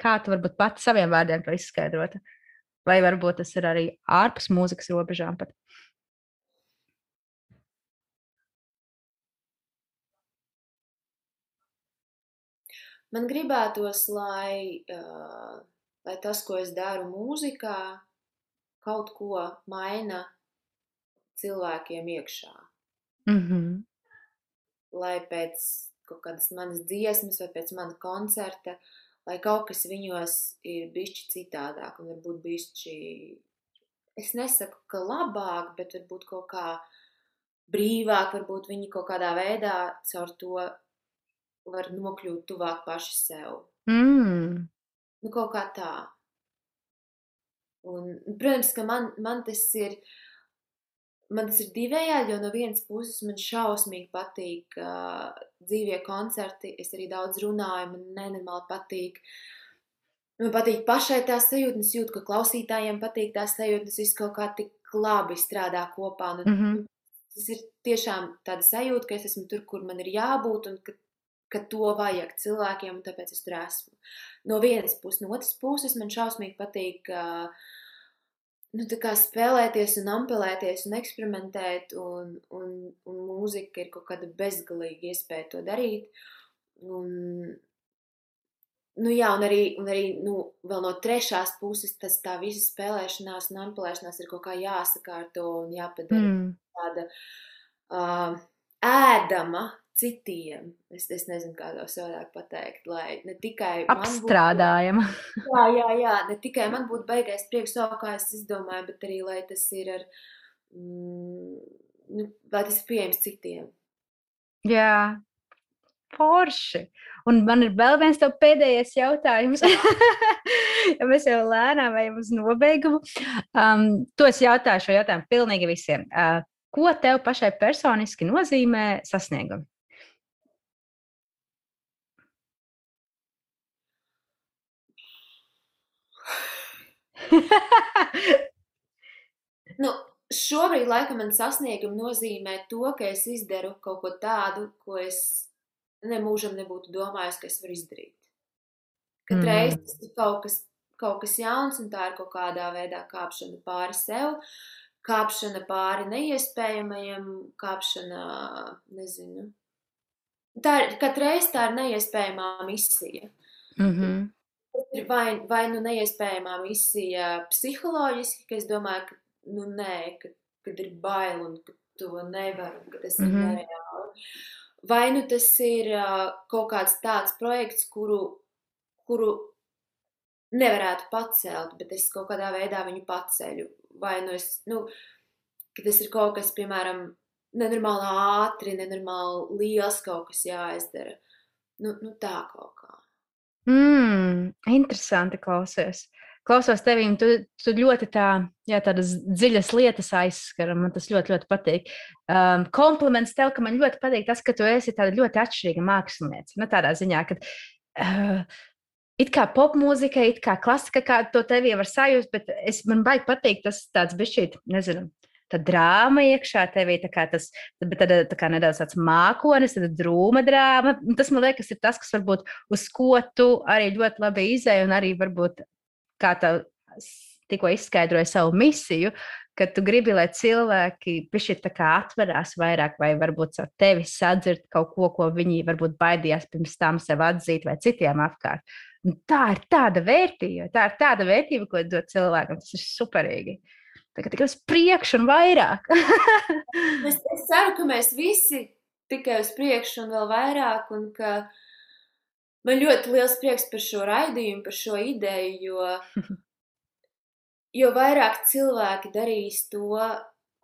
kā tu varbūt pati saviem vārdiem to izskaidrotu? Vai varbūt tas ir arī ārpus mūzikas robežām? Pat? Man gribētos, lai, uh, lai tas, ko es daru mūzikā, kaut ko maina cilvēkiem iekšā. Mm -hmm. Lai pēc kaut kādas manas dziesmas vai pēc mana koncerta, lai kaut kas viņos ir bišķi citādāk un varbūt bišķi, es nesaku, ka labāk, bet varbūt kaut kā brīvāk, varbūt viņi kaut kādā veidā caur to var nokļūt tuvāk paši sev. Mm. Nu, kaut kā tā. Un, protams, ka man, man tas ir man tas ir divējādi, jo no vienas puses man šausmīgi patīk uh, dzīvie koncerti. Es arī daudz runāju, man nenormāli patīk. Man patīk pašai tā sajūta, es jūtu, ka klausītājiem patīk tā sajūta, tas viss kaut kā tik labi strādā kopā. Un, mm -hmm. Tas ir tiešām tāda sajūta, ka es esmu tur, kur man ir jābūt, un ka, ka to vajag cilvēkiem, un tāpēc es tur esmu. No vienas puses, no otras puses man šausmīgi patīk. Uh, nu, spēlēties un ampelēties un eksperimentēt, un, un, un mūzika ir kaut kāda bezgalīga iespēja to darīt. Un, nu, jā, un arī, un arī nu, no trešās puses tas tā visa spēlēšanās un ampelēšanās ir kaut kā jāsakārto un jāpadara mm. tāda uh, ēdama citiem. Es, es nezinu, kā to savādāk pateikt, lai ne tikai apstrādājam. Būtu, jā, jā, jā, ne tikai man būtu beigais prieks to, kā es izdomāju, bet arī, lai tas ir ar, mm, nu, lai tas ir pieejams citiem. Jā, forši. Un man ir vēl viens tev pēdējais jautājums. ja mēs jau lēnām ejam uz nobeigumu. Um, to es jautāju šo jautājumu pilnīgi visiem. Uh, ko tev pašai personiski nozīmē sasniegumi? nu, šobrīd, laikam, man sasniegumi nozīmē to, ka es izdaru kaut ko tādu, ko es nemūžam nebūtu domājis, ka es varu izdarīt. Katreiz mm. tas ir kaut kas, kaut kas jauns, un tā ir kaut kādā veidā kāpšana pāri sev, kāpšana pāri neiespējamajam, kāpšana, nezinu. Tā ir, katreiz tā ir neiespējamā misija. Mm -hmm ir vai, vai nu neiespējamā misija psiholoģiski, ka es domāju, ka nu, nē, ka, kad ir bail un ka to nevar, un ka tas mm -hmm. ir mhm. nereāli. Vai nu tas ir uh, kaut kāds tāds projekts, kuru, kuru nevarētu pacelt, bet es kaut kādā veidā viņu paceļu. Vai nu es, nu, ka tas ir kaut kas, piemēram, nenormāli ātri, nenormāli liels kaut kas jāizdara. Nu, nu tā kaut kā. Mm, interesanti klausies. Klausos tevī, tu, tu ļoti tā, jā, tādas dziļas lietas aizskar, man tas ļoti, ļoti patīk. Um, kompliments tev, ka man ļoti patīk tas, ka tu esi tāda ļoti atšķirīga mākslinieca. Nu, tādā ziņā, ka uh, it kā popmūzika, it kā klasika, kā to tev jau var sajust, bet es, man baigi patīk tas tāds bišķīt, nezinu, tā drāma iekšā tevī, tā kā tas, bet tad tā kā nedaudz tāds mākonis, tad drūma drāma. Tas, man liekas, ir tas, kas varbūt uz ko tu arī ļoti labi izēji un arī varbūt kā tā tikko izskaidroja savu misiju, ka tu gribi, lai cilvēki pišķi tā kā atverās vairāk vai varbūt ar tevi sadzird kaut ko, ko viņi varbūt baidījās pirms tam sev atzīt vai citiem apkārt. Un tā ir tāda vērtība, tā ir tāda vērtība, ko dod cilvēkam. Tas ir superīgi. Uh, Tagad tikai uz priekšu un vairāk. es, es ceru, ka mēs visi tikai uz priekšu un vēl vairāk, un ka man ļoti liels prieks par šo raidījumu, par šo ideju, jo, jo vairāk cilvēki darīs to,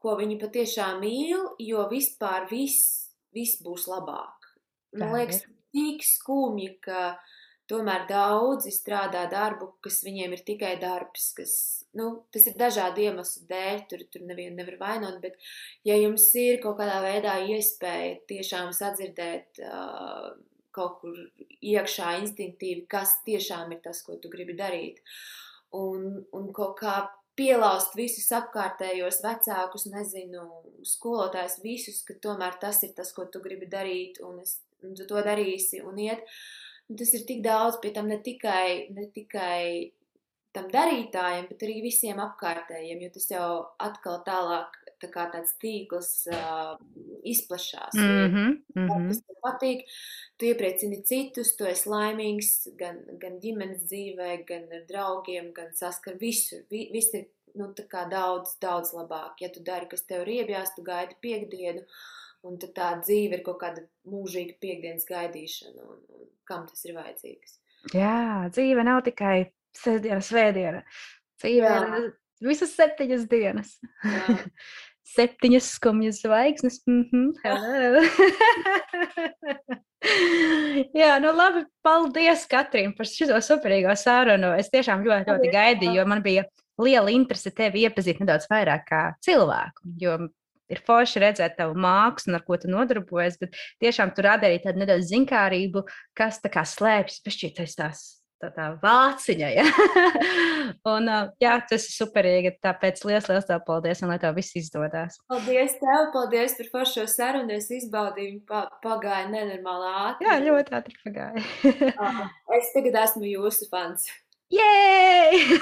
ko viņi patiešām mīl, jo vispār viss, viss būs labāk. Man liekas, tik skumji, ka tomēr daudzi strādā darbu, kas viņiem ir tikai darbs, kas, nu, tas ir dažādu iemeslu dēļ, tur, tur nevienu nevar vainot, bet ja jums ir kaut kādā veidā iespēja tiešām sadzirdēt uh, kaut kur iekšā instinktīvi, kas tiešām ir tas, ko tu gribi darīt, un, un kaut kā pielaust visus apkārtējos vecākus, nezinu, skolotājus, visus, ka tomēr tas ir tas, ko tu gribi darīt, un, es, un tu to darīsi, un iet. Un tas ir tik daudz, pie tam ne tikai, ne tikai tam darītājiem, bet arī visiem apkārtējiem, jo tas jau atkal tālāk tā kā tāds tīkls uh, izplašās. Mm -hmm, mm -hmm. Tas tev patīk, tu iepriecini citus, tu esi laimīgs gan, gan ģimenes dzīvē, gan ar draugiem, gan saskar visur. Vi, viss ir nu, daudz, daudz labāk. Ja tu dari, kas tev riebjās, tu gaidi piekdienu, un tā dzīve ir kaut kāda mūžīga piekdienas gaidīšana, un, un kam tas ir vajadzīgs. Jā, dzīve nav tikai sestdiena, svētdiena. Dzīve Jā. ir visas septiņas dienas. Septiņas skumjas zvaigznes. Mm -hmm. Jā, nu labi. Paldies, Katrīna, par šo superīgo sarunu. Es tiešām ļoti, ļoti gaidīju, jo man bija liela interese tevi iepazīt nedaudz vairāk kā cilvēku. Jo ir forši redzēt tavu mākslu, ar ko tu nodarbojies, bet tiešām tu radi arī tādu nedaudz zinkārību, kas tā kā slēpjas pešķītais tās. Tā, tā vāciņa. Ja? un, jā, tas ir superīgi. Tāpēc liels, liels tev paldies, un lai tev viss izdodas. Paldies tev, paldies par foršo sarunu. Es izbaudīju, pa, pagāja nenormāli ātri. Jā, ļoti ātri pagāja. Es tagad esmu jūsu fans. Jē!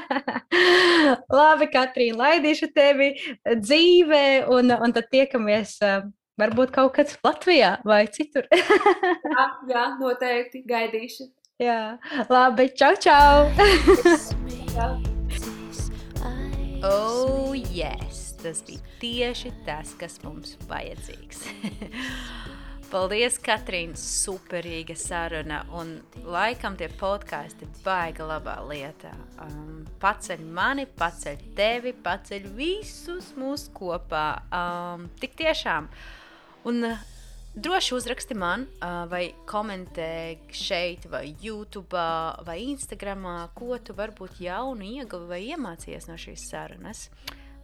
Labi, Katrīna, laidīšu tevi dzīvē, un, un tad tiekamies uh, varbūt kaut kad Latvijā vai citur. Jā, jā noteikti gaidīšu. Jā, labi, čau, čau! Čau. oh, yes! Tas bija tieši tas, kas mums vajadzīgs. Paldies, Katrīna, superīga saruna. Un laikam tie podkāsti baiga labā lietā. Um, paceļ mani, paceļ tevi, paceļ visus mūs kopā. Um, tik tiešām. Un uh, droši uzraksti man, uh, vai komentē šeit, vai YouTube, vai Instagram, ko tu varbūt jaunu ieguvi vai iemācījies no šīs sarunas.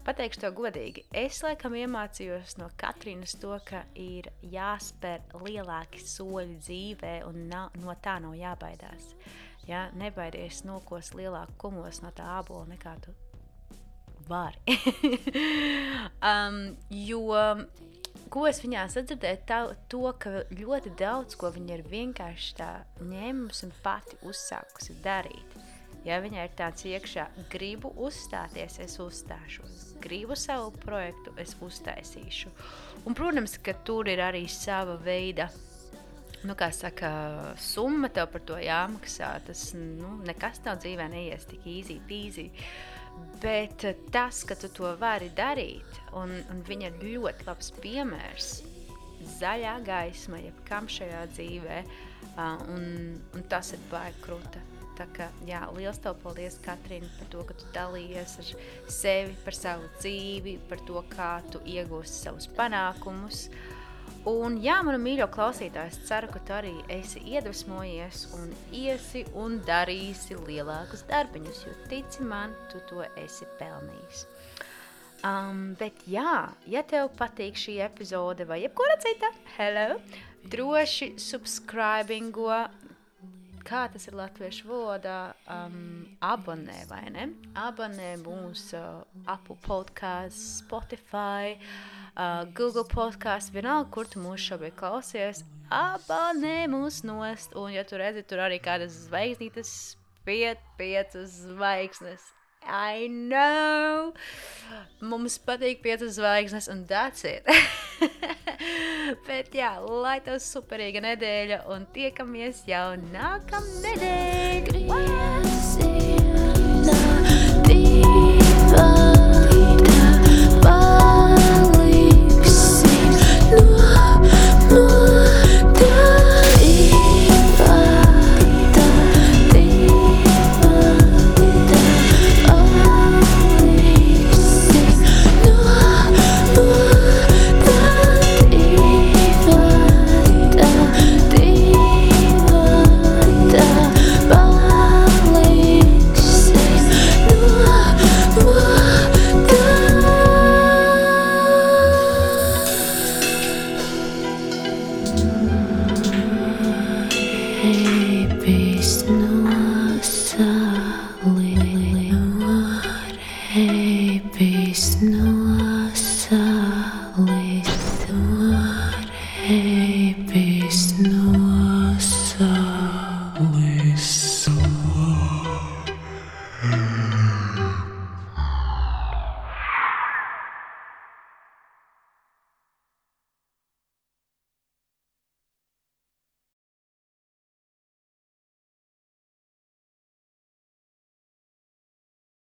Pateikšu to godīgi. Es laikam iemācījos no Katrīnas to, ka ir jāspēr lielāki soļi dzīvē, un nav, no tā nav jābaidās. Ja? Nebaidies nokos lielāku kumos no tā ābola nekā tu vari. um, jo ko es viņā sadzirdēju, tā, to, ka ļoti daudz ko viņa ir vienkārši tā ņēmusi un pati uzsākusi darīt. Ja viņai ir tāds iekšā, gribu uzstāties, es uzstāšos, gribu savu projektu, es uztaisīšu. Un, protams, ka tur ir arī sava veida, nu, kā saka, summa tev par to jāmaksā. Tas nu, nekas tev dzīvē neies tik easy peasy. Bet tas, ka tu to vari darīt, un, un viņa ir ļoti labs piemērs, zaļā gaisma, jebkam šajā dzīvē, un, un tas ir baigi krūta. Tā kā, jā, liels tev paldies, Katrīna, par to, ka tu dalījies ar sevi, par savu dzīvi, par to, kā tu iegūsi savus panākumus. Un, jā, manu mīļo klausītāju, es ceru, ka tu arī esi iedvesmojies un iesi un darīsi lielākus darbiņus, jo tici man, tu to esi pelnījis. Um, bet, jā, ja tev patīk šī epizode vai jebkura cita, hello, droši subscribingo kā tas ir latviešu valodā, um, abonē vai ne? Abonē mūsu uh, Apple podkāstu, Spotify, uh, Google podkāstu, vienalga, kur tu mūs šobrīd klausies. Abonē mūs nost, un ja tu redzi, tur arī kādas zvaigznītes, piet, piecas zvaigznes. I know! Mums patīk piecas zvaigznes, un that's it! Bet jā, lai tev superīga nedēļa, un tiekamies jau nākamnedēļ! Deep